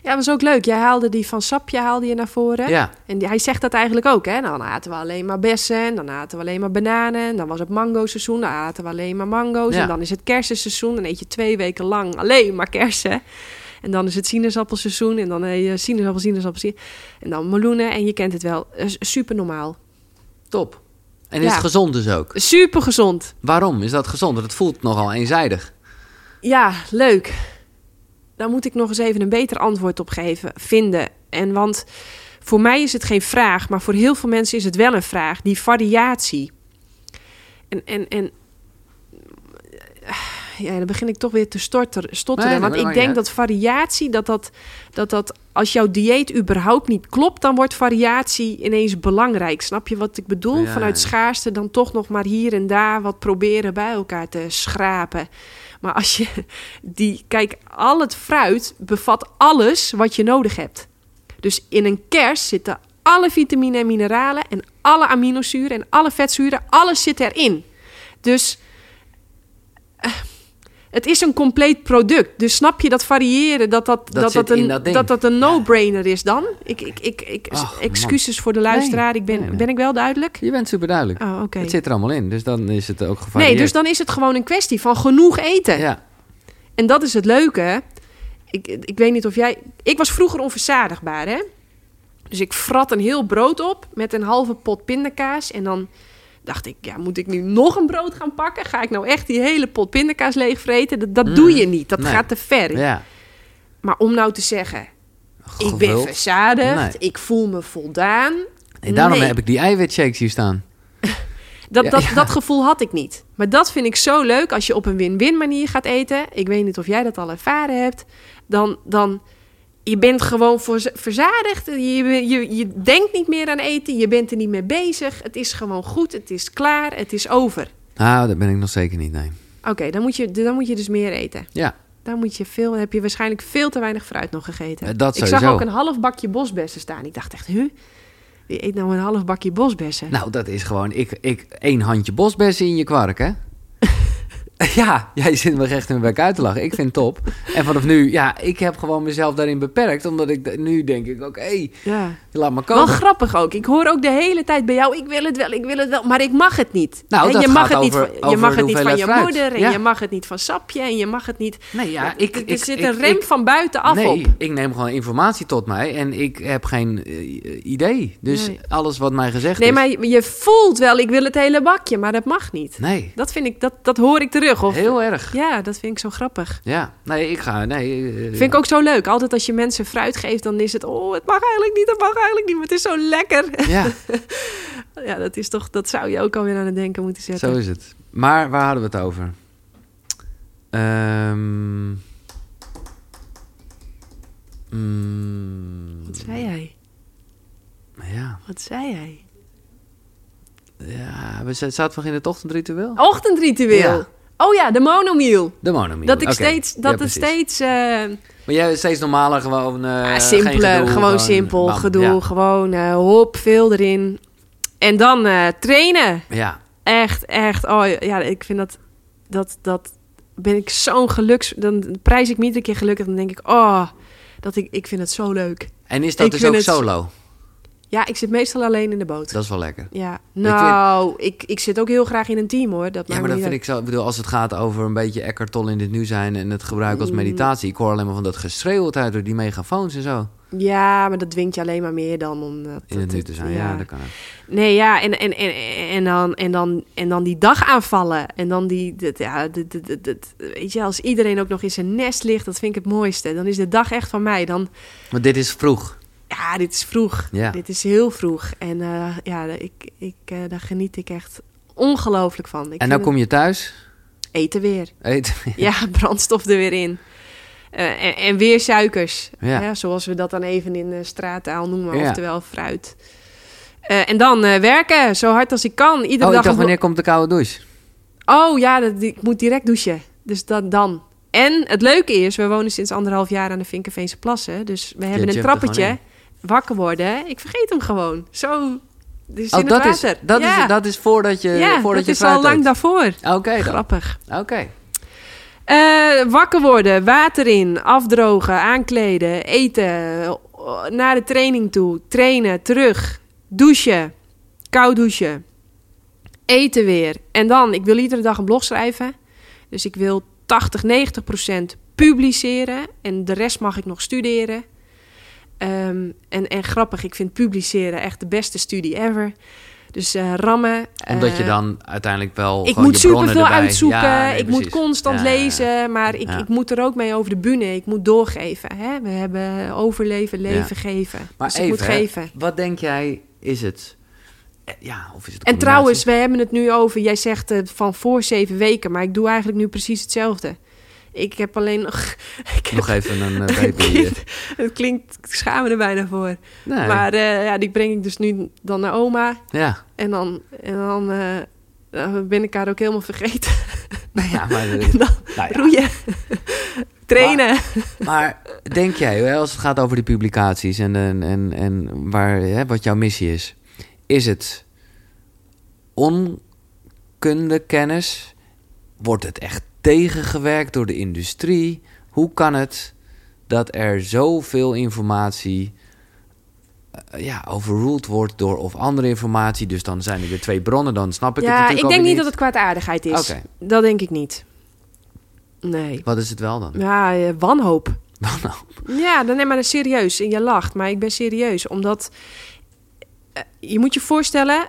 [SPEAKER 2] Ja, dat was ook leuk. Jij haalde die van sapje haalde je naar voren.
[SPEAKER 1] Ja,
[SPEAKER 2] En die- hij zegt dat eigenlijk ook, hè? Dan aten we alleen maar bessen, en dan aten we alleen maar bananen. En dan was het mango-seizoen, dan aten we alleen maar mango's.
[SPEAKER 1] Ja.
[SPEAKER 2] En dan is het kersenseizoen, dan eet je twee weken lang alleen maar kersen. En dan is het sinaasappelseizoen, en dan eet je sinaasappel, sinaasappel, sinaasappel. En dan meloenen, en je kent het wel. Eh, Super normaal.
[SPEAKER 1] top. En is
[SPEAKER 2] Ja.
[SPEAKER 1] het gezond dus ook?
[SPEAKER 2] Super gezond.
[SPEAKER 1] Waarom is dat gezond? Want het voelt nogal eenzijdig.
[SPEAKER 2] Ja, leuk. Daar moet ik nog eens even een beter antwoord op geven, vinden. En want voor mij is het geen vraag, maar voor heel veel mensen is het wel een vraag. Die variatie. En, en, en ja, dan begin ik toch weer te storter, stotteren.
[SPEAKER 1] Nee,
[SPEAKER 2] want ik denk dat variatie, dat dat, dat dat als jouw dieet überhaupt niet klopt, dan wordt variatie ineens belangrijk. Snap je wat ik bedoel?
[SPEAKER 1] Ja,
[SPEAKER 2] Vanuit schaarste dan toch nog maar hier en daar wat proberen bij elkaar te schrapen. Maar als je die, kijk, al het fruit bevat alles wat je nodig hebt. Dus in een kers zitten alle vitamine en mineralen en alle aminozuren en alle vetzuren, alles zit erin. Dus eh, het is een compleet product. Dus snap je dat variëren, dat dat, dat, dat,
[SPEAKER 1] in
[SPEAKER 2] een,
[SPEAKER 1] dat
[SPEAKER 2] dat, dat een no-brainer is dan? Ik, ik, ik, ik,
[SPEAKER 1] Ach,
[SPEAKER 2] excuses voor de luisteraar, ik ben,
[SPEAKER 1] Nee, nee.
[SPEAKER 2] ben ik wel duidelijk?
[SPEAKER 1] Je bent super duidelijk.
[SPEAKER 2] Oh, oké.
[SPEAKER 1] Het zit er allemaal in, dus dan is het ook gevarieerd.
[SPEAKER 2] Nee, dus dan is het gewoon een kwestie van genoeg eten.
[SPEAKER 1] Ja,
[SPEAKER 2] En dat is het leuke. Ik, ik weet niet of jij... Ik was vroeger onverzadigbaar, hè? Dus ik frat een heel brood op met een halve pot pindakaas. En dan dacht ik, ja, moet ik nu nog een brood gaan pakken? Ga ik nou echt die hele pot pindakaas leegvreten? Dat, dat doe je niet. Dat
[SPEAKER 1] Nee.
[SPEAKER 2] gaat te ver.
[SPEAKER 1] ja.
[SPEAKER 2] Maar om nou te zeggen, ik ben verzadigd,
[SPEAKER 1] Nee.
[SPEAKER 2] ik voel me voldaan.
[SPEAKER 1] En daarom
[SPEAKER 2] Nee.
[SPEAKER 1] heb ik die eiwitshakes hier staan.
[SPEAKER 2] Dat,
[SPEAKER 1] Ja,
[SPEAKER 2] dat,
[SPEAKER 1] ja.
[SPEAKER 2] dat gevoel had ik niet. Maar dat vind ik zo leuk als je op een win-win manier gaat eten. Ik weet niet of jij dat al ervaren hebt. Dan, dan je bent gewoon voor, verzadigd. Je, je, je denkt niet meer aan eten. Je bent er niet mee bezig. Het is gewoon goed. Het is klaar. Het is over.
[SPEAKER 1] Nou, dat ben ik nog zeker niet, nee.
[SPEAKER 2] Oké, dan, moet je, dan moet je dus meer eten.
[SPEAKER 1] Ja,
[SPEAKER 2] Dan moet je veel, dan heb je waarschijnlijk veel te weinig fruit nog gegeten.
[SPEAKER 1] Eh, dat
[SPEAKER 2] ik zag ook een half bakje bosbessen staan. Ik dacht echt, huh? Wie eet nou een half bakje bosbessen?
[SPEAKER 1] nou, dat is gewoon... Ik, ik, één handje bosbessen in je kwark, hè? ja, jij zit me recht in mijn bek uit te lachen. Ik vind het top. En vanaf nu, ja, ik heb gewoon mezelf daarin beperkt. Omdat ik nu denk ik, oké,
[SPEAKER 2] Ja.
[SPEAKER 1] laat maar
[SPEAKER 2] Wel
[SPEAKER 1] komen.
[SPEAKER 2] grappig ook. Ik hoor ook de hele tijd bij jou, ik wil het wel, ik wil het wel, maar ik mag het niet.
[SPEAKER 1] Nou,
[SPEAKER 2] En
[SPEAKER 1] dat
[SPEAKER 2] je mag
[SPEAKER 1] gaat
[SPEAKER 2] het niet van, je mag het niet van je
[SPEAKER 1] fruit.
[SPEAKER 2] moeder en
[SPEAKER 1] Ja.
[SPEAKER 2] je mag het niet van sapje en je mag het niet.
[SPEAKER 1] Nee, ja,
[SPEAKER 2] Ja,
[SPEAKER 1] ik...
[SPEAKER 2] er
[SPEAKER 1] ik,
[SPEAKER 2] zit
[SPEAKER 1] ik-
[SPEAKER 2] een rem
[SPEAKER 1] ik-
[SPEAKER 2] van buitenaf
[SPEAKER 1] nee,
[SPEAKER 2] op.
[SPEAKER 1] ik neem gewoon informatie tot mij en ik heb geen eh, idee. Dus
[SPEAKER 2] Nee.
[SPEAKER 1] alles wat mij gezegd
[SPEAKER 2] Nee,
[SPEAKER 1] is...
[SPEAKER 2] maar je, je voelt wel, ik wil het hele bakje, maar dat mag niet.
[SPEAKER 1] Nee,
[SPEAKER 2] Dat vind ik, dat, dat hoor ik terug. Of,
[SPEAKER 1] heel erg.
[SPEAKER 2] Ja, dat vind ik zo grappig.
[SPEAKER 1] Ja, nee, ik ga... Nee, eh,
[SPEAKER 2] Vind ik ook zo leuk. Altijd als je mensen fruit geeft, dan is het, oh, het mag eigenlijk niet, het mag eigenlijk niet, maar het is zo lekker.
[SPEAKER 1] Ja,
[SPEAKER 2] Ja, dat is toch, dat zou je ook alweer aan het denken moeten zetten.
[SPEAKER 1] zo is het. Maar waar hadden we het over? Ehm mm,
[SPEAKER 2] Wat zei jij?
[SPEAKER 1] ja,
[SPEAKER 2] Wat zei jij?
[SPEAKER 1] ja, we zaten nog in het ochtendritueel?
[SPEAKER 2] Ochtendritueel.
[SPEAKER 1] Ja.
[SPEAKER 2] Oh ja, de monomiel.
[SPEAKER 1] De monomiel.
[SPEAKER 2] Dat ik steeds,
[SPEAKER 1] Ja,
[SPEAKER 2] dat
[SPEAKER 1] precies.
[SPEAKER 2] steeds eh,
[SPEAKER 1] Maar jij steeds normaler, gewoon...
[SPEAKER 2] ja,
[SPEAKER 1] geen
[SPEAKER 2] simpeler,
[SPEAKER 1] gedoe,
[SPEAKER 2] gewoon simpel,
[SPEAKER 1] bam,
[SPEAKER 2] gedoe,
[SPEAKER 1] Ja.
[SPEAKER 2] gewoon eh, hop, veel erin. En dan trainen.
[SPEAKER 1] ja.
[SPEAKER 2] Echt, echt. Oh ja, ik vind dat, dat, dat ben ik zo'n geluks. Dan prijs ik me iedere keer gelukkig. Dan denk ik, oh, dat ik, ik vind het zo leuk.
[SPEAKER 1] En is dat
[SPEAKER 2] Ik
[SPEAKER 1] dus ook
[SPEAKER 2] het-
[SPEAKER 1] solo?
[SPEAKER 2] Ja, ik zit meestal alleen in de boot.
[SPEAKER 1] Dat is wel lekker.
[SPEAKER 2] Ja, nou, ik, ik zit ook heel graag in een team hoor. Dat
[SPEAKER 1] Ja, maar dat vind ik zo. Ik bedoel, als het gaat over een beetje Eckhart Tolle in dit nu zijn en het gebruik
[SPEAKER 2] Mm.
[SPEAKER 1] als meditatie. Ik hoor alleen maar van dat geschreeuw uit door die megafoons en zo.
[SPEAKER 2] Ja, maar dat dwingt je alleen maar meer dan om dat,
[SPEAKER 1] In het nu te zijn. Ja, dat kan ook.
[SPEAKER 2] Nee, ja, en, en, en, en, dan, en, dan, en dan die dag aanvallen. En dan die, dat, ja, dat, dat, dat- weet je, als iedereen ook nog in zijn nest ligt, dat vind ik het mooiste. Dan is de dag echt van mij. Dan,
[SPEAKER 1] Maar dit is vroeg.
[SPEAKER 2] Ja, dit is vroeg.
[SPEAKER 1] Ja.
[SPEAKER 2] Dit is heel vroeg. En eh, ja, ik, ik, eh, daar geniet ik echt ongelooflijk van. Ik
[SPEAKER 1] en dan kom je thuis,
[SPEAKER 2] eten weer.
[SPEAKER 1] eten.
[SPEAKER 2] Ja, brandstof er weer in. Eh, en, en weer suikers.
[SPEAKER 1] Ja.
[SPEAKER 2] Hè, zoals we dat dan even in de straattaal noemen,
[SPEAKER 1] Ja.
[SPEAKER 2] oftewel fruit. En dan werken, zo hard als ik kan. Iedere
[SPEAKER 1] Oh,
[SPEAKER 2] dag
[SPEAKER 1] dacht, wanneer komt de koude douche?
[SPEAKER 2] Oh ja, dat, ik moet direct douchen. Dus dat dan. En het leuke is, we wonen sinds anderhalf jaar aan de Vinkenveense Plassen. Dus we hebben een trappetje. Wakker worden. Ik vergeet hem gewoon. Zo. Dus
[SPEAKER 1] Oh,
[SPEAKER 2] in
[SPEAKER 1] dat
[SPEAKER 2] het
[SPEAKER 1] is,
[SPEAKER 2] water.
[SPEAKER 1] dat,
[SPEAKER 2] ja.
[SPEAKER 1] is, dat is voordat je
[SPEAKER 2] ja,
[SPEAKER 1] voordat
[SPEAKER 2] dat
[SPEAKER 1] je
[SPEAKER 2] is al lang daarvoor.
[SPEAKER 1] Oké.
[SPEAKER 2] Grappig.
[SPEAKER 1] Oké.
[SPEAKER 2] Eh, wakker worden, water in, afdrogen, aankleden, eten, naar de training toe, trainen, terug, douchen, koud douchen, eten weer. En dan, ik wil iedere dag een blog schrijven. Dus ik wil 80, 90 procent publiceren en de rest mag ik nog studeren. Ehm, en, en grappig, ik vind publiceren echt de beste studie ever. Dus eh, rammen.
[SPEAKER 1] Omdat je
[SPEAKER 2] eh,
[SPEAKER 1] dan uiteindelijk wel
[SPEAKER 2] ik moet
[SPEAKER 1] je
[SPEAKER 2] super
[SPEAKER 1] bronnen
[SPEAKER 2] veel
[SPEAKER 1] erbij...
[SPEAKER 2] uitzoeken.
[SPEAKER 1] Ja, nee,
[SPEAKER 2] ik moet constant
[SPEAKER 1] Ja,
[SPEAKER 2] lezen. Maar ik,
[SPEAKER 1] Ja.
[SPEAKER 2] ik moet er ook mee over de bühne. Ik moet doorgeven. Hè? We hebben overleven, leven, geven.
[SPEAKER 1] Maar
[SPEAKER 2] dus
[SPEAKER 1] even,
[SPEAKER 2] ik moet geven.
[SPEAKER 1] wat denk jij, is het... eh, Ja, of is het
[SPEAKER 2] En trouwens, we hebben het nu over... Jij zegt eh, van voor zeven weken. Maar ik doe eigenlijk nu precies hetzelfde. Ik heb alleen nog... Ik heb,
[SPEAKER 1] Nog even een baby... eh,
[SPEAKER 2] het klinkt... Ik schaam me er bijna voor.
[SPEAKER 1] nee.
[SPEAKER 2] Maar eh, ja, die breng ik dus nu dan naar oma.
[SPEAKER 1] Ja.
[SPEAKER 2] En dan, en dan dan ben ik haar ook helemaal vergeten.
[SPEAKER 1] Nou ja, maar...
[SPEAKER 2] dan
[SPEAKER 1] nou ja.
[SPEAKER 2] roeien. Trainen.
[SPEAKER 1] Maar denk jij, als het gaat over die publicaties en, en, en, en waar, hè, wat jouw missie is, is het onkunde kennis? Wordt het echt tegengewerkt door de industrie? Hoe kan het dat er zoveel informatie eh, ja, overruled wordt door of andere informatie? Dus dan zijn er weer twee bronnen, dan snap ik het
[SPEAKER 2] ja,
[SPEAKER 1] natuurlijk
[SPEAKER 2] ik denk niet dat het kwaadaardigheid is.
[SPEAKER 1] Oké.
[SPEAKER 2] Dat denk ik niet. Nee.
[SPEAKER 1] Wat is het wel dan?
[SPEAKER 2] Ja, eh, wanhoop.
[SPEAKER 1] Nou,
[SPEAKER 2] Ja, dan neem maar serieus. En je lacht, maar ik ben serieus. Omdat eh, je moet je voorstellen,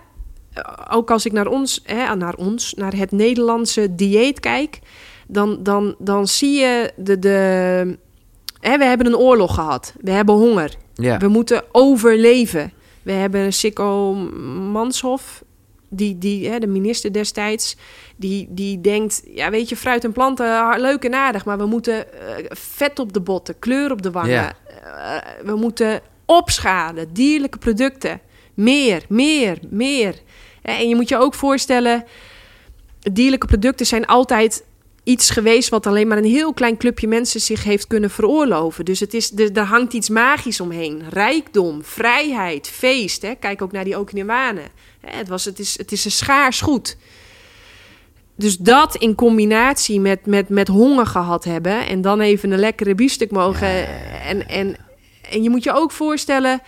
[SPEAKER 2] ook als ik naar ons, hè, naar ons, naar het Nederlandse dieet kijk, dan, dan, dan zie je de. de hè, we hebben een oorlog gehad. We hebben honger. We moeten overleven. We hebben Sikko Manshoff, die, die, hè, de minister destijds, die, die denkt... ja, weet je, fruit en planten, leuk en aardig... maar we moeten eh, vet op de botten, kleur op de wangen. Eh, we moeten opschalen, dierlijke producten. Meer, meer, meer. En je moet je ook voorstellen... dierlijke producten zijn altijd iets geweest wat alleen maar een heel klein clubje mensen zich heeft kunnen veroorloven. Dus het is, er, er hangt iets magisch omheen. Rijkdom, vrijheid, feest. Hè? Kijk ook naar die Okinawanen. Het, was, het, is, het is een schaars goed. Dus dat in combinatie met, met, met honger gehad hebben... en dan even een lekkere biefstuk mogen... En, en, en je moet je ook voorstellen...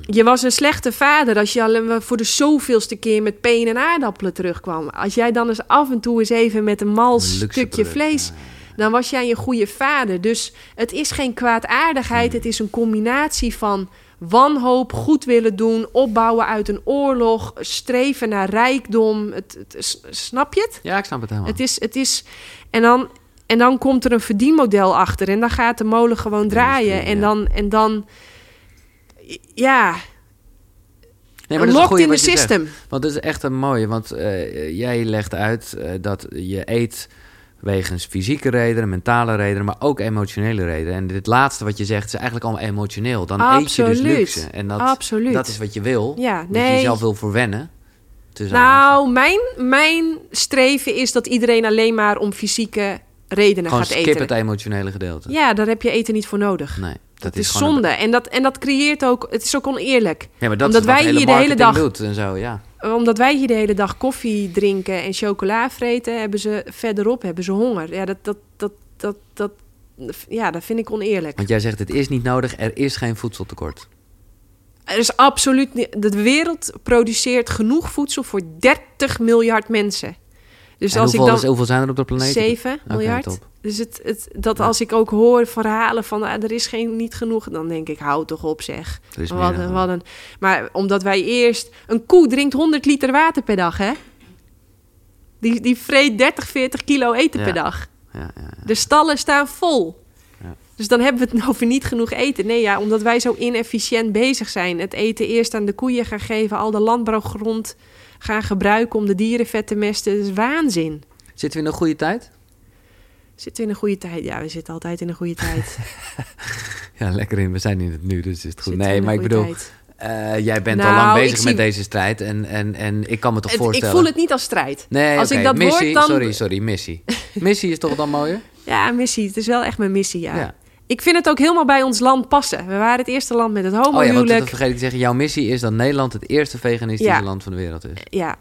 [SPEAKER 2] Je was een slechte vader als je al voor de zoveelste keer met peen en aardappelen terugkwam. Als jij dan eens af en toe eens even met een mal
[SPEAKER 1] Een luxe
[SPEAKER 2] stukje
[SPEAKER 1] product,
[SPEAKER 2] vlees... dan was jij een goede vader. Dus het is geen kwaadaardigheid. Het is een combinatie van wanhoop, goed willen doen... opbouwen uit een oorlog, streven naar rijkdom. Het, snap je het?
[SPEAKER 1] ja, ik snap het helemaal.
[SPEAKER 2] Het is, het is, en, dan, en dan komt er een verdienmodel achter. En dan gaat de molen gewoon draaien. En dan, en dan, ja,
[SPEAKER 1] Nee, maar
[SPEAKER 2] locked in the
[SPEAKER 1] zegt.
[SPEAKER 2] system.
[SPEAKER 1] Want dat is echt een mooie. Want eh, jij legt uit eh, dat je eet wegens fysieke redenen, mentale redenen, maar ook emotionele redenen. En dit laatste wat je zegt is eigenlijk allemaal emotioneel. Dan eet je dus luxe. En dat,
[SPEAKER 2] Absoluut.
[SPEAKER 1] dat is wat je wil.
[SPEAKER 2] Ja,
[SPEAKER 1] Dat je
[SPEAKER 2] nee.
[SPEAKER 1] jezelf wil verwennen.
[SPEAKER 2] Nou, mijn, mijn streven is dat iedereen alleen maar om fysieke redenen
[SPEAKER 1] Gewoon
[SPEAKER 2] gaat
[SPEAKER 1] skip
[SPEAKER 2] eten.
[SPEAKER 1] het emotionele gedeelte.
[SPEAKER 2] Ja, daar heb je eten niet voor nodig.
[SPEAKER 1] Nee, dat, is,
[SPEAKER 2] is
[SPEAKER 1] gewoon een-
[SPEAKER 2] zonde. En dat, en dat creëert ook... Het is ook oneerlijk.
[SPEAKER 1] Ja, maar dat
[SPEAKER 2] Omdat
[SPEAKER 1] is
[SPEAKER 2] wij
[SPEAKER 1] hele
[SPEAKER 2] hier de hele dag-
[SPEAKER 1] doet en zo, ja.
[SPEAKER 2] Omdat wij hier de hele dag koffie drinken en chocola vreten... hebben ze verderop hebben ze honger. Ja, dat, dat, dat, dat, dat, ja, dat vind ik oneerlijk.
[SPEAKER 1] Want jij zegt het is niet nodig, er is geen voedseltekort.
[SPEAKER 2] Er is absoluut niet... De wereld produceert genoeg voedsel voor 30 miljard mensen. Dus
[SPEAKER 1] en
[SPEAKER 2] als ik
[SPEAKER 1] hoeveel,
[SPEAKER 2] dan...
[SPEAKER 1] is- hoeveel zijn er op de planeet?
[SPEAKER 2] 7
[SPEAKER 1] Oké,
[SPEAKER 2] miljard. Dus het, het, dat als ik ook hoor verhalen van ah, er is geen, niet genoeg, dan denk ik, hou toch op zeg. Wat
[SPEAKER 1] dan
[SPEAKER 2] een, wat een, maar omdat wij eerst... Een koe drinkt 100 liter water per dag, hè? Die, die vreet 30, 40 kilo eten
[SPEAKER 1] Ja.
[SPEAKER 2] per dag.
[SPEAKER 1] Ja, ja, ja.
[SPEAKER 2] De stallen staan vol. Dus dan hebben we het over niet genoeg eten. Nee, ja, omdat wij zo inefficiënt bezig zijn. Het eten eerst aan de koeien gaan geven, al de landbouwgrond gaan gebruiken om de dieren vet te mesten. Dat is waanzin.
[SPEAKER 1] Zitten we in een goede tijd?
[SPEAKER 2] Zitten we in een goede tijd? Ja, we zitten altijd in een goede tijd.
[SPEAKER 1] Ja, lekker in. We zijn in het nu, dus is het goed.
[SPEAKER 2] Zitten
[SPEAKER 1] Nee, maar ik bedoel. Eh, jij bent
[SPEAKER 2] Nou,
[SPEAKER 1] al lang
[SPEAKER 2] ik
[SPEAKER 1] bezig
[SPEAKER 2] zie-
[SPEAKER 1] met deze strijd. En, en, en ik kan me toch
[SPEAKER 2] Het- ik
[SPEAKER 1] voorstellen...
[SPEAKER 2] voel het niet als strijd.
[SPEAKER 1] Nee,
[SPEAKER 2] Als ik dat
[SPEAKER 1] missie,
[SPEAKER 2] dan-
[SPEAKER 1] Sorry, sorry, missie. Missie is toch dan mooier?
[SPEAKER 2] Ja, missie. Het is wel echt mijn missie, ja.
[SPEAKER 1] Ja.
[SPEAKER 2] Ik vind het ook helemaal bij ons land passen. We waren het eerste land met het
[SPEAKER 1] Oh ja, want
[SPEAKER 2] homohuwelijk.
[SPEAKER 1] dat vergeet ik te zeggen. Jouw missie is dat Nederland het eerste veganistische
[SPEAKER 2] Ja.
[SPEAKER 1] land van de wereld is.
[SPEAKER 2] Ja.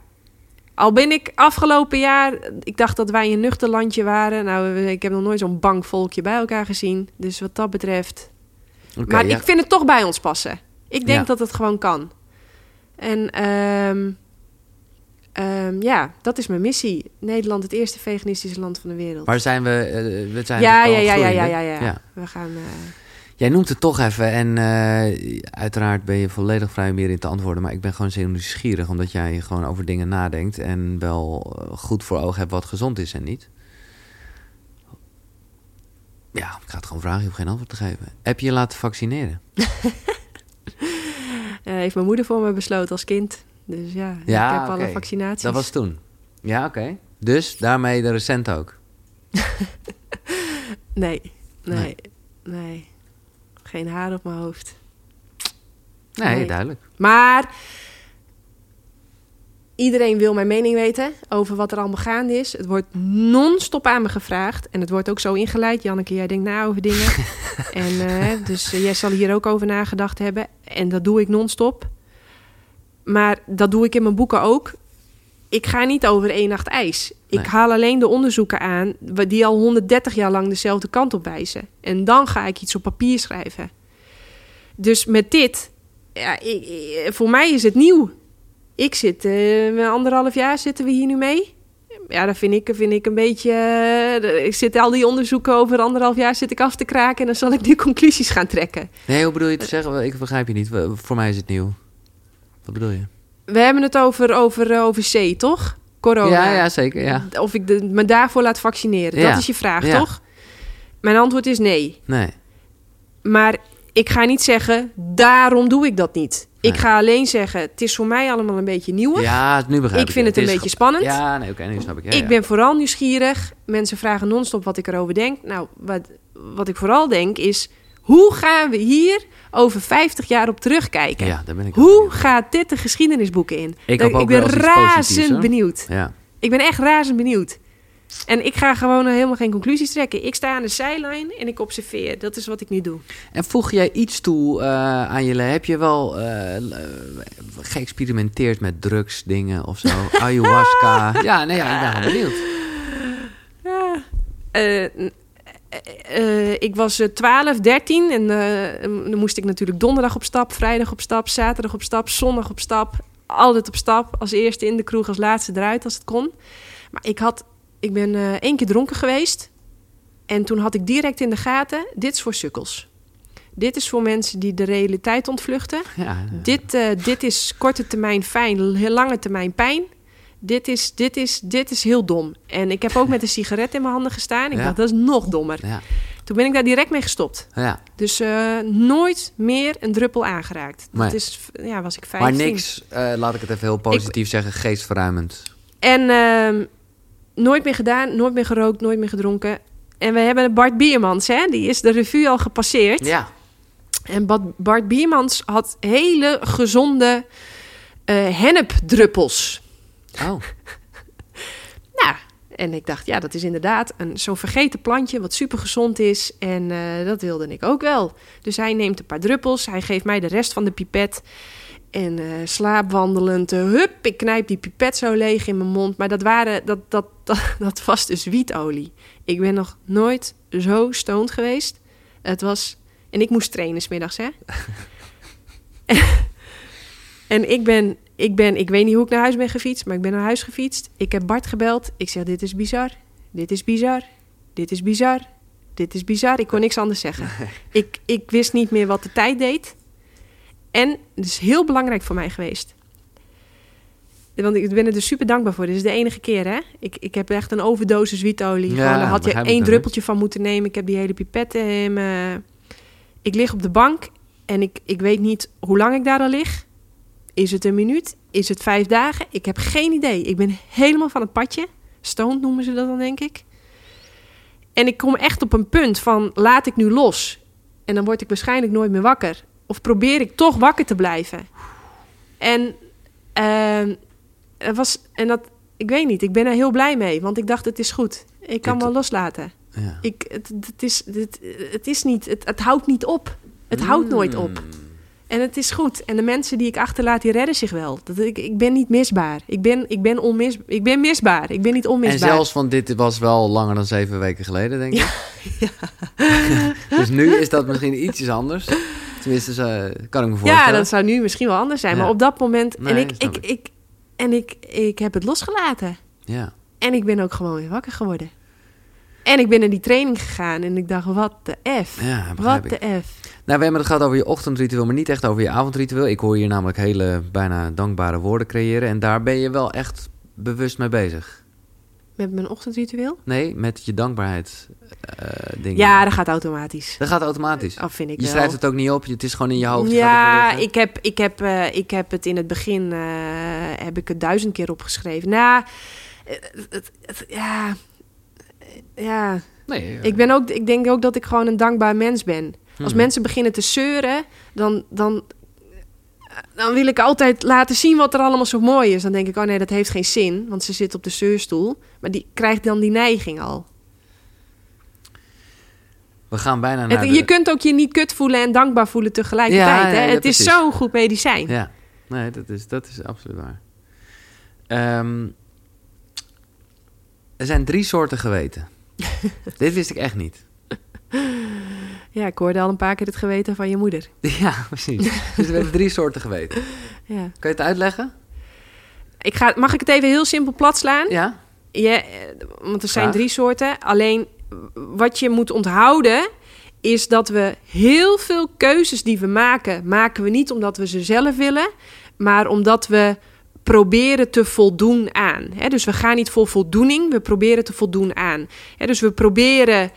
[SPEAKER 2] Al ben ik afgelopen jaar... Ik dacht dat wij een nuchter landje waren. Nou, ik heb nog nooit zo'n bang volkje bij elkaar gezien. Dus wat dat betreft... Maar
[SPEAKER 1] ja.
[SPEAKER 2] ik vind het toch bij ons passen. Ik denk
[SPEAKER 1] Ja.
[SPEAKER 2] dat het gewoon kan. En ehm, ehm, ja, dat is mijn missie. Nederland, het eerste veganistische land van de wereld.
[SPEAKER 1] Maar zijn we... eh, we zijn
[SPEAKER 2] ja, ja, ja, ja,
[SPEAKER 1] groeiende?
[SPEAKER 2] ja, ja, ja. We gaan... eh,
[SPEAKER 1] Jij noemt het toch even en eh, uiteraard ben je volledig vrij om hierin te antwoorden. Maar ik ben gewoon zeer nieuwsgierig omdat jij gewoon over dingen nadenkt en wel goed voor ogen hebt wat gezond is en niet. Ja, ik ga het gewoon vragen, je hoeft geen antwoord te geven. Heb je je laten vaccineren?
[SPEAKER 2] heeft mijn moeder voor me besloten als kind. Dus ja,
[SPEAKER 1] Ja,
[SPEAKER 2] ik heb alle vaccinaties.
[SPEAKER 1] Dat was toen. Ja, oké. Dus daarmee de recent ook.
[SPEAKER 2] Nee, nee,
[SPEAKER 1] Nee.
[SPEAKER 2] nee, Geen haar op mijn hoofd.
[SPEAKER 1] Nee,
[SPEAKER 2] Nee.
[SPEAKER 1] duidelijk.
[SPEAKER 2] Maar iedereen wil mijn mening weten over wat er allemaal gaande is. Het wordt non-stop aan me gevraagd. En het wordt ook zo ingeleid. Janneke, jij denkt na over dingen. en, eh, dus eh, jij zal hier ook over nagedacht hebben. En dat doe ik non-stop. Maar dat doe ik in mijn boeken ook. Ik ga niet over één nacht ijs. Ik haal alleen de onderzoeken aan die al 130 jaar lang dezelfde kant op wijzen. En dan ga ik iets op papier schrijven. Dus met dit, ja, ik- ik- voor mij is het nieuw. Ik zit, eh, anderhalf jaar zitten we hier nu mee. Ja, dat vind ik, vind ik een beetje... eh, ik zit al die onderzoeken over anderhalf jaar zit ik af te kraken... en dan zal ik nu conclusies gaan trekken.
[SPEAKER 1] Nee, hoe bedoel je te zeggen? Ik begrijp je niet. Voor mij is het nieuw. Wat bedoel je?
[SPEAKER 2] We hebben het over, over, eh, over C, toch? Corona.
[SPEAKER 1] Ja, ja, zeker. Ja.
[SPEAKER 2] Of ik de, me daarvoor laat vaccineren.
[SPEAKER 1] Ja.
[SPEAKER 2] Dat is je vraag,
[SPEAKER 1] Ja.
[SPEAKER 2] toch? Mijn antwoord is nee.
[SPEAKER 1] Nee.
[SPEAKER 2] Maar ik ga niet zeggen, daarom doe ik dat niet. Ik ga alleen zeggen, het is voor mij allemaal een beetje nieuw.
[SPEAKER 1] Ja, nu begrijp ik.
[SPEAKER 2] Ik vind het een
[SPEAKER 1] is
[SPEAKER 2] beetje spannend.
[SPEAKER 1] Ja, nee, oké, nu snap ik. Ja,
[SPEAKER 2] ik
[SPEAKER 1] ja.
[SPEAKER 2] ben vooral nieuwsgierig. Mensen vragen non-stop wat ik erover denk. Nou, wat, wat ik vooral denk is... hoe gaan we hier over 50 jaar op terugkijken?
[SPEAKER 1] Ja, daar ben ik
[SPEAKER 2] Hoe gaat dit de geschiedenisboeken in?
[SPEAKER 1] Ik
[SPEAKER 2] Dat- ben razend benieuwd.
[SPEAKER 1] Ja.
[SPEAKER 2] Ik ben echt razend benieuwd. En ik ga gewoon helemaal geen conclusies trekken. Ik sta aan de zijlijn en ik observeer. Dat is wat ik nu doe.
[SPEAKER 1] En voeg jij iets toe eh, aan je... Heb je wel eh, eh, geëxperimenteerd met drugs, dingen of zo? Ayahuasca? ja, nee, ja, ik ben benieuwd.
[SPEAKER 2] Eh, n- eh, eh, ik was eh, 12, 13 en eh, dan moest ik natuurlijk donderdag op stap, vrijdag op stap, zaterdag op stap, zondag op stap. Altijd op stap, als eerste in de kroeg, als laatste eruit als het kon. Maar ik, had, ik ben eh, één keer dronken geweest en toen had ik direct in de gaten, dit is voor sukkels. Dit is voor mensen die de realiteit ontvluchten.
[SPEAKER 1] Ja,
[SPEAKER 2] Dit, eh, dit is korte termijn fijn, heel lange termijn pijn. Dit is, dit, is, dit is heel dom. En ik heb ook met een sigaret in mijn handen gestaan. Ik
[SPEAKER 1] Ja.
[SPEAKER 2] dacht, dat is nog dommer.
[SPEAKER 1] ja,
[SPEAKER 2] Toen ben ik daar direct mee gestopt.
[SPEAKER 1] ja.
[SPEAKER 2] Dus eh, nooit meer een druppel aangeraakt. Dat is, ja, was ik
[SPEAKER 1] Maar
[SPEAKER 2] 15.
[SPEAKER 1] niks, eh, laat ik het even heel positief zeggen, geestverruimend.
[SPEAKER 2] En ehm, nooit meer gedaan, nooit meer gerookt, nooit meer gedronken. En we hebben Bart Biermans, hè? die is de revue al gepasseerd.
[SPEAKER 1] Ja.
[SPEAKER 2] En Bart, Bart Biermans had hele gezonde eh hennepdruppels.
[SPEAKER 1] Oh,
[SPEAKER 2] Nou, en ik dacht, ja, dat is inderdaad een zo'n vergeten plantje wat super gezond is. En eh, dat wilde ik ook wel. Dus hij neemt een paar druppels, hij geeft mij de rest van de pipet. En eh, slaapwandelend, eh, hup, ik knijp die pipet zo leeg in mijn mond. Maar dat, waren, dat, dat, dat, dat was dus wietolie. Ik ben nog nooit zo stoned geweest. Het was... En ik moest trainen smiddags, hè? en ik ben, ik ben... Ik weet niet hoe ik naar huis ben gefietst, maar ik ben naar huis gefietst. Ik heb Bart gebeld. Ik zeg, dit is bizar. Dit is bizar. Dit is bizar. Dit is bizar. Ik kon niks anders zeggen. Ik, ik wist niet meer wat de tijd deed. En het is heel belangrijk voor mij geweest. Want ik ben er dus super dankbaar voor. Dit is de enige keer, hè? Ik, ik heb echt een overdosis wietolie.
[SPEAKER 1] Ja,
[SPEAKER 2] daar had je één druppeltje van moeten nemen. Ik heb die hele pipette in me. Ik lig op de bank en ik, ik weet niet hoe lang ik daar al lig. Is het een minuut? Is het vijf dagen? Ik heb geen idee. Ik ben helemaal van het padje. Stoned noemen ze dat dan, denk ik. En ik kom echt op een punt van, laat ik nu los. En dan word ik waarschijnlijk nooit meer wakker. Of probeer ik toch wakker te blijven? En, ehm, het was, en dat, ik weet niet, ik ben er heel blij mee. Want ik dacht, het is goed. Ik kan wel loslaten.
[SPEAKER 1] Ja.
[SPEAKER 2] Ik, het, het, is, het, het is niet, het, het houdt niet op. Het houdt nooit op. En het is goed. En de mensen die ik achterlaat, die redden zich wel. Dat, ik, ik ben niet misbaar. Ik ben, ik, ben onmis, ik ben misbaar. Ik ben niet
[SPEAKER 1] En
[SPEAKER 2] onmisbaar.
[SPEAKER 1] zelfs, want dit was wel langer dan zeven weken geleden, denk ik. dus nu is dat misschien ietsjes anders. Tenminste, kan ik me voorstellen.
[SPEAKER 2] ja, dat zou nu misschien wel anders zijn.
[SPEAKER 1] Ja.
[SPEAKER 2] Maar op dat moment...
[SPEAKER 1] Nee,
[SPEAKER 2] en ik, ik, ik, en ik, ik heb het losgelaten.
[SPEAKER 1] Ja.
[SPEAKER 2] En ik ben ook gewoon weer wakker geworden. En ik ben naar die training gegaan. En ik dacht, wat de F.
[SPEAKER 1] Ja,
[SPEAKER 2] wat de F.
[SPEAKER 1] Nou, we hebben het gehad over je ochtendritueel, maar niet echt over je avondritueel. Ik hoor hier namelijk hele bijna dankbare woorden creëren. En daar ben je wel echt bewust mee bezig.
[SPEAKER 2] Met mijn ochtendritueel?
[SPEAKER 1] Nee, met je dankbaarheid eh dingen.
[SPEAKER 2] Ja, dat gaat automatisch.
[SPEAKER 1] Dat gaat automatisch.
[SPEAKER 2] Af vind ik
[SPEAKER 1] Je
[SPEAKER 2] wel.
[SPEAKER 1] schrijft het ook niet op, het is gewoon in je hoofd.
[SPEAKER 2] Ja, ik heb, ik, heb, eh, ik heb het in het begin eh, heb ik het duizend keer opgeschreven. Nou, het, het- ja, ja.
[SPEAKER 1] Nee,
[SPEAKER 2] Ik, ben ook, ik denk ook dat ik gewoon een dankbaar mens ben. Als
[SPEAKER 1] Hmm.
[SPEAKER 2] mensen beginnen te zeuren, dan, dan, dan wil ik altijd laten zien wat er allemaal zo mooi is. Dan denk ik, oh nee, dat heeft geen zin, want ze zit op de zeurstoel. Maar die krijgt dan die neiging al.
[SPEAKER 1] We gaan bijna naar
[SPEAKER 2] Het-
[SPEAKER 1] de...
[SPEAKER 2] Je kunt ook je niet kut voelen en dankbaar voelen tegelijkertijd.
[SPEAKER 1] Ja,
[SPEAKER 2] hè?
[SPEAKER 1] ja,
[SPEAKER 2] het is zo'n goed medicijn.
[SPEAKER 1] Ja, nee, dat is, dat is absoluut waar. Ehm, er zijn drie soorten geweten. Dit wist ik echt niet.
[SPEAKER 2] Ja, ik hoorde al een paar keer het geweten van je moeder.
[SPEAKER 1] Ja, precies. Dus we hebben drie soorten geweten.
[SPEAKER 2] Ja.
[SPEAKER 1] Kan je het uitleggen?
[SPEAKER 2] Ik ga, mag ik het even heel simpel plat slaan?
[SPEAKER 1] Ja?
[SPEAKER 2] Ja, eh, want er zijn
[SPEAKER 1] Graag.
[SPEAKER 2] drie soorten. Alleen wat je moet onthouden is dat we heel veel keuzes die we maken, maken we niet omdat we ze zelf willen, maar omdat we proberen te voldoen aan. Dus we gaan niet voor voldoening, we proberen te voldoen aan. Dus we proberen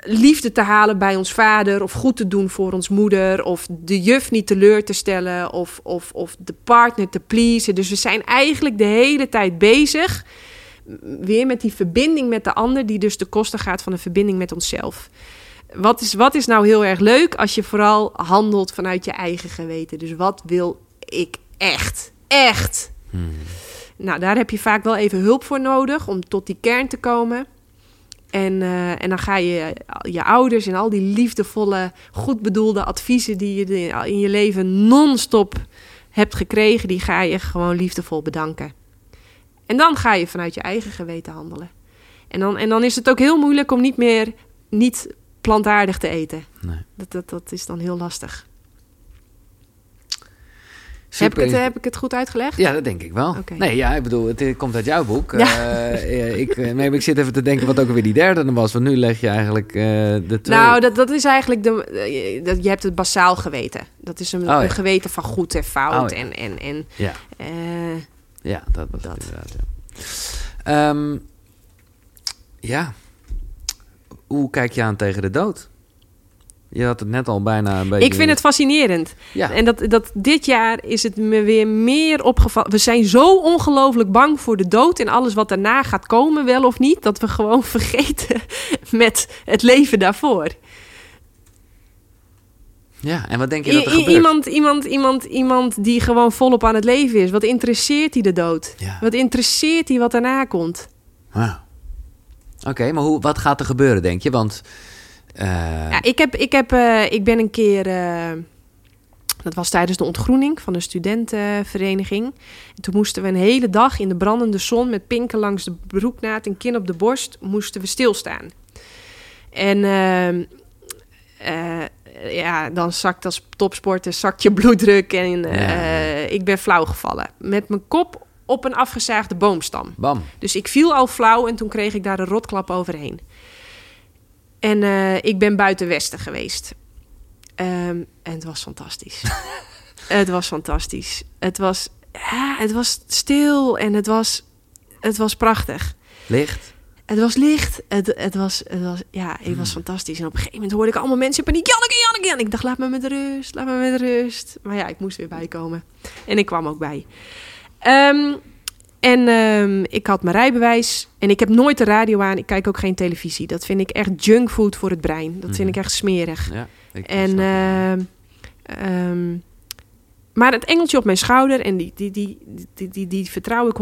[SPEAKER 2] liefde te halen bij ons vader, of goed te doen voor ons moeder, of de juf niet teleur te stellen, of, of, of de partner te pleasen. Dus we zijn eigenlijk de hele tijd bezig weer met die verbinding met de ander, die dus de kosten gaat van een verbinding met onszelf. Wat is, wat is nou heel erg leuk als je vooral handelt vanuit je eigen geweten? Dus wat wil ik echt? Echt? Nou, daar heb je vaak wel even hulp voor nodig om tot die kern te komen. En, eh, en dan ga je je ouders en al die liefdevolle, goed bedoelde adviezen die je in je leven non-stop hebt gekregen, die ga je gewoon liefdevol bedanken. En dan ga je vanuit je eigen geweten handelen. En dan, en dan is het ook heel moeilijk om niet meer niet plantaardig te eten.
[SPEAKER 1] Nee.
[SPEAKER 2] Dat, dat, dat is dan heel lastig. Heb ik, het, heb ik het goed uitgelegd?
[SPEAKER 1] Ja, dat denk ik wel. Nee, ja, ik bedoel, het eh, komt uit jouw boek.
[SPEAKER 2] Ja.
[SPEAKER 1] Eh, eh, ik, nee, maar ik zit even te denken wat ook weer die derde dan was. Want nu leg je eigenlijk de twee...
[SPEAKER 2] Nou, dat, dat is eigenlijk de. dat- Je hebt het basaal geweten. Dat is een,
[SPEAKER 1] Oh, ja.
[SPEAKER 2] een geweten van goed en fout.
[SPEAKER 1] Oh, ja.
[SPEAKER 2] En, en, en
[SPEAKER 1] Ja, ja, dat was
[SPEAKER 2] Dat.
[SPEAKER 1] het inderdaad. Ja. Ehm, ja. Hoe kijk je aan tegen de dood? Je had het net al bijna een beetje...
[SPEAKER 2] ik vind het fascinerend.
[SPEAKER 1] Ja,
[SPEAKER 2] En dat, dat dit jaar is het me weer meer opgevallen. We zijn zo ongelooflijk bang voor de dood en alles wat daarna gaat komen, wel of niet, dat we gewoon vergeten met het leven daarvoor.
[SPEAKER 1] ja, en wat denk je dat er
[SPEAKER 2] I-
[SPEAKER 1] gebeurt?
[SPEAKER 2] iemand, iemand, iemand, iemand die gewoon volop aan het leven is. Wat interesseert hij de dood?
[SPEAKER 1] Ja.
[SPEAKER 2] Wat interesseert hij wat daarna komt?
[SPEAKER 1] Oké, maar hoe, wat gaat er gebeuren, denk je? Want... eh,
[SPEAKER 2] Ja, ik, heb, ik, heb, eh, ik ben een keer. eh, dat was tijdens de ontgroening van de studentenvereniging. En toen moesten we een hele dag in de brandende zon met pinken langs de broeknaad en kin op de borst moesten we stilstaan. En ehm, eh, ja, dan zakt als topsporter zakt je bloeddruk en ik ben flauw gevallen. Met mijn kop op een afgezaagde boomstam.
[SPEAKER 1] Bam.
[SPEAKER 2] Dus ik viel al flauw en toen kreeg ik daar een rotklap overheen. En eh, ik ben buiten Westen geweest. Ehm, en het was fantastisch. het was fantastisch. Het was, ja, het was stil en het was, het was prachtig.
[SPEAKER 1] Licht.
[SPEAKER 2] Het was licht. Het, het, was, het was, ja, het was fantastisch. En op een gegeven moment hoorde ik allemaal mensen in paniek. Janneke, Janneke. En ik dacht, laat me met rust, laat me met rust. Maar ja, ik moest weer bijkomen. En ik kwam ook bij. Ehm, en ehm, ik had mijn rijbewijs. En ik heb nooit de radio aan. Ik kijk ook geen televisie. Dat vind ik echt junkfood voor het brein. Dat vind ik echt smerig.
[SPEAKER 1] Ja, ik
[SPEAKER 2] En ehm, Ehm, maar het engeltje op mijn schouder, en die, die, die, die, die, die vertrouw ik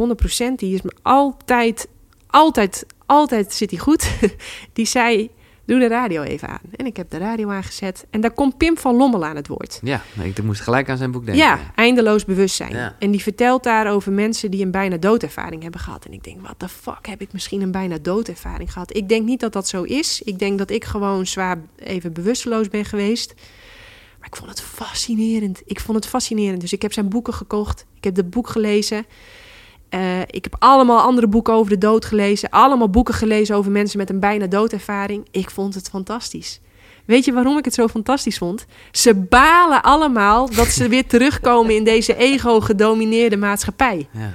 [SPEAKER 2] 100%, die is me altijd, altijd, altijd zit die goed. die zei, doe de radio even aan. En ik heb de radio aangezet. En daar komt Pim van Lommel aan het woord.
[SPEAKER 1] Ja, ik moest gelijk aan zijn boek denken.
[SPEAKER 2] Ja, eindeloos bewustzijn.
[SPEAKER 1] Ja.
[SPEAKER 2] En die vertelt daar over mensen die een bijna doodervaring hebben gehad. En ik denk, wat de fuck heb ik misschien een bijna doodervaring gehad? Ik denk niet dat dat zo is. Ik denk dat ik gewoon zwaar even bewusteloos ben geweest. Maar ik vond het fascinerend. Ik vond het fascinerend. Dus ik heb zijn boeken gekocht. Ik heb het boek gelezen. Eh, ik heb allemaal andere boeken over de dood gelezen. Allemaal boeken gelezen over mensen met een bijna doodervaring. Ik vond het fantastisch. Weet je waarom ik het zo fantastisch vond? Ze balen allemaal dat ze weer terugkomen in deze ego-gedomineerde maatschappij.
[SPEAKER 1] Ja.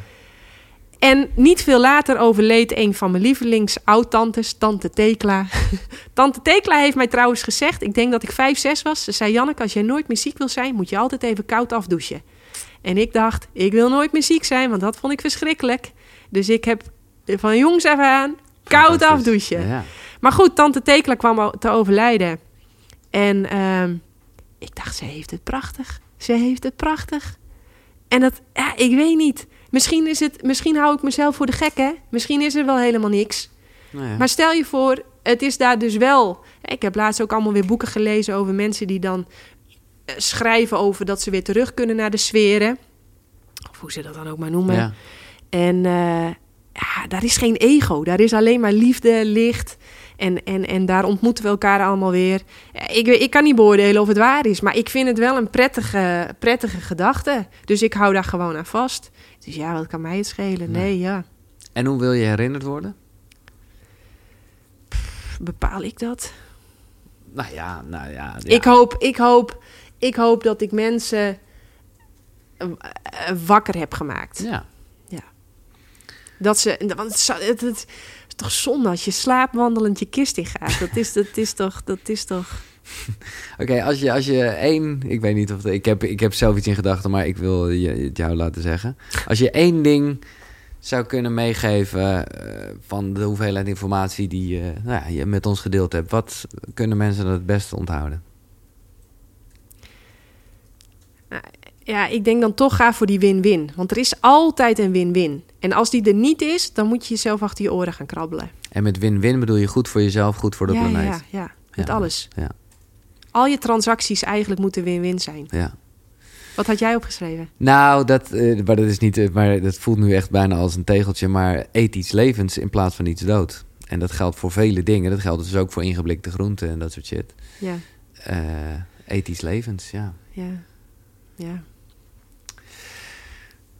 [SPEAKER 2] En niet veel later overleed een van mijn lievelings-oud-tantes, tante Tekla. tante Tekla heeft mij trouwens gezegd, ik denk dat ik 5, 6 was. Ze zei, Janneke, als jij nooit meer ziek wil zijn, moet je altijd even koud afdouchen. En ik dacht, ik wil nooit meer ziek zijn, want dat vond ik verschrikkelijk. Dus ik heb van jongs af aan koud afdouchen.
[SPEAKER 1] Ja.
[SPEAKER 2] Maar goed, tante Tekla kwam te overlijden. En ehm, ik dacht, ze heeft het prachtig. Ze heeft het prachtig. En dat, ja, ik weet niet. Misschien, is het, misschien hou ik mezelf voor de gek, hè? Misschien is er wel helemaal niks.
[SPEAKER 1] Nou ja.
[SPEAKER 2] Maar stel je voor, het is daar dus wel. Ik heb laatst ook allemaal weer boeken gelezen over mensen die dan eh, schrijven over dat ze weer terug kunnen naar de sferen. Of hoe ze dat dan ook maar noemen.
[SPEAKER 1] Ja.
[SPEAKER 2] En eh, ja, daar is geen ego. Daar is alleen maar liefde, licht. En, en, en daar ontmoeten we elkaar allemaal weer. Ik, ik kan niet beoordelen of het waar is. Maar ik vind het wel een prettige, prettige gedachte. Dus ik hou daar gewoon aan vast. Dus ja, wat kan mij het schelen? Nee, ja.
[SPEAKER 1] En hoe wil je herinnerd worden?
[SPEAKER 2] Bepaal ik dat?
[SPEAKER 1] Nou ja, nou ja. ja.
[SPEAKER 2] Ik, hoop, ik, hoop, ik hoop dat ik mensen eh, eh, wakker heb gemaakt.
[SPEAKER 1] Ja.
[SPEAKER 2] Dat ze, want het, het, toch zonde als je slaapwandelend je kist in gaat. Dat is, dat is toch, dat is toch...
[SPEAKER 1] Oké, als, je, als je één... Ik weet niet of... Ik heb, ik heb zelf iets in gedachten, maar ik wil je, jou laten zeggen. Als je één ding zou kunnen meegeven eh, van de hoeveelheid informatie die eh, nou ja, je met ons gedeeld hebt. Wat kunnen mensen dan het beste onthouden?
[SPEAKER 2] Ja, ik denk dan toch ga voor die win-win. Want er is altijd een win-win. En als die er niet is, dan moet je jezelf achter je oren gaan krabbelen.
[SPEAKER 1] En met win-win bedoel je goed voor jezelf, goed voor de
[SPEAKER 2] ja,
[SPEAKER 1] planeet.
[SPEAKER 2] ja, ja, met
[SPEAKER 1] Ja.
[SPEAKER 2] alles.
[SPEAKER 1] Ja.
[SPEAKER 2] Al je transacties eigenlijk moeten win-win zijn.
[SPEAKER 1] Ja.
[SPEAKER 2] Wat had jij opgeschreven?
[SPEAKER 1] Nou, dat, eh, maar dat is niet, eh, maar dat voelt nu echt bijna als een tegeltje, maar eet iets levens in plaats van iets dood. En dat geldt voor vele dingen. Dat geldt dus ook voor ingeblikte groenten en dat soort shit.
[SPEAKER 2] Ja,
[SPEAKER 1] Eh eet iets levens, ja.
[SPEAKER 2] ja, ja.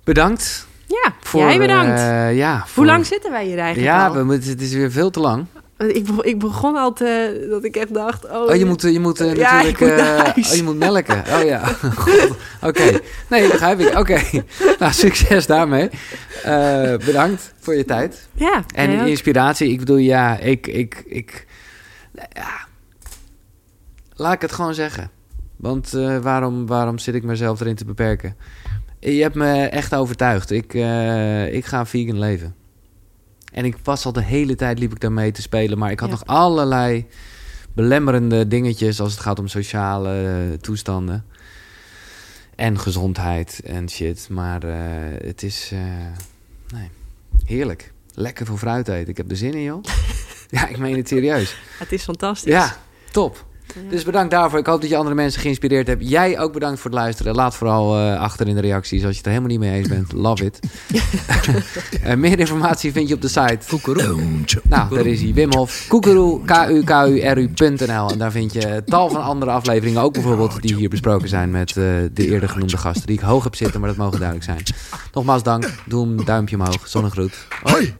[SPEAKER 1] Bedankt.
[SPEAKER 2] Ja,
[SPEAKER 1] Voor,
[SPEAKER 2] jij bedankt.
[SPEAKER 1] eh, ja,
[SPEAKER 2] Hoe lang zitten wij hier eigenlijk
[SPEAKER 1] Ja,
[SPEAKER 2] al?
[SPEAKER 1] we moeten, het is weer veel te lang.
[SPEAKER 2] Ik, be- ik begon al te... Dat ik echt dacht... Oh,
[SPEAKER 1] Oh, je moet, je moet eh,
[SPEAKER 2] Ja,
[SPEAKER 1] natuurlijk...
[SPEAKER 2] ik moet
[SPEAKER 1] eh, oh, je moet melken. Oh ja. Oké. Nee, begrijp ik. Oké. Nou, succes daarmee. Eh, bedankt voor je tijd.
[SPEAKER 2] Ja,
[SPEAKER 1] En inspiratie. Ik bedoel, ja, ik... ik, ik ja. Laat ik het gewoon zeggen. Want eh, waarom, waarom zit ik mezelf erin te beperken? Je hebt me echt overtuigd. Ik, eh, ik ga vegan leven. En ik was al de hele tijd liep ik daarmee te spelen. Maar ik had
[SPEAKER 2] Ja.
[SPEAKER 1] nog allerlei belemmerende dingetjes als het gaat om sociale eh, toestanden. En gezondheid en shit. Maar eh, het is nee, heerlijk. Lekker voor fruit eten. Ik heb er zin in, joh. ja, ik meen het serieus.
[SPEAKER 2] Het is fantastisch.
[SPEAKER 1] Ja, top. Dus bedankt daarvoor. Ik hoop dat je andere mensen geïnspireerd hebt. Jij ook bedankt voor het luisteren. Laat vooral eh, achter in de reacties als je het er helemaal niet mee eens bent. Love it. Eh, meer informatie vind je op de site. Nou, daar is hij. Wim Hof. Koekeroe, K-U-K-U-R-U.nl. En daar vind je tal van andere afleveringen. Ook bijvoorbeeld die hier besproken zijn met eh, de eerder genoemde gasten. Die ik hoog heb zitten, maar dat mogen duidelijk zijn. Nogmaals dank. Doe een duimpje omhoog. Zonnegroet. Hoi.